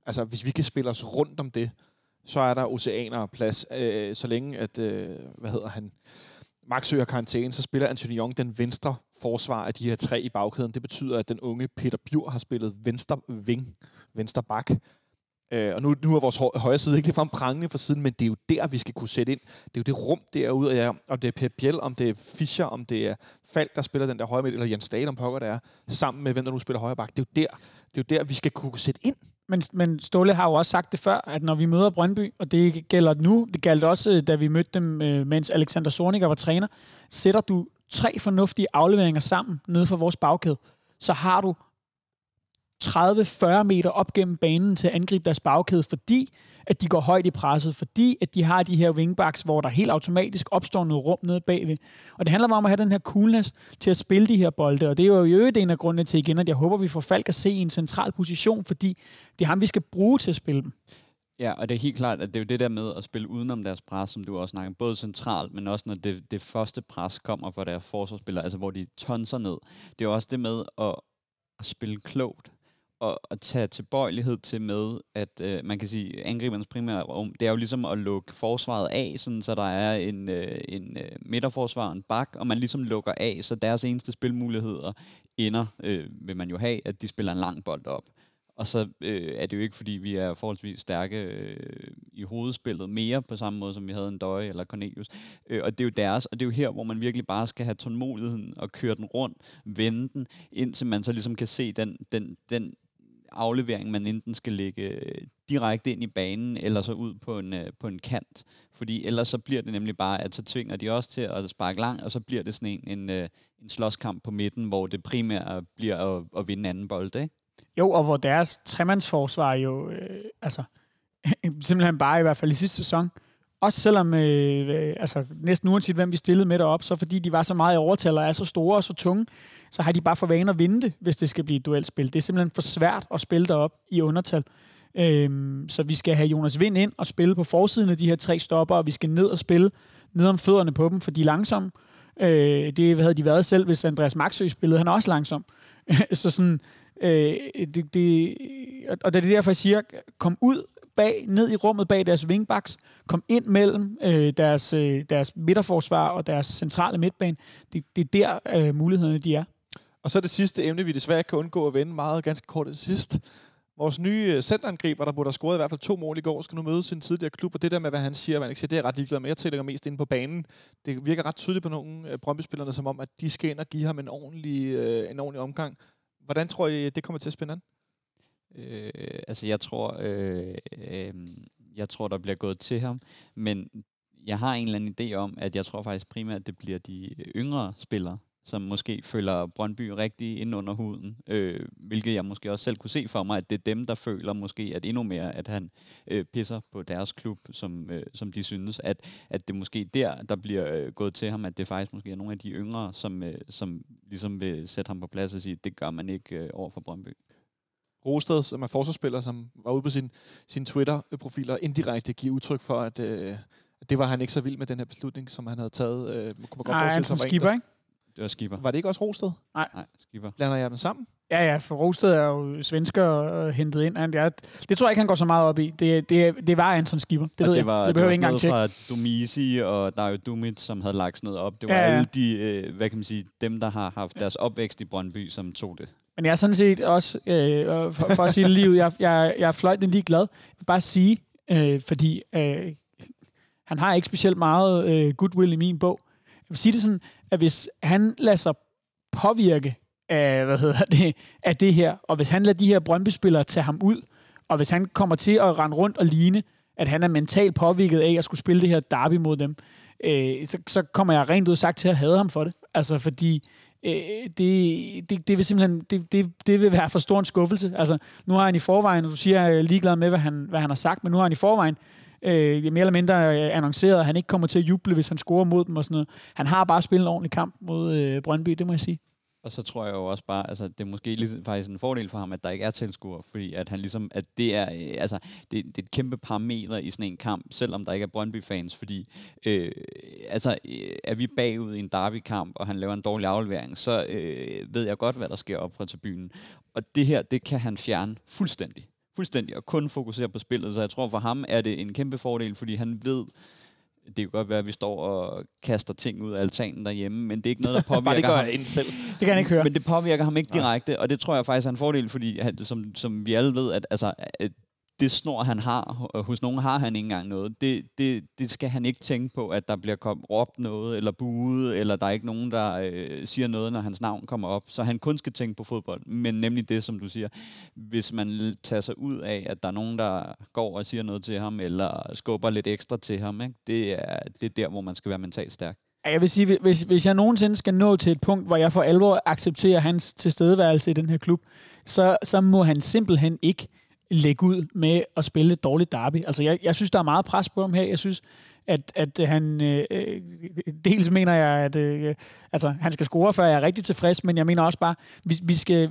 Altså, hvis vi kan spille os rundt om det, så er der oceaner og plads. Øh, så længe at, øh, hvad hedder han, Max søger karantæne, så spiller Anthony Young den venstre forsvar af de her tre i bagkæden. Det betyder, at den unge Peter Bjur har spillet venstre ving, venstre bak. Øh, og nu, nu er vores hø- højre side ikke ligefrem prangende for siden, men det er jo der, vi skal kunne sætte ind. Det er jo det rum derude, og ja, om det er Per Biel, om det er Fischer, om det er Falk, der spiller den der højre midt, eller Jens Dahl, om pokker der er, sammen med hvem der nu spiller højre bak. Det er jo der, det er jo der vi skal kunne sætte ind. Men, men Ståle har jo også sagt det før, at når vi møder Brøndby, og det gælder nu, det galt også, øh, da vi mødte dem, øh, mens Alexander Sorniger var træner, sætter du tre fornuftige afleveringer sammen nede for vores bagkæde, så har du 30-40 meter op gennem banen til at angribe deres bagkæde, fordi at de går højt i presset, fordi at de har de her wingbacks, hvor der helt automatisk opstår noget rum nede bagved. Og det handler bare om at have den her coolness til at spille de her bolde, og det er jo i øvrigt en af grundene til igen, at jeg håber, vi får Falk at se i en central position, fordi det er ham, vi skal bruge til at spille dem. Ja, og det er helt klart, at det er jo det der med at spille udenom deres pres, som du også snakker både centralt, men også når det, det første pres kommer fra deres forsvarsspillere, altså hvor de tonser ned. Det er jo også det med at, at spille klogt, og at tage tilbøjelighed til med, at øh, man kan sige, angribernes primære rum, det er jo ligesom at lukke forsvaret af, sådan, så der er en, øh, en øh, midterforsvar og en bak, og man ligesom lukker af, så deres eneste spilmuligheder ender, øh, vil man jo have, at de spiller en lang bold op. Og så øh, er det jo ikke, fordi vi er forholdsvis stærke øh, i hovedspillet mere på samme måde, som vi havde en Døje eller Cornelius. Øh, og det er jo deres, og det er jo her, hvor man virkelig bare skal have tålmodigheden og køre den rundt, vende den, indtil man så ligesom kan se den, den, den aflevering, man enten skal lægge øh, direkte ind i banen, eller så ud på en, øh, på en kant. Fordi ellers så bliver det nemlig bare, at så tvinger de også til at sparke langt, og så bliver det sådan en, en, øh, en slåskamp på midten, hvor det primært bliver at, at vinde anden bold, ikke? Jo, og hvor deres tremandsforsvar jo, øh, altså, simpelthen bare i hvert fald i sidste sæson, også selvom, øh, øh, altså næsten uanset hvem vi stillede med derop, så fordi de var så meget i overtal og er så store og så tunge, så har de bare for vane at vinde det, hvis det skal blive et duelspil. Det er simpelthen for svært at spille derop i undertal. Øhm, så vi skal have Jonas Vind ind og spille på forsiden af de her tre stopper, og vi skal ned og spille ned om fødderne på dem, for de er langsomme. Øh, det havde de været selv, hvis Andreas Maxø spillede. Han er også langsom. så sådan, øh, det, det, og det er derfor, jeg siger, kom ud bag, ned i rummet bag deres wingbacks, kom ind mellem øh, deres, øh, deres midterforsvar og deres centrale midtbane. Det, det er der, øh, mulighederne de er. Og så det sidste emne, vi desværre kan undgå at vende meget ganske kort til sidst. Vores nye øh, centerangriber, der burde have scoret i hvert fald to mål i går, skal nu møde sin tidligere klub, og det der med, hvad han siger, hvad han ikke siger, det er ret ligeglad med. Jeg tænker mest inde på banen. Det virker ret tydeligt på nogle af Brøndby-spillerne, som om, at de skal ind og give ham en ordentlig, øh, en ordentlig omgang. Hvordan tror I, det kommer til at spænde an? Øh, altså, jeg tror, øh, øh, jeg tror, der bliver gået til ham, men jeg har en eller anden idé om, at jeg tror faktisk primært, at det bliver de yngre spillere, som måske føler Brøndby rigtig ind under huden, øh, hvilket jeg måske også selv kunne se for mig, at det er dem, der føler måske, at endnu mere, at han øh, pisser på deres klub, som, øh, som de synes, at, at det måske der, der bliver øh, gået til ham, at det faktisk måske er nogle af de yngre, som, øh, som ligesom vil sætte ham på plads og sige, at det gør man ikke øh, over for Brøndby. Rosted, som er forsvarsspiller, som var ude på sin, sin Twitter-profil og indirekte giver udtryk for, at, øh, det var han ikke så vild med den her beslutning, som han havde taget. Øh, kunne man godt Nej, Anton Skipper, ikke? Det var Skipper. Var det ikke også Rosted? Nej. Nej, Skipper. Blander jeg dem sammen? Ja, ja, for Rosted er jo svensker og hentet ind. Han, ja, det tror jeg ikke, han går så meget op i. Det, det, det var Anton Skipper. Det, ved det, var, jeg. det behøver det ikke engang tjekke. fra Domisi og Dario Dumit, som havde lagt sådan noget op. Det var ja, ja. alle de, øh, hvad kan man sige, dem, der har haft deres opvækst i Brøndby, som tog det. Men jeg er sådan set også, øh, for, for at sige det lige jeg, jeg, jeg er fløjtende lige glad. Jeg vil bare sige, øh, fordi øh, han har ikke specielt meget øh, goodwill i min bog. Vil sige det sådan, at hvis han lader sig påvirke af, hvad hedder det, af det her, og hvis han lader de her Brøndby-spillere tage ham ud, og hvis han kommer til at rende rundt og ligne, at han er mentalt påvirket af at skulle spille det her derby mod dem, øh, så, så kommer jeg rent ud sagt til at hade ham for det. Altså, fordi øh, det, det, det vil simpelthen det, det, det vil være for stor en skuffelse. Altså, nu har han i forvejen, du siger, jeg er ligeglad med, hvad han, hvad han har sagt, men nu har han i forvejen øh, mere eller mindre øh, annonceret, at han ikke kommer til at juble, hvis han scorer mod dem og sådan noget. Han har bare spillet en ordentlig kamp mod øh, Brøndby, det må jeg sige. Og så tror jeg jo også bare, altså det er måske lige, faktisk en fordel for ham, at der ikke er tilskuere, fordi at han ligesom, at det er, øh, altså det, det er et kæmpe parameter i sådan en kamp, selvom der ikke er Brøndby-fans, fordi øh, altså øh, er vi bagud i en derby-kamp, og han laver en dårlig aflevering, så øh, ved jeg godt, hvad der sker op fra tribunen. Og det her, det kan han fjerne fuldstændig. Fuldstændig, og kun fokusere på spillet, så jeg tror for ham er det en kæmpe fordel, fordi han ved, det kan godt være, at vi står og kaster ting ud af altanen derhjemme, men det er ikke noget, der påvirker det gør ham. jeg selv. Det kan han ikke høre. Men det påvirker ham ikke direkte, og det tror jeg faktisk er en fordel, fordi som, som vi alle ved, at altså, at det snor, han har, hos nogen har han ikke engang noget. Det, det, det skal han ikke tænke på, at der bliver kom, råbt noget, eller buet, eller der er ikke nogen, der øh, siger noget, når hans navn kommer op. Så han kun skal tænke på fodbold. Men nemlig det, som du siger, hvis man tager sig ud af, at der er nogen, der går og siger noget til ham, eller skubber lidt ekstra til ham, ikke? Det, er, det er der, hvor man skal være mentalt stærk. Jeg vil sige, hvis, hvis jeg nogensinde skal nå til et punkt, hvor jeg for alvor accepterer hans tilstedeværelse i den her klub, så, så må han simpelthen ikke lægge ud med at spille et dårligt derby. Altså, jeg, jeg synes, der er meget pres på ham her. Jeg synes, at, at han... Øh, øh, dels mener jeg, at øh, altså, han skal score, før jeg er rigtig tilfreds, men jeg mener også bare, vi, vi, skal,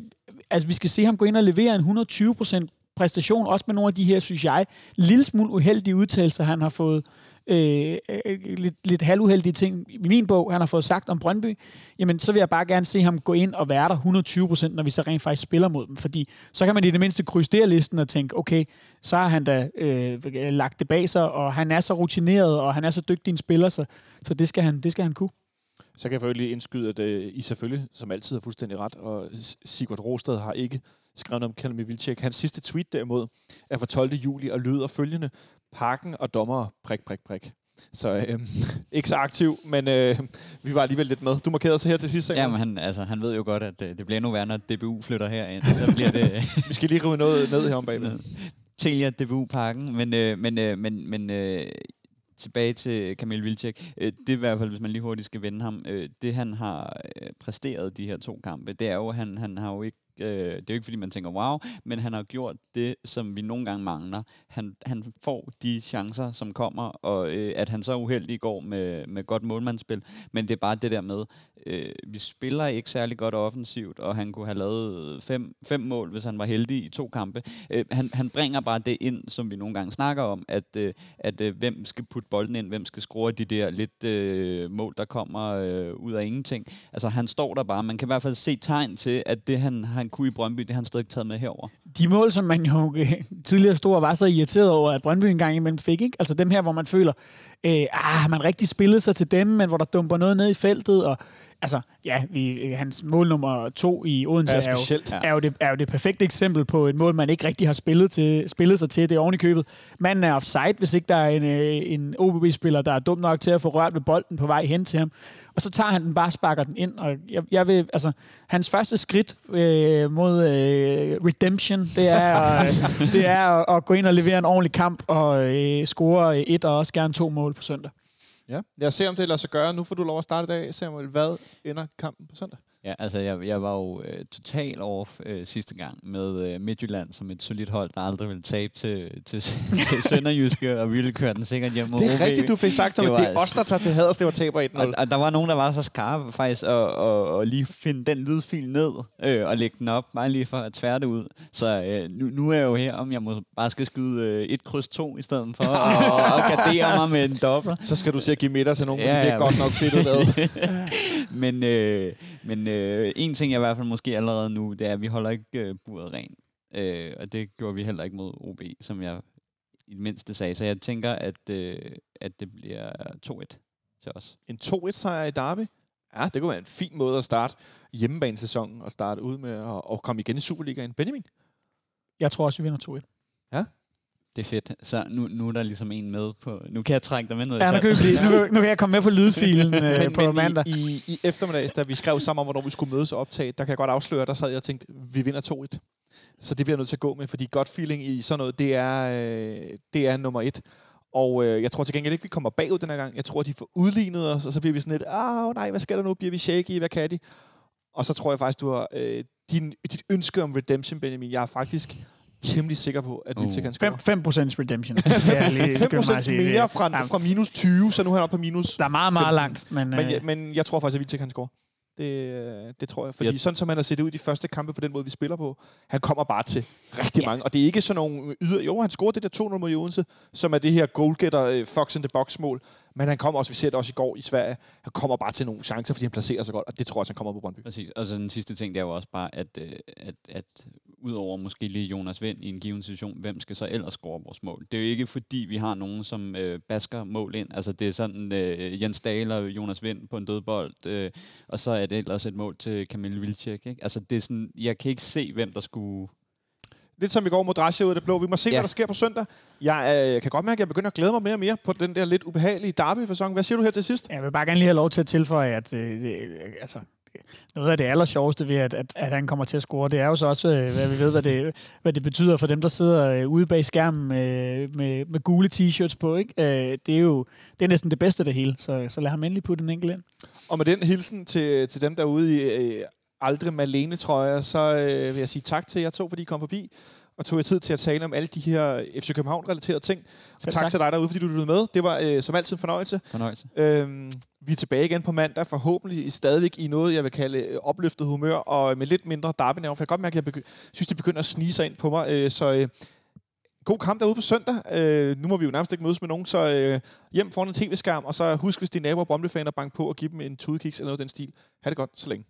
altså, vi skal se ham gå ind og levere en 120% præstation, også med nogle af de her, synes jeg, lille smule uheldige udtalelser, han har fået øh, Øh, øh, lidt, lidt halvuheldige ting i min bog, han har fået sagt om Brøndby, jamen så vil jeg bare gerne se ham gå ind og være der 120 procent, når vi så rent faktisk spiller mod dem. Fordi så kan man i det mindste krydse der listen og tænke, okay, så har han da øh, lagt det bag sig, og han er så rutineret, og han er så dygtig en spiller, så, så det, skal han, det skal han kunne. Så kan jeg for lige indskyde, at øh, I selvfølgelig, som altid, har fuldstændig ret, og Sigurd Rostad har ikke skrevet om Kalmi Vilcek. Hans sidste tweet derimod er fra 12. juli og lyder følgende. Parken og dommer, prik, prik, prik. Så øh, ikke så aktiv, men øh, vi var alligevel lidt med. Du markerede så her til sidst, Ja, men han, altså, han ved jo godt, at øh, det bliver endnu værre, når DBU flytter herind. Så bliver det Vi skal lige rive noget ned her om bagved. Telia DBU-pakken. Men, øh, men, øh, men, men øh, tilbage til Kamil Vilcek. Øh, det er i hvert fald, hvis man lige hurtigt skal vende ham. Øh, det han har øh, præsteret de her to kampe, det er jo, at han, han har jo ikke øh, det er jo ikke fordi, man tænker, wow, men han har gjort det, som vi nogle gange mangler. Han, han får de chancer, som kommer, og øh, at han så er uheldig går med, med godt målmandsspil, men det er bare det der med, øh, vi spiller ikke særlig godt offensivt, og han kunne have lavet fem, fem mål, hvis han var heldig i to kampe. Øh, han, han bringer bare det ind, som vi nogle gange snakker om, at, øh, at øh, hvem skal putte bolden ind, hvem skal score de der lidt øh, mål, der kommer øh, ud af ingenting. Altså han står der bare, man kan i hvert fald se tegn til, at det han, han kunne i Brøndby, det har han stadig taget med herover. De mål, som man jo øh, tidligere stod og var så irriteret over, at Brøndby engang imellem fik, ikke? altså dem her, hvor man føler, øh, ah, man rigtig spillet sig til dem, men hvor der dumper noget ned i feltet, og altså, ja, vi, hans mål nummer to i Odense Ja, er, jo, er, jo det, er jo det perfekte eksempel på et mål, man ikke rigtig har spillet, til, spillet sig til. Det er oven i købet. Manden er offside, hvis ikke der er en, øh, en OBB-spiller, der er dum nok til at få rørt ved bolden på vej hen til ham. Og så tager han den bare og sparker den ind. Og jeg, jeg vil, altså, hans første skridt øh, mod øh, redemption, det er, at, det er at, at gå ind og levere en ordentlig kamp og øh, score et og også gerne to mål på søndag. Ja. Lad os se, om det lader sig gøre. Nu får du lov at starte i dag, Samuel. Hvad ender kampen på søndag? Ja, altså jeg, jeg var jo øh, total off øh, sidste gang med øh, Midtjylland som et solidt hold, der aldrig ville tabe til, til, til Sønderjyske, og vi ville køre den sikkert hjem mod Det er OB. rigtigt, du fik sagt, Det at var det er os, der tager til Haders, det var taber 1-0. Og, og der var nogen, der var så skarpe faktisk, at, at, at lige finde den lydfil ned øh, og lægge den op, bare lige for at tvære det ud. Så øh, nu, nu er jeg jo her, om jeg må bare skal skyde øh, et kryds to i stedet for, og, og gardere mig med en dobbelt. Så skal du til at give middag til nogen, Ja, ja, det er ja. godt nok fedt lavet. men øh, men øh, en ting, jeg i hvert fald måske allerede nu, det er, at vi holder ikke øh, buret rent. Øh, og det gjorde vi heller ikke mod OB, som jeg i det mindste sagde. Så jeg tænker, at, øh, at det bliver 2-1 til os. En 2-1-sejr i Derby. Ja, det kunne være en fin måde at starte hjemmebanesæsonen og starte ud med at, at komme igen i Superligaen. Benjamin? Jeg tror også, vi vinder 2-1. Det er fedt. Så nu, nu er der ligesom en med på... Nu kan jeg trække dig med ned. Ja, nu kan, vi blive, nu, nu kan jeg komme med på lydfilen øh, på mandag. i, i, i eftermiddags, da vi skrev sammen om, hvornår vi skulle mødes og optage, der kan jeg godt afsløre, der sad jeg og tænkte, vi vinder 2-1. Så det bliver jeg nødt til at gå med, fordi godt feeling i sådan noget, det er, øh, det er nummer et. Og øh, jeg tror til gengæld ikke, vi kommer bagud den her gang. Jeg tror, de får udlignet os, og så bliver vi sådan lidt, ah nej, hvad sker der nu? Bliver vi shaky? Hvad kan de? Og så tror jeg faktisk, du har øh, din, dit ønske om redemption, Benjamin. Jeg er faktisk temmelig sikker på, at vi Uh. kan score. 5, 5% redemption. Er lige- skal man 5% sige. mere fra, Ja, fra minus 20, så nu er han oppe på minus Der er meget, meget 15. langt. Men, Men, øh, ja, men jeg tror faktisk, at Vitek kan score. Det, øh, det tror jeg. Fordi Jeg- sådan som han har set ud i de første kampe på den måde, vi spiller på, han kommer bare til rigtig mange. Og det er ikke sådan nogle yder... Jo, han scorede det der 2-0 mod Odense, som er det her goalgetter øh, Fox in the box mål. Men han kommer også, vi ser det også i går i Sverige, han kommer bare til nogle chancer, fordi han placerer sig godt, og det tror jeg også, han kommer på Brøndby. Præcis. Og så den sidste ting, det er jo også bare, at, øh, at, at udover måske lige Jonas Vind i en given situation, hvem skal så ellers score vores mål? Det er jo ikke fordi, vi har nogen, som øh, basker mål ind. Altså det er sådan øh, Jens Dahl og Jonas Vind på en dødbold, øh, og så er det ellers et mål til Kamil Vilcek. Ikke? Altså det er sådan, jeg kan ikke se, hvem der skulle... Lidt som i går mod Drasje ud af det blå. Vi må se, ja. Hvad der sker på søndag. Jeg øh, kan godt mærke, at jeg begynder at glæde mig mere og mere på den der lidt ubehagelige derby-fasong. Hvad siger du her til sidst? Jeg vil bare gerne lige have lov til at tilføje, at øh, det, altså, noget af det aller sjoveste ved, at, at, at han kommer til at score, det er jo så også, øh, hvad vi ved, hvad det, hvad det betyder for dem, der sidder øh, ude bag skærmen øh, med, med gule t-shirts på. Ikke? Øh, det er jo det er næsten det bedste af det hele, så, så lad ham endelig putte en enkelt ind. Og med den hilsen til, til dem derude i øh, aldrig Malene trøjer, så øh, vil jeg sige tak til jer to, fordi I kom forbi og tog jer tid til at tale om alle de her FC København-relaterede ting. Og tak, tak til dig derude, fordi du lyttede med. Det var øh, som altid en fornøjelse. Fornøjelse. Øhm, vi er tilbage igen på mandag, forhåbentlig stadigvæk i noget, jeg vil kalde øh, opløftet humør, og med lidt mindre derby for jeg kan godt mærke, at jeg begy- synes, de begynder at snige sig ind på mig. Øh, så øh, god kamp derude på søndag. Øh, nu må vi jo nærmest ikke mødes med nogen, så øh, hjem foran en tv-skærm, og så husk, hvis dine naboer er Brøndby-fan, at banke på og give dem en tudekiks eller noget af den stil. Ha' det godt, så længe.